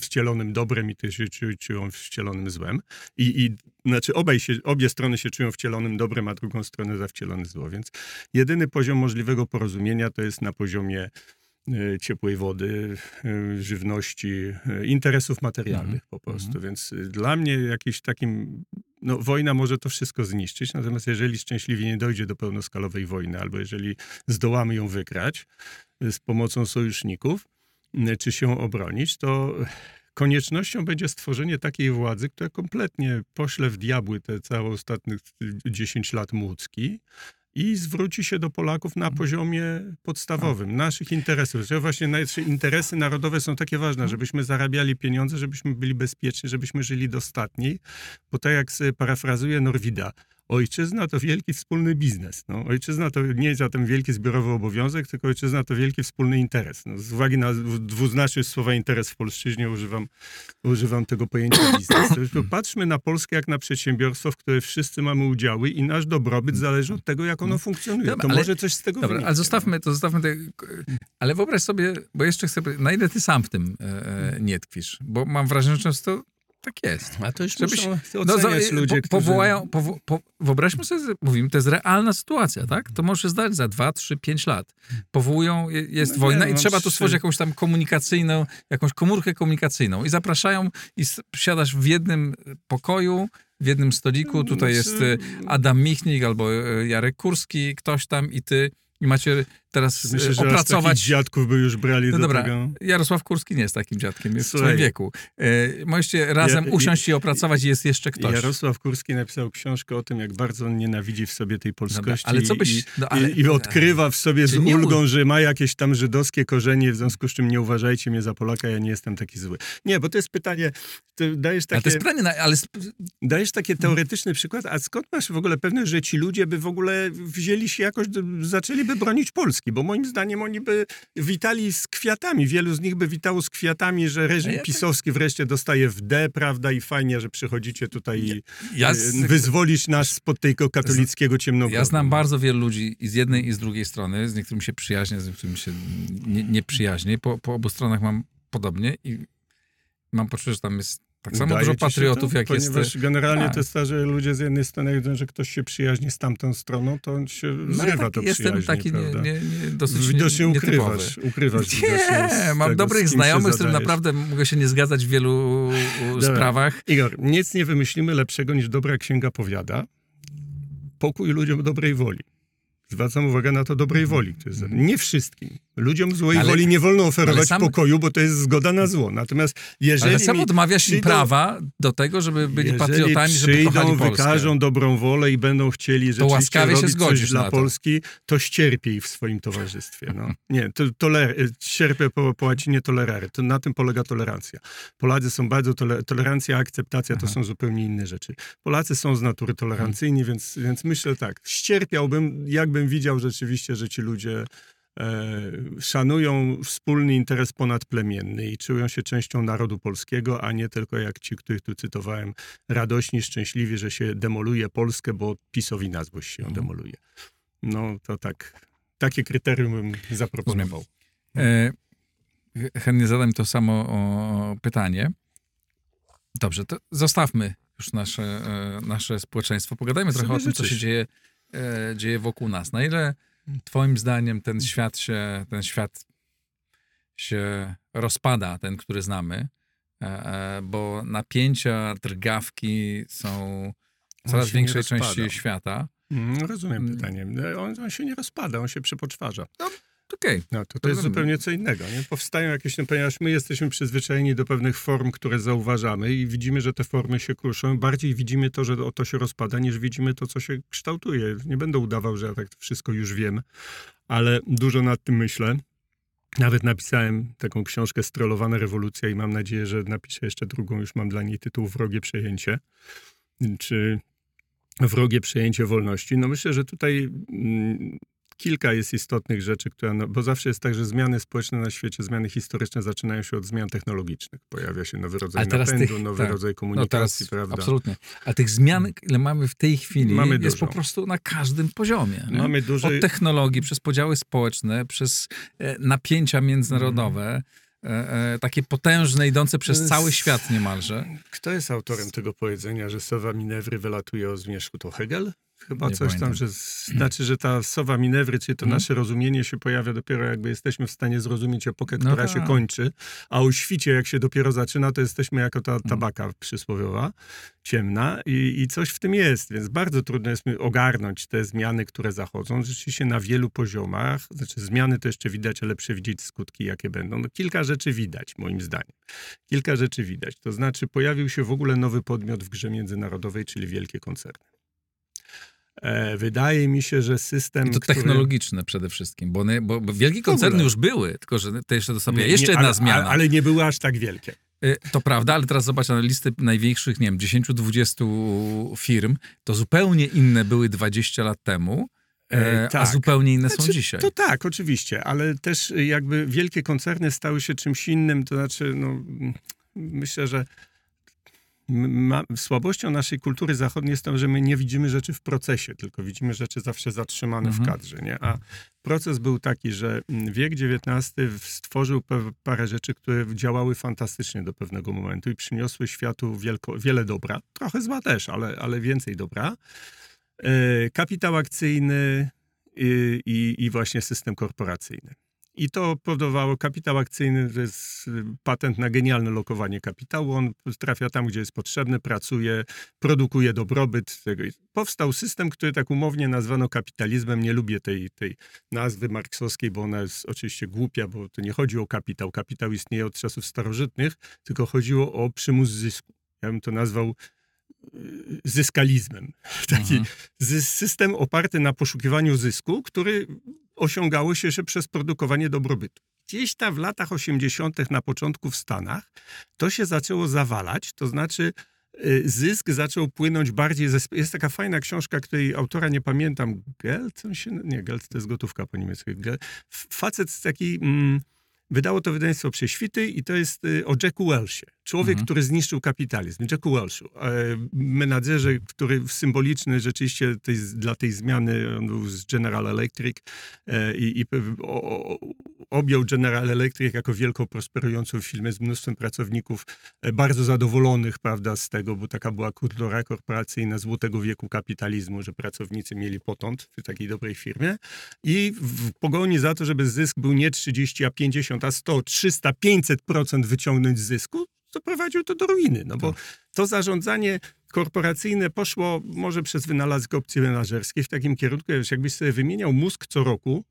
wcielonym dobrem i tych się czu- czują wcielonym złem. I, i znaczy obaj się, obie strony się czują wcielonym dobrem, a drugą stronę za wcielone zło. Więc jedyny poziom możliwego porozumienia to jest na poziomie e, ciepłej wody, e, żywności, e, interesów materialnych po prostu. Więc e, dla mnie jakiś takim, no wojna może to wszystko zniszczyć, natomiast jeżeli szczęśliwie nie dojdzie do pełnoskalowej wojny, albo jeżeli zdołamy ją wygrać e, z pomocą sojuszników, e, czy się obronić, to koniecznością będzie stworzenie takiej władzy, która kompletnie pośle w diabły te całe ostatnich 10 lat Młódzki i zwróci się do Polaków na poziomie podstawowym, naszych interesów. Że właśnie nasze interesy narodowe są takie ważne, żebyśmy zarabiali pieniądze, żebyśmy byli bezpieczni, żebyśmy żyli dostatniej, bo tak jak parafrazuję Norwida, Ojczyzna to wielki wspólny biznes. No, ojczyzna to nie zatem wielki zbiorowy obowiązek, tylko ojczyzna to wielki wspólny interes. No, z uwagi na dwuznaczność słowa interes w polszczyźnie używam, używam tego pojęcia biznes. Patrzmy na Polskę jak na przedsiębiorstwo, w którym wszyscy mamy udziały i nasz dobrobyt zależy od tego, jak ono funkcjonuje. Dobra, to ale- może coś z tego Dobra, wyniknie. ale zostawmy to, zostawmy te, ale wyobraź sobie, bo jeszcze chcę, na ile ty sam w tym e, e, nie tkwisz, bo mam wrażenie, że często tak jest. A to już Żebyś- muszą No, za- ludzie, po, powołają, powo, po, wyobraźmy sobie, mówimy, to jest realna sytuacja, tak? To może się zdać za 2, 3, 5 lat. Powołują, je- jest No nie, wojna i no trzeba tu stworzyć jakąś tam komunikacyjną, jakąś komórkę komunikacyjną i zapraszają i siadasz w jednym pokoju, w jednym stoliku, tutaj jest e, Adam Michnik albo e, Jarek Kurski, ktoś tam i ty i macie teraz Myślę, e, że opracować... dziadków by już brali No do dobra, tego. Jarosław Kurski nie jest takim dziadkiem, jest w Słuchaj. swoim wieku. E, możecie razem Ja- usiąść i opracować i jest jeszcze ktoś. Jarosław Kurski napisał książkę o tym, jak bardzo on nienawidzi w sobie tej polskości ale co byś- i, no, ale- i, i odkrywa w sobie z ulgą, że ma jakieś tam żydowskie korzenie, w związku z czym nie uważajcie mnie za Polaka, ja nie jestem taki zły. Nie, bo to jest pytanie, dajesz Ale to takie, jest pytanie, na- ale dajesz takie teoretyczny przykład, a skąd masz w ogóle pewność, że ci ludzie by w ogóle wzięli się jakoś, zaczęliby bronić Polski? Bo moim zdaniem oni by witali z kwiatami, wielu z nich by witało z kwiatami, że reżim ja tak- pisowski wreszcie dostaje w D, prawda, i fajnie, że przychodzicie tutaj i ja, e, z, wyzwolić nas spod tego katolickiego ciemnogrodu. ja znam bardzo wielu ludzi i z jednej i z drugiej strony, z niektórymi się przyjaźnię, z niektórymi się nie, nie przyjaźnię. Po, po obu stronach mam podobnie i mam poczucie, że tam jest tak samo Udaje dużo patriotów, to? jak jest... Ponieważ generalnie tak. to jest tak, że ludzie z jednej strony, widzą, że ktoś się przyjaźni z tamtą stroną, to on się No, zrywa tak, to jestem taki nie, prawda? nie, nie, dosyć Widocznie nie, ukrywasz, ukrywasz Nie, mam tego, dobrych znajomych, z którym naprawdę mogę się nie zgadzać w wielu Dobra. sprawach. Igor, nic nie wymyślimy lepszego niż dobra księga powiada. Pokój ludziom dobrej woli. Zwracam uwagę na to dobrej woli. To jest, nie wszystkim. Ludziom złej Ale- woli nie wolno oferować sam- pokoju, bo to jest zgoda na zło. Natomiast jeżeli Ale sam odmawiasz im prawa do tego, żeby byli patriotami, żeby przyjdą, kochali Polskę. wykażą dobrą wolę i będą chcieli rzeczywiście łaskawie się robić zgodzisz coś dla to. Polski, to ścierpiej w swoim towarzystwie. No. Nie, to, toler, cierpię po, po łacinie tolerare. To na tym polega tolerancja. Polacy są bardzo, tole, tolerancja, akceptacja to są zupełnie inne rzeczy. Polacy są z natury tolerancyjni, więc, więc myślę tak, ścierpiałbym, jakbym widział rzeczywiście, że ci ludzie szanują wspólny interes ponadplemienny i czują się częścią narodu polskiego, a nie tylko jak ci, których tu cytowałem, radośni, szczęśliwi, że się demoluje Polskę, bo PiSowi na złość się ją demoluje. No to tak, takie kryterium bym zaproponował. E, ch- chętnie zadam to samo pytanie. Dobrze, to zostawmy już nasze, e, nasze społeczeństwo. Pogadajmy trochę o tym, co się dzieje, e, dzieje wokół nas. Na ile twoim zdaniem ten świat się, ten świat się rozpada, ten, który znamy, e, e, bo napięcia, drgawki są w coraz większej części świata. Mm, Rozumiem Mm. pytanie. On, on się nie rozpada, on się przepoczwarza. Okej, No, to, to jest zupełnie co innego. Nie? Powstają jakieś, no, ponieważ my jesteśmy przyzwyczajeni do pewnych form, które zauważamy i widzimy, że te formy się kruszą. Bardziej widzimy to, że o to się rozpada, niż widzimy to, co się kształtuje. Nie będę udawał, że ja tak wszystko już wiem, ale dużo nad tym myślę. Nawet napisałem taką książkę Strollowana rewolucja i mam nadzieję, że napiszę jeszcze drugą. Już mam dla niej tytuł Wrogie przejęcie. Czy wrogie przejęcie wolności? No myślę, że tutaj mm, kilka jest istotnych rzeczy, które, no, bo zawsze jest tak, że zmiany społeczne na świecie, zmiany historyczne zaczynają się od zmian technologicznych. Pojawia się nowy rodzaj napędu, tych- nowy tak. rodzaj no komunikacji, teraz prawda? absolutnie. A tych zmian, ile mamy w tej chwili, Mamy jest dużo. po prostu na każdym poziomie. nie? Mamy duży... Od technologii, przez podziały społeczne, przez e, napięcia międzynarodowe, e, e, takie potężne, idące przez jest- cały świat niemalże. Kto jest autorem tego powiedzenia, że sowa Minewry wylatuje o zmierzchu? To Hegel? Chyba Nie coś pamiętam. tam, że znaczy, że ta sowa Minewry, czyli to Mhm. nasze rozumienie się pojawia dopiero jakby jesteśmy w stanie zrozumieć epokę, No która się tak. kończy, a o świcie jak się dopiero zaczyna, to jesteśmy jako ta tabaka przysłowiowa, ciemna i, i coś w tym jest, więc bardzo trudno jest mi ogarnąć te zmiany, które zachodzą, rzeczywiście na wielu poziomach, znaczy zmiany to jeszcze widać, ale przewidzieć skutki jakie będą. No, kilka rzeczy widać, moim zdaniem. Kilka rzeczy widać. To znaczy, pojawił się w ogóle nowy podmiot w grze międzynarodowej, czyli wielkie koncerny. E, wydaje mi się, że system. I to który... technologiczne przede wszystkim, bo, one, bo, bo wielkie koncerny już były, tylko że to jeszcze. Nie, Jeszcze nie, jedna ale, zmiana. Ale, nie były aż tak wielkie. Y, To prawda, ale teraz zobacz na listy największych, nie wiem, 10-20 firm, to zupełnie inne były 20 lat temu, E, e, a tak. zupełnie inne są Znaczy, dzisiaj. To tak, oczywiście, ale też jakby wielkie koncerny stały się czymś innym, to znaczy, no, myślę, że ma, słabością naszej kultury zachodniej jest to, że my nie widzimy rzeczy w procesie, tylko widzimy rzeczy zawsze zatrzymane w Mhm. kadrze, nie? A proces był taki, że wiek XIX stworzył parę rzeczy, które działały fantastycznie do pewnego momentu i przyniosły światu wielko, wiele dobra. Trochę zła też, ale, ale więcej dobra. E, kapitał akcyjny i, i, i właśnie system korporacyjny. I to powodowało, kapitał akcyjny to jest patent na genialne lokowanie kapitału. On trafia tam, gdzie jest potrzebny, pracuje, produkuje dobrobyt. Powstał system, który tak umownie nazwano kapitalizmem. Nie lubię tej, tej nazwy marksowskiej, bo ona jest oczywiście głupia, bo to nie chodzi o kapitał. Kapitał istnieje od czasów starożytnych, tylko chodziło o przymus zysku. Ja bym to nazwał zyskalizmem. Taki Mhm. system oparty na poszukiwaniu zysku, który osiągało się jeszcze przez produkowanie dobrobytu. Gdzieś tam w latach 80., na początku w Stanach, to się zaczęło zawalać, to znaczy y, zysk zaczął płynąć bardziej ze... Jest taka fajna książka, której autora nie pamiętam, Gelt? On się, nie, Gelt to jest gotówka po niemiecku. Facet z taki... Mm, Wydało to wydawnictwo Prześwity i to jest y, o Jacku Welshie. Człowiek, Mhm. który zniszczył kapitalizm. Jacku Welshu. E, menadżerze, który symboliczny rzeczywiście tej, dla tej zmiany, on był z General Electric e, i, i o, objął General Electric jako wielką, prosperującą firmę z mnóstwem pracowników, e, bardzo zadowolonych, prawda, z tego, bo taka była kultura korporacyjna złotego wieku kapitalizmu, że pracownicy mieli potąd w takiej dobrej firmie. I w pogoni za to, żeby zysk był nie 30, a 50, a 100, 300, 500% wyciągnąć z zysku, doprowadził to do ruiny. No bo to zarządzanie korporacyjne poszło może przez wynalazek opcji menedżerskiej w takim kierunku, że jakbyś sobie wymieniał mózg co roku,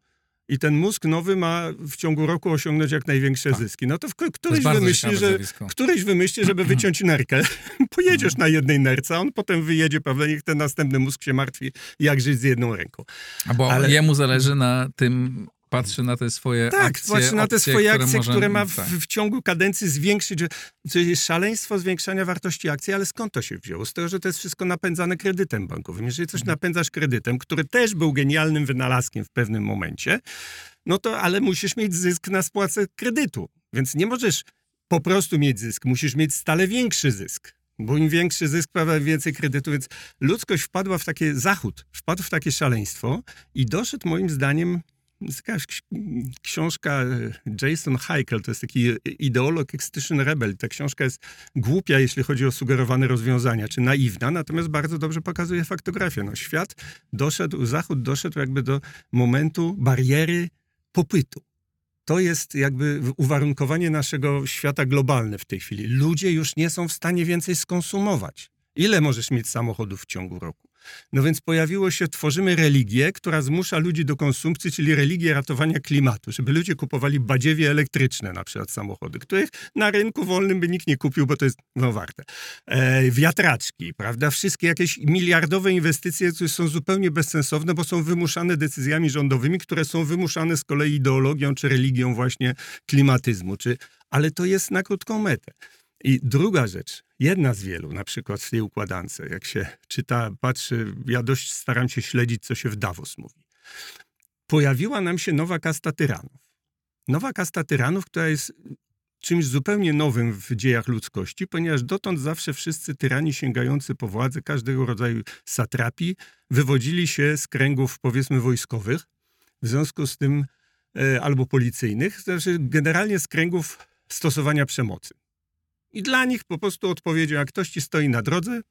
i ten mózg nowy ma w ciągu roku osiągnąć jak największe Tak. zyski. No to w, To któryś bardzo wymyśli, że, zjawisko. któryś wymyśli, żeby wyciąć nerkę. Pojedziesz na jednej nerce, a on potem wyjedzie, prawda, niech ten następny mózg się martwi, jak żyć z jedną ręką. A bo ale- jemu zależy na tym, patrzy na te swoje Tak, akcje, patrzy na te opcje, swoje które akcje, może- które ma w, tak. w ciągu kadencji zwiększyć. To jest szaleństwo zwiększania wartości akcji, ale skąd to się wzięło? Z tego, że to jest wszystko napędzane kredytem bankowym. Jeżeli coś Mhm. napędzasz kredytem, który też był genialnym wynalazkiem w pewnym momencie, no to ale musisz mieć zysk na spłacę kredytu. Więc nie możesz po prostu mieć zysk, musisz mieć stale większy zysk. Bo im większy zysk, prawda, więcej kredytu, więc ludzkość wpadła w takie, Zachód wpadł w takie szaleństwo i doszedł moim zdaniem jest jakaś ks- książka e, Jason Heikel, to jest taki ideolog Extinction Rebel. Ta książka jest głupia, jeśli chodzi o sugerowane rozwiązania, czy naiwna, natomiast bardzo dobrze pokazuje faktografię. No, świat doszedł, Zachód doszedł jakby do momentu bariery popytu. to jest jakby uwarunkowanie naszego świata globalne w tej chwili. Ludzie już nie są w stanie więcej skonsumować. Ile możesz mieć samochodów w ciągu roku? No więc pojawiło się, tworzymy religię, która zmusza ludzi do konsumpcji, czyli religię ratowania klimatu, żeby ludzie kupowali badziewie elektryczne, na przykład samochody, których na rynku wolnym by nikt nie kupił, bo to jest no, warte. E, wiatraczki, prawda? Wszystkie jakieś miliardowe inwestycje, które są zupełnie bezsensowne, bo są wymuszane decyzjami rządowymi, które są wymuszane z kolei ideologią czy religią właśnie klimatyzmu. Czy... Ale to jest na krótką metę. I druga rzecz, jedna z wielu, na przykład w tej układance, jak się czyta, patrzy, ja dość staram się śledzić, co się w Davos mówi. Pojawiła nam się nowa kasta tyranów. Nowa kasta tyranów, która jest czymś zupełnie nowym w dziejach ludzkości, ponieważ dotąd zawsze wszyscy tyrani sięgający po władzę, każdego rodzaju satrapii, wywodzili się z kręgów, powiedzmy, wojskowych, w związku z tym, e, albo policyjnych, znaczy generalnie z kręgów stosowania przemocy. I dla nich po prostu odpowiedzią, jak ktoś ci stoi na drodze,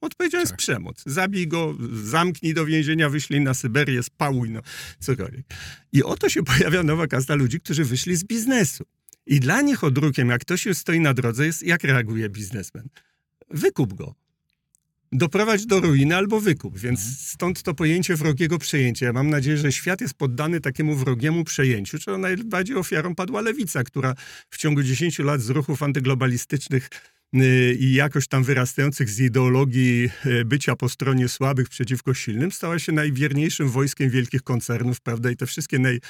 odpowiedzią jest Tak. przemoc. Zabij go, zamknij do więzienia, wyślij na Syberię, spałuj, no cokolwiek. I oto się pojawia nowa kasta ludzi, którzy wyszli z biznesu. I dla nich odrukiem, jak ktoś stoi na drodze, jest jak reaguje biznesmen. Wykup go. Doprowadź do ruiny albo wykup. Więc stąd to pojęcie wrogiego przejęcia. Ja mam nadzieję, że świat jest poddany takiemu wrogiemu przejęciu, czego najbardziej ofiarą padła lewica, która w ciągu 10 lat z ruchów antyglobalistycznych y, i jakoś tam wyrastających z ideologii y, bycia po stronie słabych przeciwko silnym, stała się najwierniejszym wojskiem wielkich koncernów, prawda? I te wszystkie naj,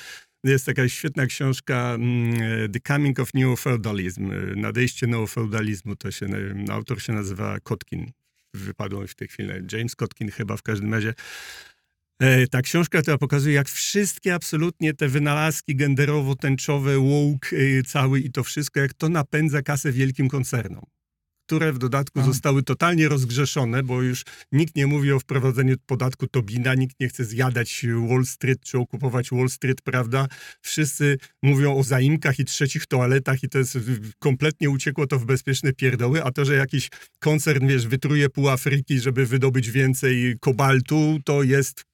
jest taka świetna książka mm, The Coming of Neofeudalism, y, nadejście neofeudalizmu, to się, autor się nazywa Kotkin, wypadło mi w tej chwili, James Kotkin chyba w każdym razie. E, Ta książka, która pokazuje, jak wszystkie absolutnie te wynalazki genderowo-tęczowe, woke e, cały i to wszystko, jak to napędza kasę wielkim koncernom, które w dodatku A. zostały totalnie rozgrzeszone, bo już nikt nie mówi o wprowadzeniu podatku Tobina, nikt nie chce zjadać Wall Street czy okupować Wall Street, prawda? Wszyscy mówią o zaimkach i trzecich toaletach i to jest kompletnie uciekło to w bezpieczne pierdoły, a to, że jakiś koncern, wiesz, wytruje pół Afryki, żeby wydobyć więcej kobaltu, to jest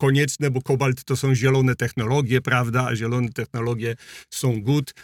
konieczne, bo kobalt to są zielone technologie, prawda, a zielone technologie są good.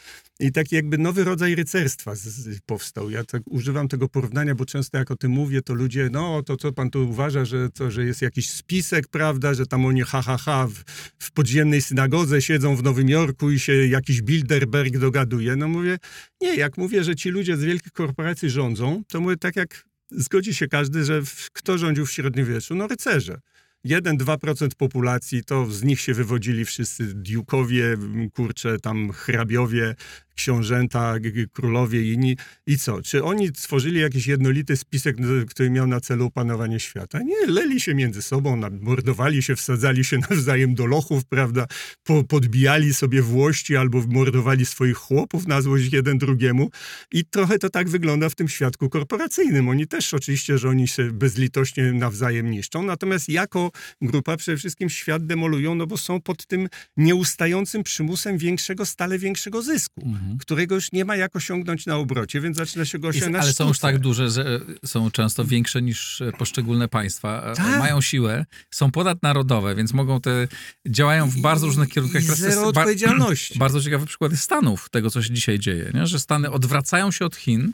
I taki jakby nowy rodzaj rycerstwa z, z, powstał. Ja tak używam tego porównania, bo często jak o tym mówię, to ludzie, no to co pan tu uważa, że, to, że jest jakiś spisek, prawda, że tam oni ha, ha, ha w, w podziemnej synagodze siedzą w Nowym Jorku i się jakiś Bilderberg dogaduje. No mówię, nie, jak mówię, że ci ludzie z wielkich korporacji rządzą, to mówię tak jak zgodzi się każdy, że w, kto rządził w średniowieczu? No rycerze. 1-2% populacji, to z nich się wywodzili wszyscy diukowie, kurcze, tam hrabiowie, książęta, królowie i inni. I co? Czy oni stworzyli jakiś jednolity spisek, który miał na celu opanowanie świata? Nie, leli się między sobą, mordowali się, wsadzali się nawzajem do lochów, prawda? Po, podbijali sobie włości albo mordowali swoich chłopów na złość jeden drugiemu. I trochę to tak wygląda w tym świadku korporacyjnym. Oni też oczywiście, że oni się bezlitośnie nawzajem niszczą, natomiast jako grupa przede wszystkim świat demolują, no bo są pod tym nieustającym przymusem większego, stale większego zysku, Mhm. Którego już nie ma jak osiągnąć na obrocie, więc zaczyna się go Jest, osiągnąć ale są już sztuce. tak duże, że są często większe niż e, poszczególne państwa. E, Tak. Mają siłę, są ponadnarodowe, więc mogą te, działają w bardzo różnych kierunkach. I jest zero ba- odpowiedzialności. Bardzo ciekawy przykład jest Stanów, tego co się dzisiaj dzieje, nie? że Stany odwracają się od Chin,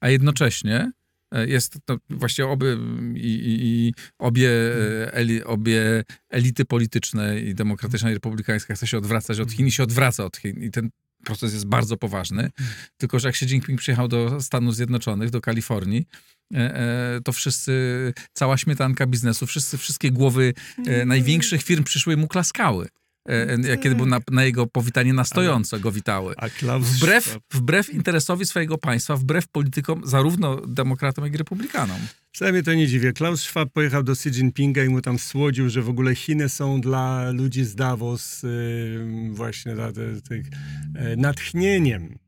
a jednocześnie e, jest to właśnie obie, i, i, i obie, e, eli, obie elity polityczne i demokratyczna i republikańska chce się odwracać od Chin i się odwraca od Chin. I ten proces jest bardzo poważny. Tylko, że jak Xi Jinping przyjechał do Stanów Zjednoczonych, do Kalifornii, e, e, to wszyscy, cała śmietanka biznesu, wszyscy, wszystkie głowy e, największych firm przyszły mu klaskały. E, e, Kiedy był na, na jego powitanie na stojąco go witały. Wbrew, wbrew interesowi swojego państwa, wbrew politykom, zarówno demokratom, jak i republikanom. Wcale mnie to nie dziwię. Klaus Schwab pojechał do Xi Jinpinga i mu tam słodził, że w ogóle Chiny są dla ludzi z Davos yy, właśnie dla tych, e, natchnieniem.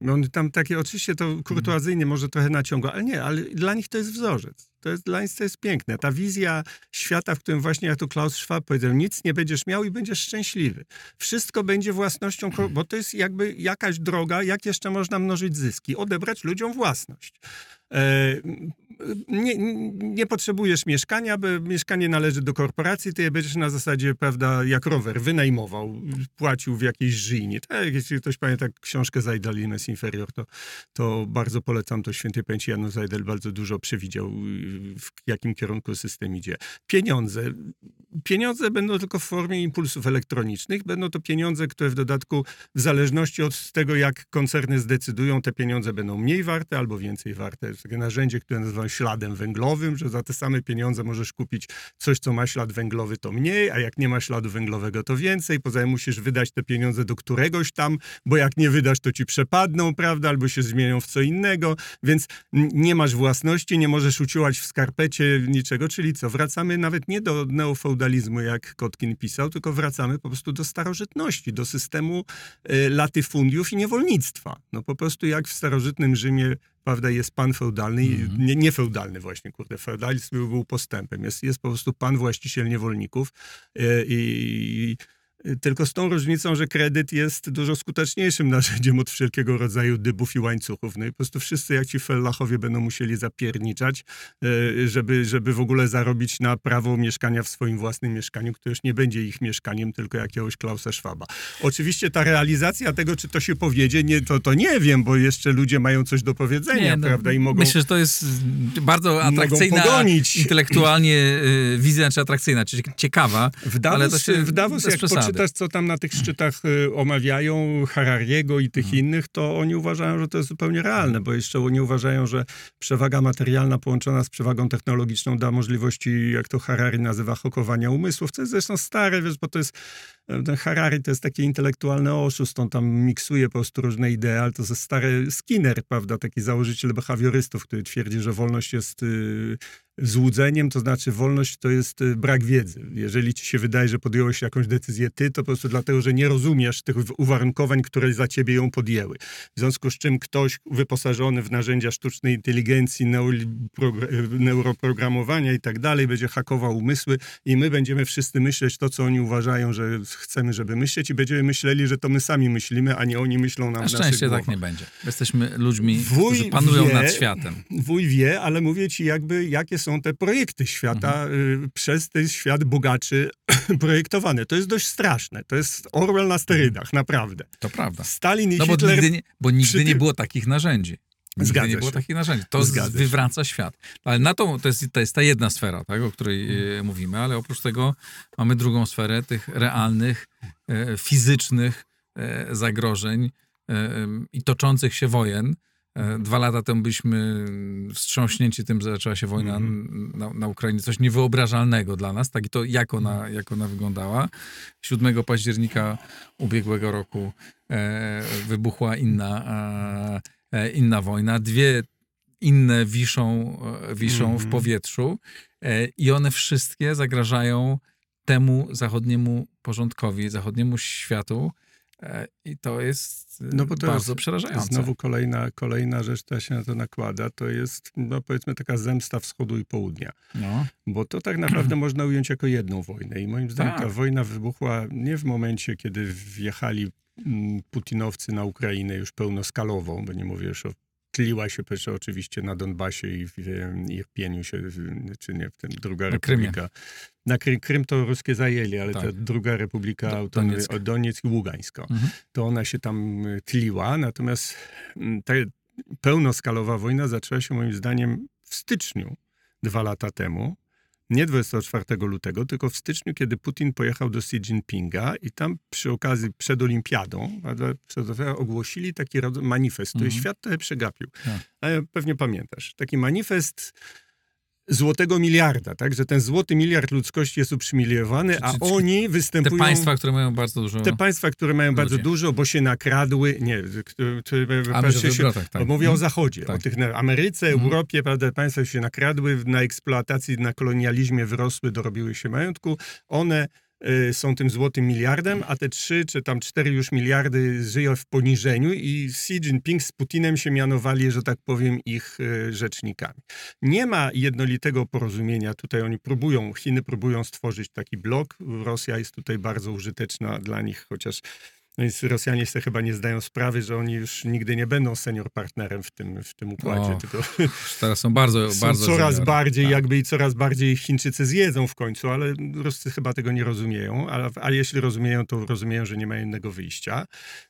No On tam takie, oczywiście to kurtuazyjnie może trochę naciąga, ale nie, ale dla nich to jest wzorzec. To jest, dla nich to jest piękne. Ta wizja świata, w którym właśnie jak tu Klaus Schwab powiedział, nic nie będziesz miał i będziesz szczęśliwy. Wszystko będzie własnością, bo to jest jakby jakaś droga, jak jeszcze można mnożyć zyski. Odebrać ludziom własność. E, nie, nie potrzebujesz mieszkania, bo mieszkanie należy do korporacji, ty je będziesz na zasadzie, prawda, jak rower, wynajmował, płacił w jakiejś żyjni. Tak, jeśli ktoś pamięta książkę Zajdal Limes Inferior, to, to bardzo polecam to świętej pamięci. Janusz Zajdel bardzo dużo przewidział, w jakim kierunku system idzie. Pieniądze. Pieniądze będą tylko w formie impulsów elektronicznych. Będą to pieniądze, które w dodatku, w zależności od tego, jak koncerny zdecydują, te pieniądze będą mniej warte albo więcej warte. Takie narzędzie, które nazywa śladem węglowym, że za te same pieniądze możesz kupić coś, co ma ślad węglowy, to mniej, a jak nie ma śladu węglowego, to więcej. Poza tym musisz wydać te pieniądze do któregoś tam, bo jak nie wydasz, to ci przepadną, prawda, albo się zmienią w co innego, więc nie masz własności, nie możesz uciłać w skarpecie niczego, czyli co, wracamy nawet nie do neofeudalizmu, jak Kotkin pisał, tylko wracamy po prostu do starożytności, do systemu y, latyfundiów i niewolnictwa. No po prostu jak w starożytnym Rzymie prawda, jest pan feudalny, mm. nie, nie feudalny właśnie, kurde, feudalizm był postępem, jest, jest po prostu pan właściciel niewolników yy, i tylko z tą różnicą, że kredyt jest dużo skuteczniejszym narzędziem od wszelkiego rodzaju dybów i łańcuchów. No i po prostu wszyscy, jak ci fellachowie, będą musieli zapierniczać, e, żeby, żeby w ogóle zarobić na prawo mieszkania w swoim własnym mieszkaniu, które już nie będzie ich mieszkaniem, tylko jakiegoś Klausa Schwaba. Oczywiście ta realizacja tego, czy to się powiedzie, nie, to, to nie wiem, bo jeszcze ludzie mają coś do powiedzenia, nie, no, prawda? I mogą, myślę, że to jest bardzo atrakcyjna, intelektualnie y, wizja, czy atrakcyjna, czy ciekawa. W Davos, ale to się, w Davos jak czytasz, co tam na tych szczytach y, omawiają, Harariego i tych hmm. innych, to oni uważają, że to jest zupełnie realne, bo jeszcze oni uważają, że przewaga materialna połączona z przewagą technologiczną da możliwości, jak to Harari nazywa, hokowania umysłów, co jest zresztą stare, wiesz, bo to jest ten Harari to jest taki intelektualny oszust, on tam miksuje po prostu różne idee, ale to jest stary Skinner, prawda, taki założyciel behawiorystów, który twierdzi, że wolność jest y, złudzeniem, to znaczy wolność to jest y, brak wiedzy. Jeżeli ci się wydaje, że podjąłeś jakąś decyzję ty, to po prostu dlatego, że nie rozumiesz tych uwarunkowań, które za ciebie ją podjęły. W związku z czym ktoś wyposażony w narzędzia sztucznej inteligencji, neuroprogramowania i tak dalej, będzie hakował umysły i my będziemy wszyscy myśleć to, co oni uważają, że chcemy, żeby myśleć i będziemy myśleli, że to my sami myślimy, a nie oni myślą nam Na szczęście tak nie będzie. Jesteśmy ludźmi, wuj którzy panują wie, nad światem. Wuj wie, ale mówię ci jakby, jakie są te projekty świata mhm. y, przez ten świat bogaczy projektowane. To jest dość straszne. To jest Orwell na sterydach, mhm. naprawdę. To prawda. Stalin i no, Hitler... Bo nigdy nie, bo nigdy nie było takich narzędzi. Nigdy nie było takich narzędzi. To Zgadza wywraca się. świat. Ale na to, to jest, to jest ta jedna sfera, tak, o której hmm. mówimy, ale oprócz tego mamy drugą sferę tych realnych, e, fizycznych e, zagrożeń e, i toczących się wojen. Dwa lata temu byliśmy wstrząśnięci tym, że zaczęła się wojna mm. na, na, Ukrainie. Coś niewyobrażalnego dla nas, tak i to jak ona, jak ona wyglądała. 7 października ubiegłego roku e, wybuchła inna e, E, inna wojna, dwie inne wiszą, e, wiszą mm w mhm. powietrzu e, i one wszystkie zagrażają temu zachodniemu porządkowi, zachodniemu światu. I to jest no bo to bardzo jest przerażające. Znowu kolejna, kolejna rzecz, która się na to nakłada, to jest no powiedzmy taka zemsta wschodu i południa. No. Bo to tak naprawdę można ująć jako jedną wojnę. I moim zdaniem tak. ta wojna wybuchła nie w momencie, kiedy wjechali Mm, putinowcy na Ukrainę już pełnoskalową, bo nie mówię już o tliła się jeszcze oczywiście na Donbasie i w Irpieniu się, czy nie, w tym druga na republika. Krymie. Na Krym, Krym to ruskie zajęli, ale tak. ta druga republika Do, Donieck. Donieck i Ługańsko. Mhm. To ona się tam y, tliła, natomiast mm, ta pełnoskalowa wojna zaczęła się moim zdaniem w styczniu dwa lata temu nie 24 lutego, tylko w styczniu, kiedy Putin pojechał do Xi Jinpinga i tam przy okazji przed olimpiadą ogłosili taki manifest, który mhm. świat trochę przegapił. Tak. Ale pewnie pamiętasz. Taki manifest złotego miliarda, tak? Że ten złoty miliard ludzkości jest uprzymilowany, a oni występują... Te państwa, które mają bardzo dużo... Te państwa, które mają bardzo dużo, bo się nakradły, nie, które, które się, tak, mówię o mhm. Zachodzie, tak. o tych Ameryce, mhm. Europie, prawda, państwa się nakradły, na eksploatacji, na kolonializmie wyrosły, dorobiły się majątku, one są tym złotym miliardem, a te trzy czy tam cztery już miliardy żyją w poniżeniu i Xi Jinping z Putinem się mianowali, że tak powiem, ich y, rzecznikami. Nie ma jednolitego porozumienia. Tutaj oni próbują, Chiny próbują stworzyć taki blok. Rosja jest tutaj bardzo użyteczna dla nich, chociaż No więc Rosjanie sobie chyba nie zdają sprawy, że oni już nigdy nie będą senior partnerem w tym, w tym układzie, O, tylko Teraz są bardzo, są bardzo coraz senior. bardziej, Tak. jakby i coraz bardziej Chińczycy zjedzą w końcu, ale Ruscy chyba tego nie rozumieją, a, a jeśli rozumieją, to rozumieją, że nie mają innego wyjścia.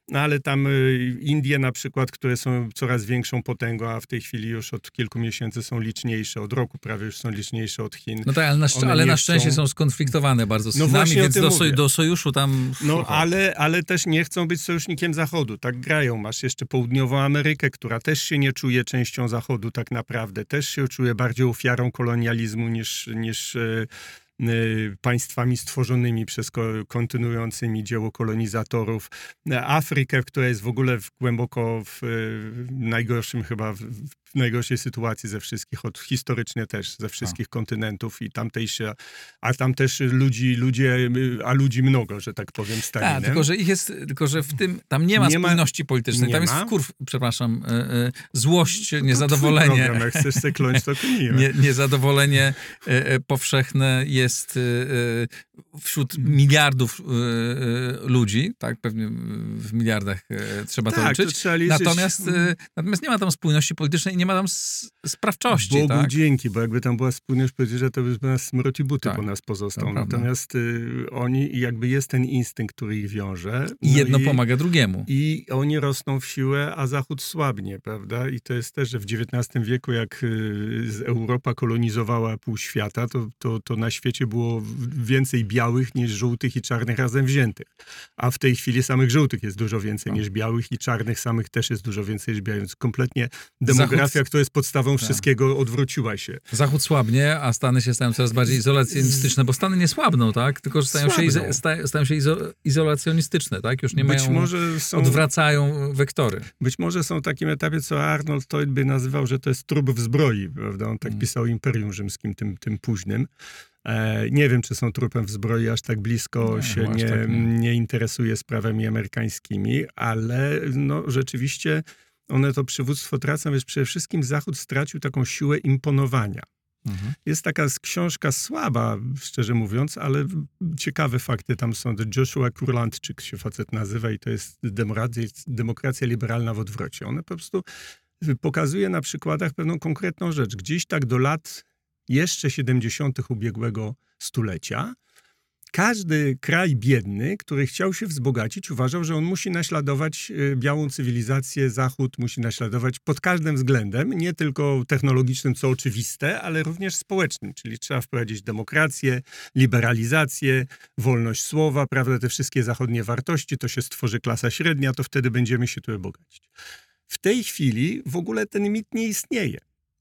No ale tam y, Indie na przykład, które są coraz większą potęgą, a w tej chwili już od kilku miesięcy są liczniejsze, od roku prawie już są liczniejsze od Chin. No tak, ale na, szcz- ale na szczęście są skonfliktowane bardzo z No Chinami, właśnie o więc do, soj- do sojuszu tam... No, ale, ale też nie chcą być sojusznikiem Zachodu. Tak grają. Masz jeszcze południową Amerykę, która też się nie czuje częścią Zachodu tak naprawdę. Też się czuje bardziej ofiarą kolonializmu niż, niż e, e, państwami stworzonymi przez ko, kontynuującymi dzieło kolonizatorów. E, Afrykę, która jest w ogóle w, głęboko w, e, najgorszym chyba, w, w najgorszej sytuacji ze wszystkich, od historycznie też, ze wszystkich kontynentów i tamtejsze, a tam też ludzi, ludzie, a ludzi mnogo, że tak powiem, Tak, Stalinem. tylko że ich jest, tylko że w tym, tam nie ma Nie ma- spójności politycznej, nie tam jest ma. wkurw, przepraszam, e, e, złość, To niezadowolenie, program, jak chcesz se kląć, to nie, niezadowolenie e, powszechne jest wśród miliardów ludzi, tak, pewnie w miliardach trzeba to tak, to liczyć. trzeba liczyć. Natomiast, natomiast nie ma tam spójności politycznej nie ma tam sprawczości, Bogu tak? dzięki, bo jakby tam była spójność polityczna, to by nas smrot i buty Tak, po nas pozostał. Natomiast y, oni, jakby jest ten instynkt, który ich wiąże. No jedno i, pomaga drugiemu. I oni rosną w siłę, a Zachód słabnie, prawda? I to jest też, że w XIX wieku, jak y, Europa kolonizowała pół świata, to, to, to na świecie było więcej białych niż żółtych i czarnych razem wziętych. A w tej chwili samych żółtych jest dużo więcej Tak. niż białych i czarnych samych też jest dużo więcej niż białych. Kompletnie demografia, Zachód- która jest podstawą Tak. wszystkiego, odwróciła się. Zachód słabnie, a Stany się stają coraz bardziej izolacjonistyczne, bo Stany nie słabną, tak? Tylko że stają się, izo- sta- stają się izo- izolacjonistyczne, tak? Już nie być, mają, może są, odwracają wektory. być może są w takim etapie, co Arnold Toyd by nazywał, że to jest trup w zbroi, prawda? On tak Mm. pisał o Imperium Rzymskim, tym, tym późnym. E, nie wiem, czy są trupem w zbroi, aż tak blisko Nie, się nie, tak nie. nie interesuje sprawami amerykańskimi, ale no, rzeczywiście one to przywództwo tracą, więc przede wszystkim Zachód stracił taką siłę imponowania. Mhm. Jest taka książka słaba, szczerze mówiąc, ale ciekawe fakty tam są. Joshua Kurlandczyk się facet nazywa i to jest demokracja, demokracja liberalna w odwrocie. One po prostu pokazuje na przykładach pewną konkretną rzecz. Gdzieś tak do lat jeszcze 70. ubiegłego stulecia każdy kraj biedny, który chciał się wzbogacić, uważał, że on musi naśladować y, białą cywilizację, Zachód musi naśladować pod każdym względem, nie tylko technologicznym, co oczywiste, ale również społecznym, czyli trzeba wprowadzić demokrację, liberalizację, wolność słowa, prawda, te wszystkie zachodnie wartości, to się stworzy klasa średnia, to wtedy będziemy się tu bogacić. W tej chwili w ogóle ten mit nie istnieje.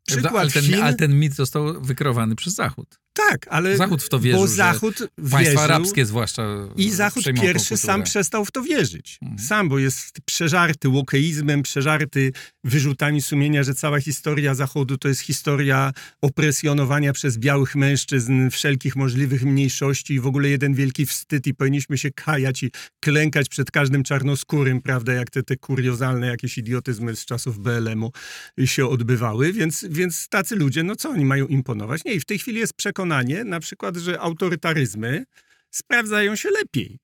Przykład ale, ten, Chin, ale ten mit został wykreowany przez Zachód. Tak, ale Zachód w to wierzył, bo Zachód Państwa wierzył, arabskie zwłaszcza i Zachód pierwszy sam przestał w to wierzyć. Mhm. Sam, bo jest przeżarty łokeizmem, przeżarty wyrzutami sumienia, że cała historia Zachodu to jest historia opresjonowania przez białych mężczyzn wszelkich możliwych mniejszości i w ogóle jeden wielki wstyd i powinniśmy się kajać i klękać przed każdym czarnoskórym, prawda, jak te, te kuriozalne jakieś idiotyzmy z czasów BLM-u się odbywały, więc, więc tacy ludzie, no co oni mają imponować? Nie, i w tej chwili jest przekonanie na przykład, że autorytaryzmy sprawdzają się lepiej.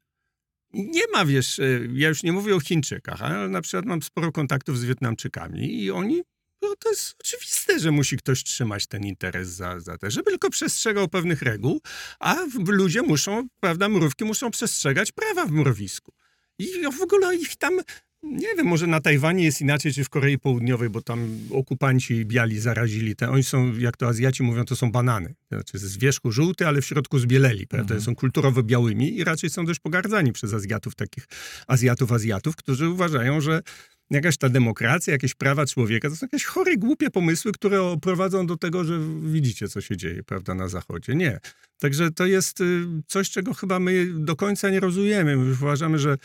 Nie ma, wiesz, e, ja już nie mówię o Chińczykach, ale na przykład mam sporo kontaktów z Wietnamczykami i oni, no to jest oczywiste, że musi ktoś trzymać ten interes za, za te, żeby tylko przestrzegał pewnych reguł, a ludzie muszą, prawda, mrówki muszą przestrzegać prawa w mrowisku. I w ogóle ich tam, nie wiem, może na Tajwanie jest inaczej, czy w Korei Południowej, bo tam okupanci biali zarazili. Te, oni są, jak to Azjaci mówią, to są banany. Znaczy z wierzchu żółty, ale w środku zbieleli. Prawda? Mhm. Są kulturowo białymi i raczej są dość pogardzani przez Azjatów, takich Azjatów, Azjatów, którzy uważają, że jakaś ta demokracja, jakieś prawa człowieka, to są jakieś chore, głupie pomysły, które prowadzą do tego, że widzicie, co się dzieje, prawda, na Zachodzie. Nie. Także to jest y, coś, czego chyba my do końca nie rozumiemy. My uważamy, że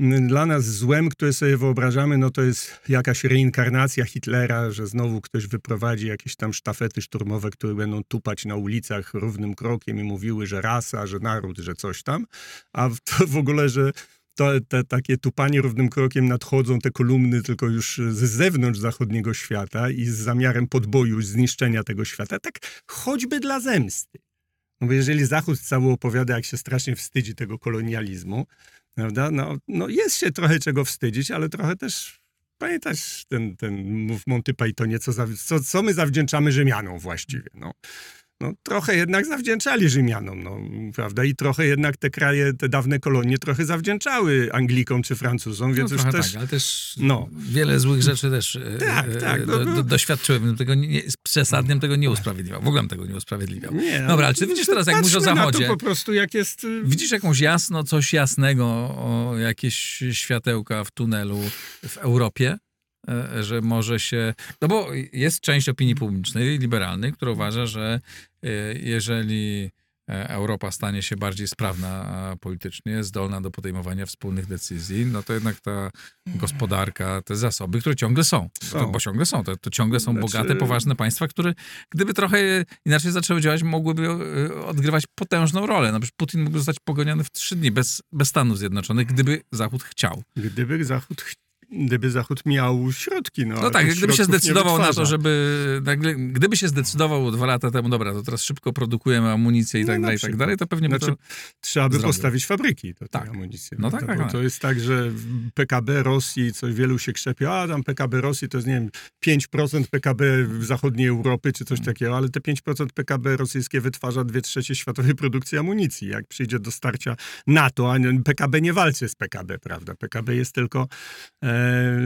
dla nas złem, które sobie wyobrażamy, no to jest jakaś reinkarnacja Hitlera, że znowu ktoś wyprowadzi jakieś tam sztafety szturmowe, które będą tupać na ulicach równym krokiem i mówiły, że rasa, że naród, że coś tam. A to w ogóle, że to, te takie tupanie równym krokiem nadchodzą te kolumny tylko już z zewnątrz zachodniego świata i z zamiarem podboju, zniszczenia tego świata, tak choćby dla zemsty. No bo jeżeli Zachód cały opowiada, jak się strasznie wstydzi tego kolonializmu, Prawda? No, no jest się trochę czego wstydzić, ale trochę też pamiętasz ten, ten w Monty Pythonie, co, za, co, co my zawdzięczamy Rzymianom właściwie. No no, trochę jednak zawdzięczali Rzymianom, no, prawda? I trochę jednak te kraje, te dawne kolonie trochę zawdzięczały Anglikom czy Francuzom, więc no, już też... Tak, ale też no. wiele złych rzeczy też e, tak, tak, no, do, do, doświadczyłem. Tego nie, przesadnym tego nie usprawiedliwiał. W ogóle tego nie usprawiedliwiał. Nie, Dobra, ale czy widzisz teraz, jak mówisz o Zachodzie... po prostu jak jest... Y, widzisz jakąś jasno, coś jasnego, o jakieś światełka w tunelu w Europie? E, że może się. No bo jest część opinii publicznej, liberalnej, która uważa, że e, jeżeli e, Europa stanie się bardziej sprawna politycznie, zdolna do podejmowania wspólnych decyzji, no to jednak ta gospodarka, te zasoby, które ciągle są, są. To, bo ciągle są, to, to ciągle są znaczy... bogate, poważne państwa, które gdyby trochę inaczej zaczęły działać, mogłyby odgrywać potężną rolę. Na przykład Putin mógł zostać pogoniony w trzy dni bez, bez Stanów Zjednoczonych, gdyby Zachód chciał. Gdyby Zachód chciał gdyby Zachód miał środki. No, no tak, gdyby się zdecydował na to, żeby. Gdyby się zdecydował dwa lata temu, dobra, to teraz szybko produkujemy amunicję i tak no, dalej, i tak dalej, to pewnie znaczy, by to Trzeba by zrobił. postawić fabryki do tak. tej amunicji. No, tak, tak, tak. To jest tak, że PKB Rosji, co wielu się krzepie, a tam PKB Rosji to jest, nie wiem, 5% PKB zachodniej Europy, czy coś hmm. takiego, ale te 5% PKB rosyjskie wytwarza dwie trzecie światowej produkcji amunicji. Jak przyjdzie do starcia NATO, a PKB nie walczy z PKB, prawda? PKB jest tylko e,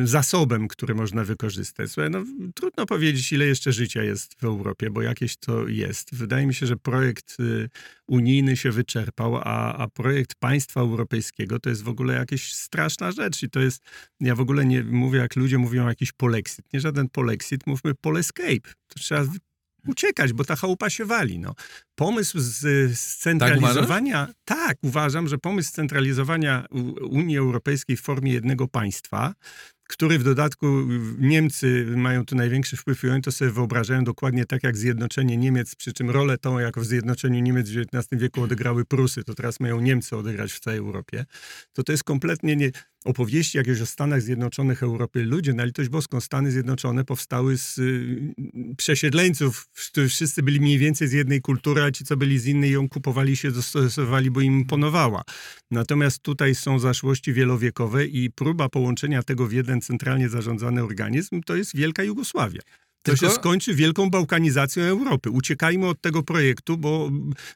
zasobem, który można wykorzystać. Słuchaj, no, trudno powiedzieć, ile jeszcze życia jest w Europie, bo jakieś to jest. Wydaje mi się, że projekt y, unijny się wyczerpał, a, a projekt państwa europejskiego to jest w ogóle jakaś straszna rzecz i to jest, ja w ogóle nie mówię, jak ludzie mówią jakiś polexit. Nie żaden polexit, mówmy polescape. To trzeba uciekać, bo ta chałupa się wali. No. Pomysł z scentralizowania... Tak, tak, uważam, że pomysł scentralizowania Unii Europejskiej w formie jednego państwa, który w dodatku Niemcy mają tu największy wpływ i oni to sobie wyobrażają dokładnie tak jak zjednoczenie Niemiec, przy czym rolę tą, jak w zjednoczeniu Niemiec w XIX wieku odegrały Prusy, to teraz mają Niemcy odegrać w całej Europie, to to jest kompletnie nie, opowieści jakieś o Stanach Zjednoczonych Europy. Ludzie, na litość boską, Stany Zjednoczone powstały z y, przesiedleńców, którzy wszyscy byli mniej więcej z jednej kultury, a ci, co byli z innej, ją kupowali się dostosowali, bo im imponowała. Natomiast tutaj są zaszłości wielowiekowe i próba połączenia tego w jeden centralnie zarządzany organizm, to jest Wielka Jugosławia. To Tylko... się skończy wielką bałkanizacją Europy. Uciekajmy od tego projektu, bo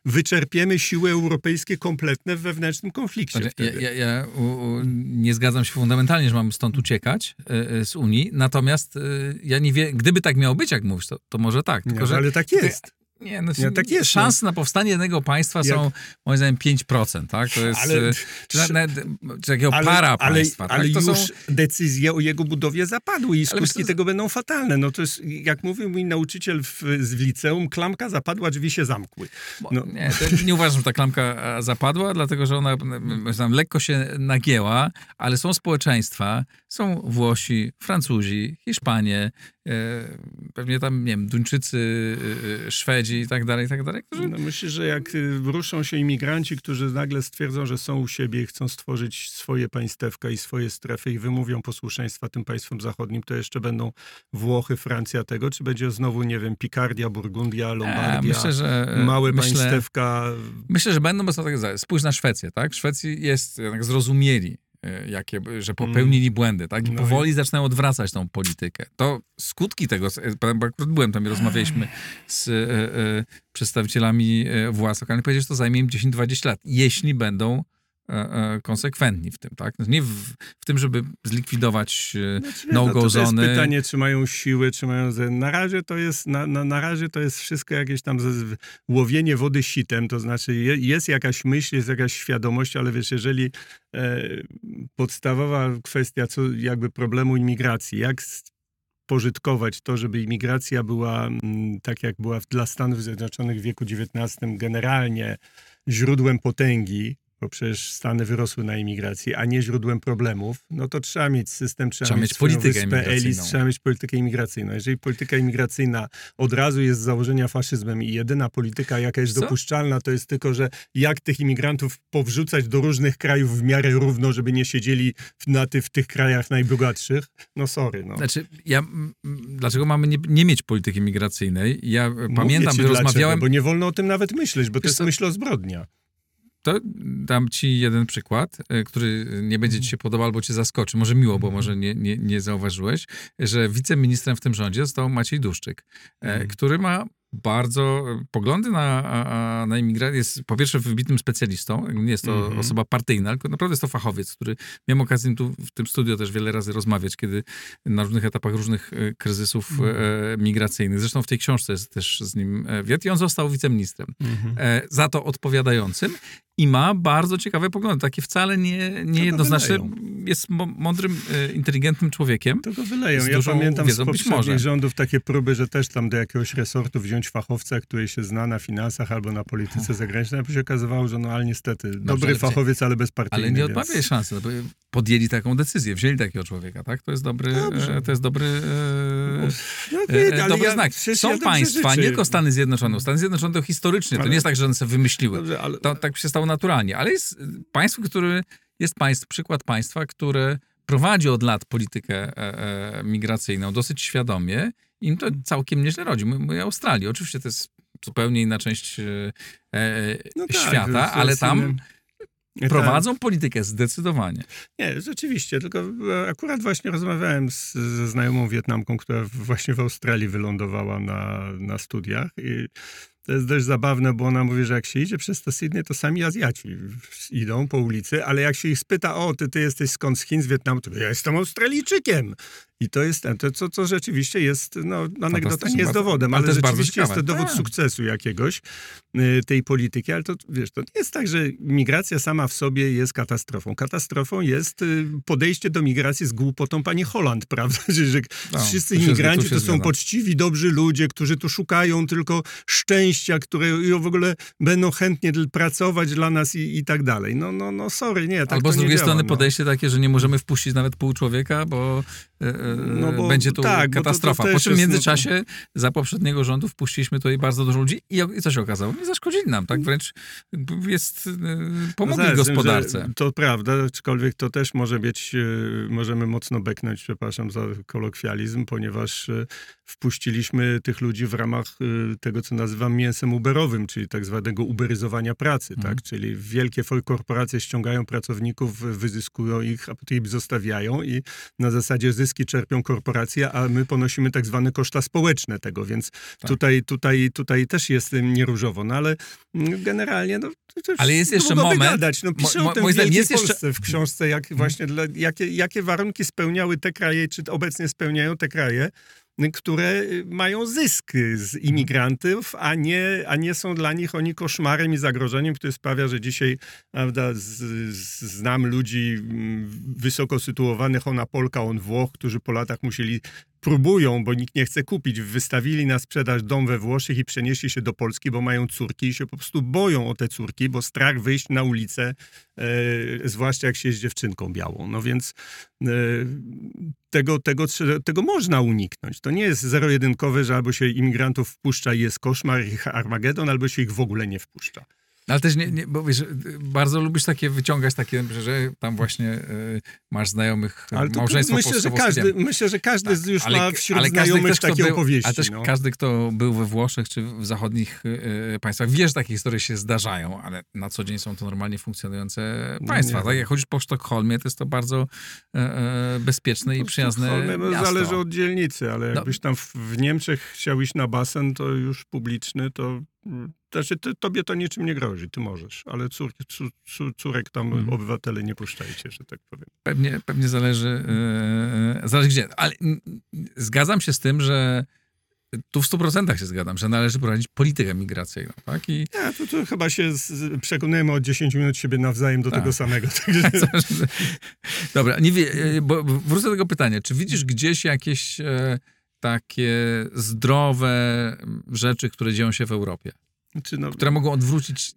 wyczerpiemy siły europejskie kompletne w wewnętrznym konflikcie. Znaczy, ja, ja, ja u, u, nie zgadzam się fundamentalnie, że mamy stąd uciekać y, z Unii, natomiast y, ja nie wiem, gdyby tak miało być, jak mówisz, to, to może tak. Tylko, nie, że, ale tak jest. Nie, no, ja, tak jest, szanse no. na powstanie jednego państwa jak... są moim zdaniem 5%, tak? To jest ale, czy, na, czy takiego ale, para państwa. Ale, ale tak? już są... decyzje o jego budowie zapadły i skutki tego będą fatalne. No to jest, jak mówił mój nauczyciel w, w liceum, klamka zapadła, drzwi się zamkły. No. Nie, nie uważam, że ta klamka zapadła, dlatego że ona tam, lekko się nagięła, ale są społeczeństwa, są Włosi, Francuzi, Hiszpanie, E, pewnie tam, nie wiem, Duńczycy, e, e, Szwedzi i tak dalej, i tak dalej. Którzy... No myślę, że jak y, ruszą się imigranci, którzy nagle stwierdzą, że są u siebie i chcą stworzyć swoje państewka i swoje strefy i wymówią posłuszeństwa tym państwom zachodnim, to jeszcze będą Włochy, Francja tego, czy będzie znowu, nie wiem, Pikardia, Burgundia, Lombardia, myślę, że, małe myślę, państewka. Myślę, że będą, bo to tak, spójrz na Szwecję, tak? W Szwecji jest, jak zrozumieli E, jakie, że popełnili mm. błędy, tak? I no powoli i... zaczynają odwracać tą politykę. To skutki tego, akurat byłem tam i rozmawialiśmy z e, e, przedstawicielami władz lokalnych, powiedzieli, że to zajmie im 10-20 lat, jeśli będą konsekwentni w tym, tak? No nie w, w tym, żeby zlikwidować e, znaczy, no-go no, zony. jest pytanie, czy mają siły, czy mają... Na razie to jest, na, na, na razie to jest wszystko jakieś tam łowienie wody sitem, to znaczy jest jakaś myśl, jest jakaś świadomość, ale wiesz, jeżeli e, podstawowa kwestia co jakby problemu imigracji, jak pożytkować to, żeby imigracja była m, mm, tak, jak była dla Stanów Zjednoczonych w wieku XIX, generalnie źródłem potęgi, bo przecież Stany wyrosły na imigracji, a nie źródłem problemów, no to trzeba mieć system, trzeba, trzeba mieć, mieć politykę imigracyjną. trzeba mieć politykę imigracyjną. Jeżeli polityka imigracyjna od razu jest z założenia faszyzmem i jedyna polityka, jaka jest Co? dopuszczalna, to jest tylko, że jak tych imigrantów powrzucać do różnych krajów w miarę równo, żeby nie siedzieli na ty, w tych krajach najbogatszych, no sorry. No. Znaczy, ja, dlaczego mamy nie, nie mieć polityki imigracyjnej? Ja Mówię pamiętam, że rozmawiałem... Bo nie wolno o tym nawet myśleć, bo to jest myśl o zbrodnia. To dam ci jeden przykład, e, który nie będzie ci się podobał albo cię zaskoczy. Może miło, bo może nie, nie, nie zauważyłeś, że wiceministrem w tym rządzie został Maciej Duszczyk, e, Mhm. który ma bardzo poglądy na, na imigrację. Jest po pierwsze wybitnym specjalistą, nie jest to Mhm. osoba partyjna, tylko naprawdę jest to fachowiec, który miałem okazję tu w tym studio też wiele razy rozmawiać, kiedy na różnych etapach różnych e, kryzysów Mhm. e, migracyjnych. Zresztą w tej książce jest też z nim e, wywiad i on został wiceministrem e, za to odpowiadającym i ma bardzo ciekawe poglądy, takie wcale nie, nie jednoznaczne. Jest mądrym, e, inteligentnym człowiekiem. To go wyleją. Ja pamiętam wiedzą, z poprzednich rządów takie próby, że też tam do jakiegoś resortu wziąć fachowca, który się zna na finansach albo na polityce zagranicznej, a się okazywało, że no ale niestety dobry ale- fachowiec, ale bezpartyjny. Ale nie więc- odmawiaj szansy, no podjęli taką decyzję, wzięli takiego człowieka, tak? To jest dobry, Dobrze. e, to jest dobry, e, No, e, wie, dobry ja- znak. Są ja państwa, nie tylko Stany Zjednoczone. Stany Zjednoczone to historycznie, to Ale- nie jest tak, że one sobie wymyśliły. Dobrze, ale... To tak się stało naturalnie, ale jest państwo, które jest państw, przykład państwa, które prowadzi od lat politykę e, e, migracyjną dosyć świadomie. Im to całkiem nieźle rodzi. My Australii, oczywiście to jest zupełnie inna część e, No tak, świata, to ale tam Tak. prowadzą politykę zdecydowanie. Nie, rzeczywiście, tylko e, akurat właśnie rozmawiałem z, ze znajomą Wietnamką, która właśnie w Australii wylądowała na, na studiach i to jest dość zabawne, bo ona mówi, że jak się idzie przez to Sydney, to sami Azjaci idą po ulicy, ale jak się ich spyta, o, ty, ty jesteś skąd z Chin, z Wietnamu, to ja jestem Australijczykiem. I to jest to, co, co rzeczywiście jest, no, anegdota nie jest dowodem, ale ale, rzeczywiście jest to dowód Tak. sukcesu jakiegoś y, tej polityki, ale to, wiesz, to nie jest tak, że migracja sama w sobie jest katastrofą. Katastrofą jest y, podejście do migracji z głupotą pani Holland, prawda? Że, że No, wszyscy imigranci to są zgadzam. poczciwi, dobrzy ludzie, którzy tu szukają tylko szczęścia, które w ogóle będą chętnie pracować dla nas i, i tak dalej. No, no, no, sorry, nie, tak Albo z drugiej działa, strony no. podejście takie, że nie możemy wpuścić nawet pół człowieka, bo, e, e, No bo- będzie tu tak, bo to- to katastrofa. po czym w jest, no to- międzyczasie za poprzedniego rządu wpuściliśmy tutaj bardzo dużo ludzi i, i co się okazało? Nie zaszkodzili nam, tak? Wręcz jest, e, pomogli No gospodarce. że To prawda, aczkolwiek to też może być, e, możemy mocno beknąć, przepraszam za kolokwializm, ponieważ e, wpuściliśmy tych ludzi w ramach e, tego, co nazywam mięsem uberowym, czyli tak zwanego uberyzowania pracy, Mhm. tak? Czyli wielkie korporacje ściągają pracowników, wyzyskują ich, a potem ich zostawiają i na zasadzie zyski czerpią korporacje, a my ponosimy tak zwane koszta społeczne tego, więc Tak. tutaj, tutaj, tutaj też jest e, nieróżowo, no ale mm, generalnie, no Ale jest jeszcze moment- Gadać. No, pisze mo- o tym w jest jeszcze- Polsce w książce, jak właśnie dla, jakie, jakie warunki spełniały te kraje, czy obecnie spełniają te kraje, które y, mają zysk z imigrantów, a nie, a nie są dla nich oni koszmarem i zagrożeniem, które sprawia, że dzisiaj prawda, z, z, znam ludzi mm, wysoko sytuowanych, ona Polka, on Włoch, którzy po latach musieli próbują, bo nikt nie chce kupić, wystawili na sprzedaż dom we Włoszech i przenieśli się do Polski, bo mają córki i się po prostu boją o te córki, bo strach wyjść na ulicę, e, zwłaszcza jak się jest dziewczynką białą. No więc e, tego, tego, tego można uniknąć. To nie jest zero-jedynkowe, że albo się imigrantów wpuszcza i jest koszmar i Armagedon, albo się ich w ogóle nie wpuszcza. Ale też nie, nie, bo wiesz, bardzo lubisz takie wyciągać takie, że tam właśnie y, masz znajomych Ale to małżeństwo myślę, że każdy, myślę, że każdy z- już Tak, ale, ma wśród ale każdy znajomych kto takie był, opowieści. Ale też no. każdy, kto był we Włoszech czy w zachodnich y, państwach, wie, że takie historie się zdarzają, ale na co dzień są to normalnie funkcjonujące No państwa. tak? Jak chodzisz po Sztokholmie, to jest to bardzo e, bezpieczne i przyjazne Sztokholmie, no, miasto. Zależy od dzielnicy, ale No. jakbyś tam w, w Niemczech chciał iść na basen, to już publiczny, to mm, znaczy, ty, tobie to niczym nie grozi, ty możesz, ale córki, cu, cu, córek tam Mhm. obywatele nie puszczajcie, że tak powiem. Pewnie, pewnie zależy, e, zależy gdzie. Ale zgadzam się z tym, że tu w 100% się zgadzam, że należy prowadzić politykę migracyjną. Tak? I Ja, to, to chyba się z, przekonujemy od 10 minut siebie nawzajem do Tak. tego samego. Także, Dobra, nie wie, e, bo wrócę do tego pytania. Czy widzisz gdzieś jakieś e, takie zdrowe rzeczy, które dzieją się w Europie, no, które mogą odwrócić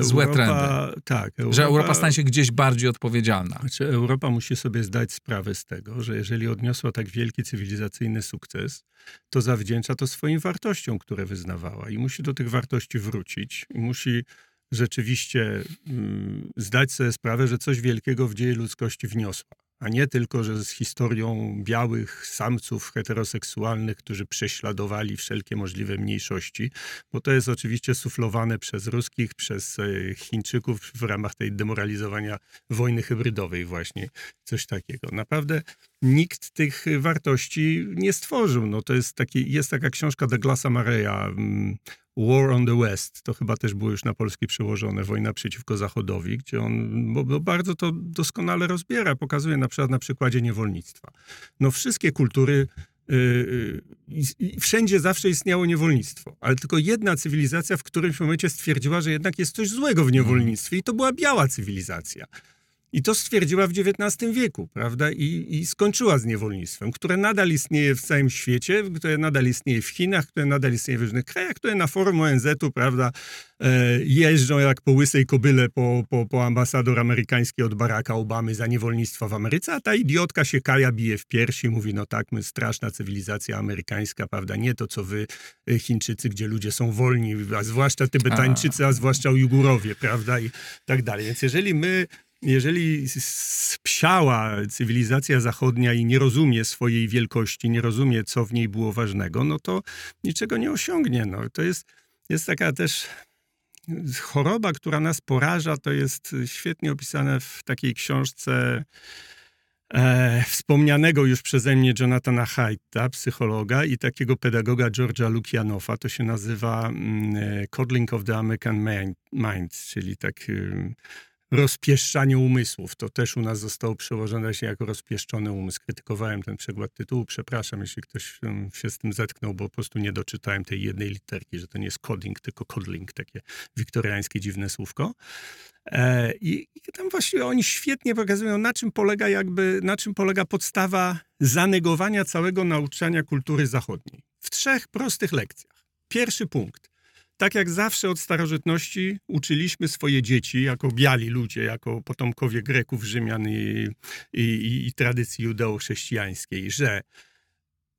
złe Europa, Tak, że Europa stanie się gdzieś bardziej odpowiedzialna? Znaczy, Europa musi sobie zdać sprawę z tego, że jeżeli odniosła tak wielki cywilizacyjny sukces, to zawdzięcza to swoim wartościom, które wyznawała i musi do tych wartości wrócić i musi rzeczywiście mm, zdać sobie sprawę, że coś wielkiego w dzieje ludzkości wniosła. A nie tylko, że z historią białych samców heteroseksualnych, którzy prześladowali wszelkie możliwe mniejszości, bo to jest oczywiście suflowane przez ruskich, przez e, Chińczyków w ramach tej demoralizowania wojny hybrydowej właśnie, coś takiego. Naprawdę nikt tych wartości nie stworzył. No to jest, taki, jest taka książka Douglasa Mareya, mm, War on the West, to chyba też było już na polski przełożone, Wojna przeciwko Zachodowi, gdzie on bo, bo bardzo to doskonale rozbiera, pokazuje na przykład na przykładzie niewolnictwa. No wszystkie kultury Yy, yy, wszędzie zawsze istniało niewolnictwo, ale tylko jedna cywilizacja w którymś momencie stwierdziła, że jednak jest coś złego w niewolnictwie i to była biała cywilizacja. I to stwierdziła w XIX wieku, prawda? I, I, skończyła z niewolnictwem, które nadal istnieje w całym świecie, które nadal istnieje w Chinach, które nadal istnieje w różnych krajach, które na forum ONZ-u, prawda, e, jeżdżą jak po łysej kobyle po, po, po ambasador amerykański od Baracka Obamy za niewolnictwo w Ameryce, a ta idiotka się kaja, bije w piersi, mówi, no tak, my straszna cywilizacja amerykańska, prawda, nie to, co wy e, Chińczycy, gdzie ludzie są wolni, a zwłaszcza Tybetańczycy, a zwłaszcza Ujgurowie, prawda, i tak dalej. Więc jeżeli my jeżeli spsiała cywilizacja zachodnia i nie rozumie swojej wielkości, nie rozumie, co w niej było ważnego, no to niczego nie osiągnie. No, to jest, jest taka też choroba, która nas poraża. To jest świetnie opisane w takiej książce e, wspomnianego już przeze mnie Jonathana Haidta, psychologa i takiego pedagoga George'a Lukianowa. To się nazywa mm, e, Coddling of the American Mind, czyli tak... Y, rozpieszczanie umysłów. To też u nas zostało przełożone się jako rozpieszczony umysł. Krytykowałem ten przykład tytułu. Przepraszam, jeśli ktoś się z tym zetknął, bo po prostu nie doczytałem tej jednej literki, że to nie jest coding, tylko codling, takie wiktoriańskie dziwne słówko. E, I, I tam właściwie oni świetnie pokazują, na czym polega jakby, na czym polega podstawa zanegowania całego nauczania kultury zachodniej. W trzech prostych lekcjach. Pierwszy punkt tak jak zawsze od starożytności uczyliśmy swoje dzieci, jako biali ludzie, jako potomkowie Greków, Rzymian i, i, i tradycji judeo-chrześcijańskiej, że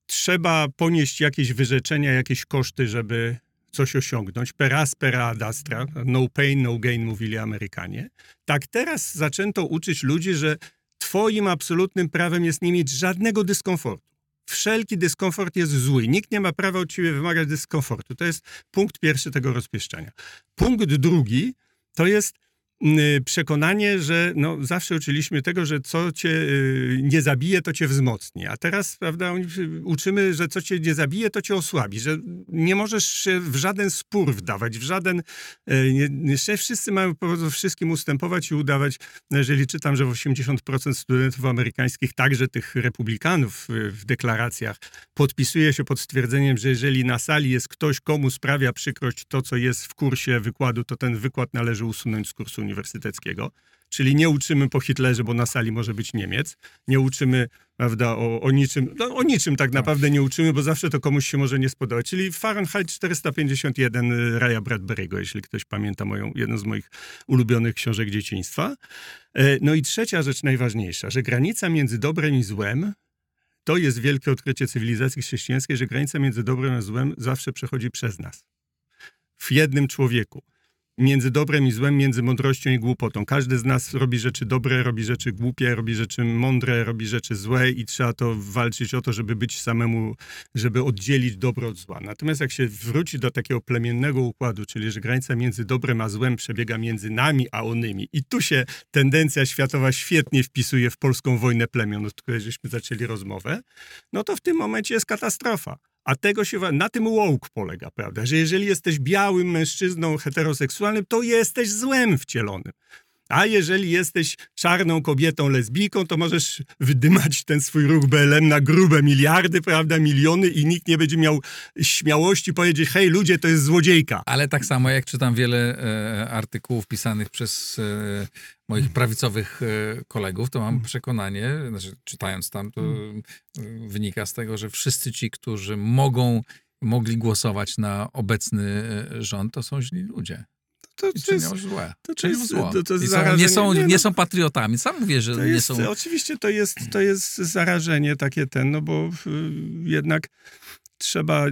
trzeba ponieść jakieś wyrzeczenia, jakieś koszty, żeby coś osiągnąć. Per aspera ad astra, no pain, no gain, mówili Amerykanie. Tak teraz zaczęto uczyć ludzi, że twoim absolutnym prawem jest nie mieć żadnego dyskomfortu. Wszelki dyskomfort jest zły. Nikt nie ma prawa od ciebie wymagać dyskomfortu. To jest punkt pierwszy tego rozpieszczenia. Punkt drugi to jest przekonanie, że no, zawsze uczyliśmy tego, że co cię y, nie zabije, to cię wzmocni. A teraz, prawda, uczymy, że co cię nie zabije, to cię osłabi, że nie możesz się w żaden spór wdawać, w żaden... Y, jeszcze wszyscy mają po wszystkim ustępować i udawać, jeżeli czytam, że 80% studentów amerykańskich, także tych republikanów w deklaracjach, podpisuje się pod stwierdzeniem, że jeżeli na sali jest ktoś, komu sprawia przykrość to, co jest w kursie wykładu, to ten wykład należy usunąć z kursu uniwersyteckiego. Czyli nie uczymy po Hitlerze, bo na sali może być Niemiec. Nie uczymy, prawda, o, o niczym. No, o niczym tak naprawdę nie uczymy, bo zawsze to komuś się może nie spodobać. Czyli Fahrenheit 451 y, Raya Bradbury'ego, jeśli ktoś pamięta moją, jedną z moich ulubionych książek dzieciństwa. E, no i trzecia rzecz najważniejsza, że granica między dobrem i złem to jest wielkie odkrycie cywilizacji chrześcijańskiej, że granica między dobrem a złem zawsze przechodzi przez nas. W jednym człowieku między dobrem i złem, między mądrością i głupotą. Każdy z nas robi rzeczy dobre, robi rzeczy głupie, robi rzeczy mądre, robi rzeczy złe i trzeba to walczyć o to, żeby być samemu, żeby oddzielić dobro od zła. Natomiast jak się wróci do takiego plemiennego układu, czyli że granica między dobrem a złem przebiega między nami a onymi i tu się tendencja światowa świetnie wpisuje w polską wojnę plemion, od której żeśmy zaczęli rozmowę, no to w tym momencie jest katastrofa. A tego się, na tym woke polega, prawda? Że jeżeli jesteś białym mężczyzną heteroseksualnym, to jesteś złem wcielonym. A jeżeli jesteś czarną kobietą lesbijką, to możesz wydymać ten swój ruch BLM na grube miliardy, prawda, miliony i nikt nie będzie miał śmiałości powiedzieć, hej ludzie, to jest złodziejka. Ale tak samo jak czytam wiele e, artykułów pisanych przez e, moich prawicowych e, kolegów, to mam mm. przekonanie, znaczy czytając tam, to mm. wynika z tego, że wszyscy ci, którzy mogą, mogli głosować na obecny e, rząd, to są źli ludzie to, to jest złe. To, to, jest, zło. To, to jest są, nie, są, nie, nie, są patriotami. Sam mówię, że nie jest, są. Oczywiście to jest, to jest zarażenie takie ten, no bo y, jednak trzeba, y,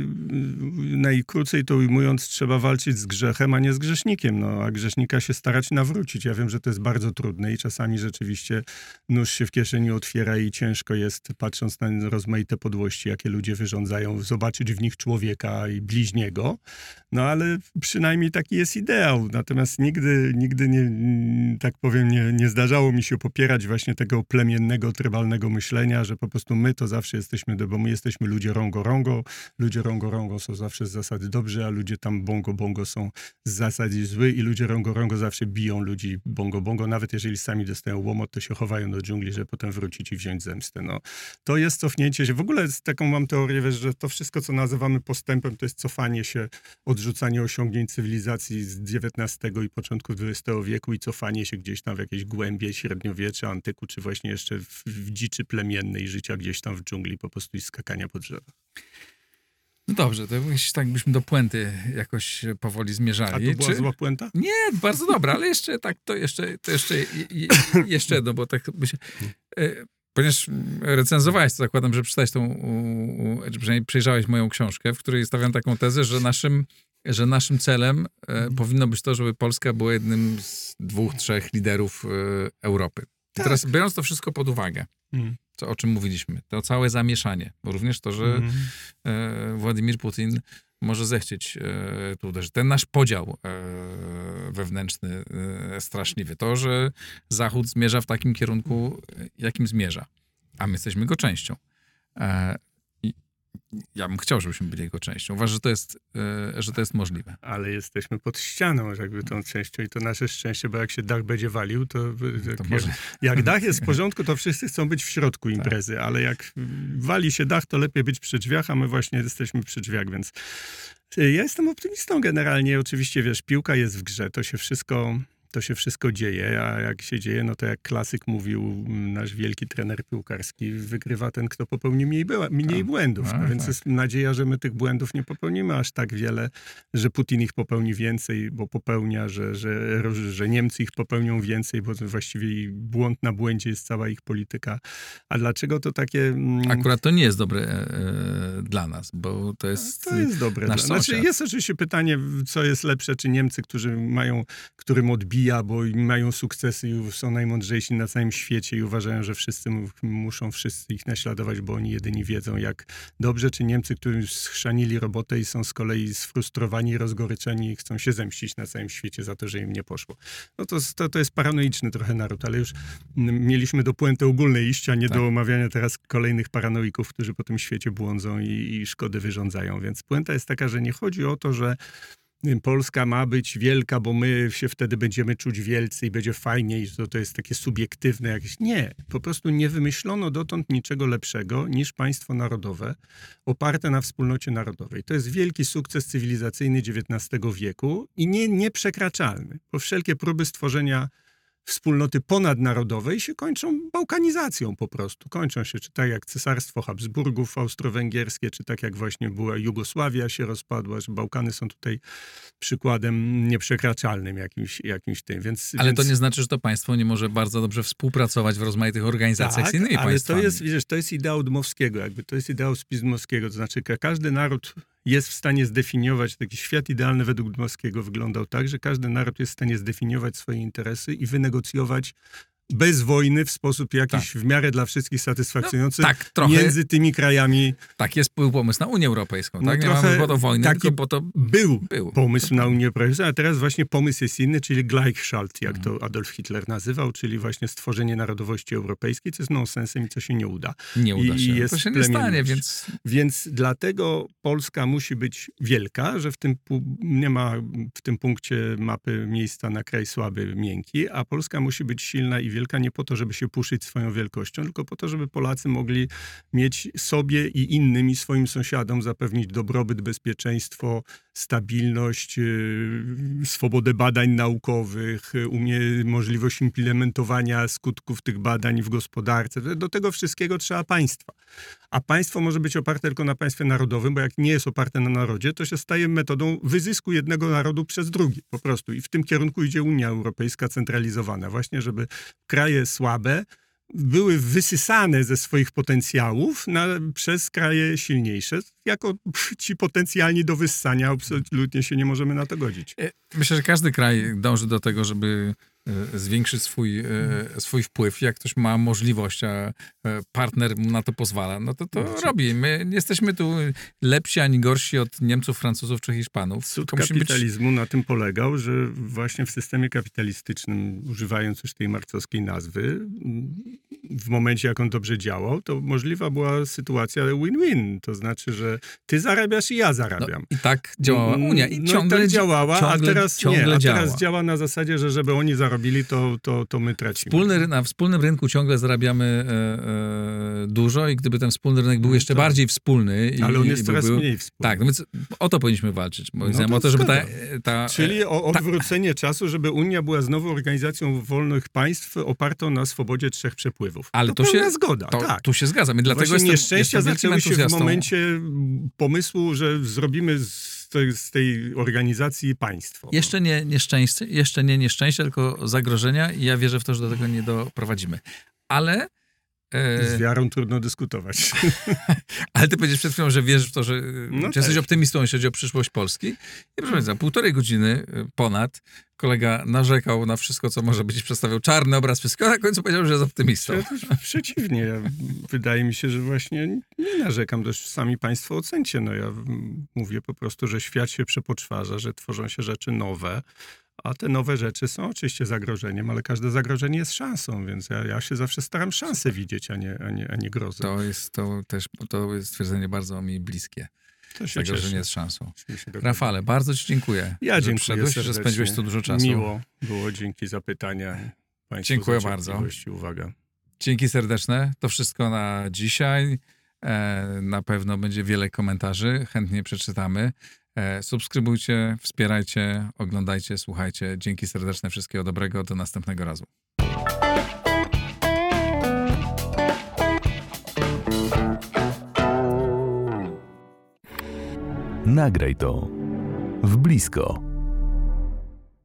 najkrócej to ujmując, trzeba walczyć z grzechem, a nie z grzesznikiem, no, a grzesznika się starać nawrócić. Ja wiem, że to jest bardzo trudne i czasami rzeczywiście nóż się w kieszeni otwiera i ciężko jest, patrząc na rozmaite podłości, jakie ludzie wyrządzają, zobaczyć w nich człowieka i bliźniego, no ale przynajmniej taki jest ideał. Natomiast nigdy, nigdy nie, tak powiem, nie, nie zdarzało mi się popierać właśnie tego plemiennego, trybalnego myślenia, że po prostu my to zawsze jesteśmy, bo my jesteśmy ludzie rongo-rongo, ludzie rongo-rongo są zawsze z zasady dobrzy, a ludzie tam bongo-bongo są z zasady zły i ludzie rongo-rongo zawsze biją ludzi bongo-bongo. Nawet jeżeli sami dostają łomot, to się chowają do dżungli, żeby potem wrócić i wziąć zemstę. No, to jest cofnięcie się. W ogóle taką mam teorię, wiesz, że to wszystko, co nazywamy postępem, to jest cofanie się, odrzucanie osiągnięć cywilizacji z XIX i początku XX wieku i cofanie się gdzieś tam w jakieś głębie średniowiecza, antyku, czy właśnie jeszcze w, w dziczy plemiennej życia gdzieś tam w dżungli po prostu i skakania po drzewach. No dobrze, to tak byśmy do puenty jakoś powoli zmierzali. A to była Czy... zła puenta? Nie, bardzo dobra, ale jeszcze tak, to jeszcze, to jeszcze, jeszcze jedno, bo tak by się... E, ponieważ recenzowałeś, to zakładam, że przeczytałeś tą, czy przynajmniej przejrzałeś moją książkę, w której stawiam taką tezę, że naszym, że naszym celem e, mhm. powinno być to, żeby Polska była jednym z dwóch, trzech liderów e, Europy. Tak. teraz biorąc to wszystko pod uwagę, mhm co, o czym mówiliśmy, to całe zamieszanie, bo również to, że mm. e, Władimir Putin może zechcieć e, tu uderzyć. Ten nasz podział e, wewnętrzny e, straszliwy. To, że Zachód zmierza w takim kierunku, jakim zmierza, a my jesteśmy go częścią. E, ja bym chciał, żebyśmy byli jego częścią. Uważam, że to jest, e, że to jest możliwe. Ale jesteśmy pod ścianą, jakby tą częścią i to nasze szczęście, bo jak się dach będzie walił, to, to jak, może... jak dach jest w porządku, to wszyscy chcą być w środku tak. imprezy, tak. ale jak wali się dach, to lepiej być przy drzwiach, a my właśnie jesteśmy przy drzwiach, więc ja jestem optymistą generalnie. Oczywiście, wiesz, piłka jest w grze, to się wszystko to się wszystko dzieje, a jak się dzieje, no to jak klasyk mówił nasz wielki trener piłkarski, wygrywa ten, kto popełni mniej, mniej tak. błędów. No, więc tak. jest nadzieja, że my tych błędów nie popełnimy aż tak wiele, że Putin ich popełni więcej, bo popełnia, że, że, że Niemcy ich popełnią więcej, bo właściwie błąd na błędzie jest cała ich polityka. A dlaczego to takie... Mm, Akurat to nie jest dobre e, e dla nas, bo to jest To jest dobre. Nasz dla... Znaczy, jest oczywiście pytanie, co jest lepsze, czy Niemcy, którzy mają, którym odbija bo mają sukcesy i są najmądrzejsi na całym świecie i uważają, że wszyscy muszą wszyscy ich naśladować, bo oni jedyni wiedzą, jak dobrze, czy Niemcy, którzy schrzanili robotę i są z kolei sfrustrowani, rozgoryczeni i chcą się zemścić na całym świecie za to, że im nie poszło. No to, to, to jest paranoiczny trochę naród, ale już mieliśmy do puenty ogólnej iść, a nie tak. do omawiania teraz kolejnych paranoików, którzy po tym świecie błądzą i, i szkody wyrządzają. Więc puenta jest taka, że nie chodzi o to, że Polska ma być wielka, bo my się wtedy będziemy czuć wielcy i będzie fajniej, że to jest takie subiektywne jakieś. Nie, po prostu nie wymyślono dotąd niczego lepszego niż państwo narodowe oparte na wspólnocie narodowej. To jest wielki sukces cywilizacyjny XIX wieku i nie, nieprzekraczalny. Po wszelkie próby stworzenia wspólnoty ponadnarodowej się kończą bałkanizacją po prostu. Kończą się, czy tak jak Cesarstwo Habsburgów austro-węgierskie, czy tak jak właśnie była Jugosławia się rozpadła, że Bałkany są tutaj przykładem nieprzekraczalnym jakimś, jakimś tym. Więc, ale więc... to nie znaczy, że to państwo nie może bardzo dobrze współpracować w rozmaitych organizacjach tak, z innymi ale państwami. to jest, wiesz, to jest ideał Dmowskiego, jakby to jest ideał spizmowskiego, to znaczy każdy naród jest w stanie zdefiniować, taki świat idealny według Dmowskiego wyglądał tak, że każdy naród jest w stanie zdefiniować swoje interesy i wynegocjować bez wojny w sposób jakiś tak. w miarę dla wszystkich satysfakcjonujący no, tak, trochę, między tymi krajami. Tak, jest był pomysł na Unię Europejską, no, tak? Nie mamy po to wojny, taki tylko po to był, był. pomysł na Unię Europejską, a teraz właśnie pomysł jest inny, czyli Gleichschalt, jak to mhm. Adolf Hitler nazywał, czyli właśnie stworzenie narodowości europejskiej, co jest nonsensem i co się nie uda. Nie uda się. I jest to się nie stanie, więc... Więc dlatego Polska musi być wielka, że w tym nie ma w tym punkcie mapy miejsca na kraj słaby, miękki, a Polska musi być silna i wielka nie po to, żeby się puszyć swoją wielkością, tylko po to, żeby Polacy mogli mieć sobie i innym i swoim sąsiadom zapewnić dobrobyt, bezpieczeństwo, stabilność, yy, swobodę badań naukowych, umie, możliwość implementowania skutków tych badań w gospodarce. Do tego wszystkiego trzeba państwa. A państwo może być oparte tylko na państwie narodowym, bo jak nie jest oparte na narodzie, to się staje metodą wyzysku jednego narodu przez drugi po prostu. I w tym kierunku idzie Unia Europejska centralizowana, właśnie żeby kraje słabe były wysysane ze swoich potencjałów na, przez kraje silniejsze. Jako ci potencjalni do wyssania absolutnie się nie możemy na to godzić. E, myślę, że każdy kraj dąży do tego, żeby E, zwiększyć swój, e, swój wpływ, jak ktoś ma możliwość, a e, partner mu na to pozwala, no to to no, robi. My jesteśmy tu lepsi ani gorsi od Niemców, Francuzów czy Hiszpanów. Cud kapitalizmu być... na tym polegał, że właśnie w systemie kapitalistycznym, używając już tej marcowskiej nazwy, w momencie jak on dobrze działał, to możliwa była sytuacja win-win. To znaczy, że ty zarabiasz i ja zarabiam. No, I tak działała Unia. I no ciągle tak działała, ciągle, a teraz nie. A działa. teraz działa na zasadzie, że żeby oni zarobili zarobili, to, to, to my tracimy. Wspólny, na wspólnym rynku ciągle zarabiamy e, e, dużo i gdyby ten wspólny rynek był jeszcze tak. bardziej wspólny... I, Ale on jest coraz był, mniej wspólny. Tak, no więc o to powinniśmy walczyć. Moim no to o to, żeby ta, ta... Czyli o odwrócenie ta... czasu, żeby Unia była znowu organizacją wolnych państw opartą na swobodzie trzech przepływów. Ale to, to się... zgoda, to, tak. Tu się zgadzam. I dlatego Właśnie jestem, nieszczęścia jestem zaczęły się w momencie pomysłu, że zrobimy z z tej organizacji państwo. Jeszcze nie nieszczęście, jeszcze nie nieszczęście, tylko zagrożenia i ja wierzę w to, że do tego nie doprowadzimy. Ale z wiarą trudno dyskutować. Ale ty powiedziesz przed chwilą, że wierzysz w to, że no jesteś tak. optymistą, jeśli chodzi o przyszłość Polski. I proszę Państwa, półtorej godziny e, ponad kolega narzekał na wszystko, co może być, przedstawiał czarny obraz wszystko, a na końcu powiedział, że jest optymistą. Ja przeciwnie. Ja, wydaje mi się, że właśnie nie narzekam, też sami państwo ocencie. No ja mówię po prostu, że świat się przepoczwarza, że tworzą się rzeczy nowe, a te nowe rzeczy są oczywiście zagrożeniem, ale każde zagrożenie jest szansą, więc ja, ja się zawsze staram szansę widzieć, a nie, a nie, a nie grozę. To jest to też, to jest stwierdzenie bardzo mi bliskie. To się Zagrożenie jest szansą. Rafale, bardzo Ci dziękuję. Ja dziękuję przyszedłeś, że spędziłeś tu dużo czasu. Miło było, dzięki za pytania. Państwu dziękuję bardzo. Uwaga. Dzięki serdeczne. To wszystko na dzisiaj. E, na pewno będzie wiele komentarzy, chętnie przeczytamy. E, subskrybujcie, wspierajcie, oglądajcie, słuchajcie. Dzięki serdeczne, wszystkiego dobrego, do następnego razu. Nagraj to w blisko.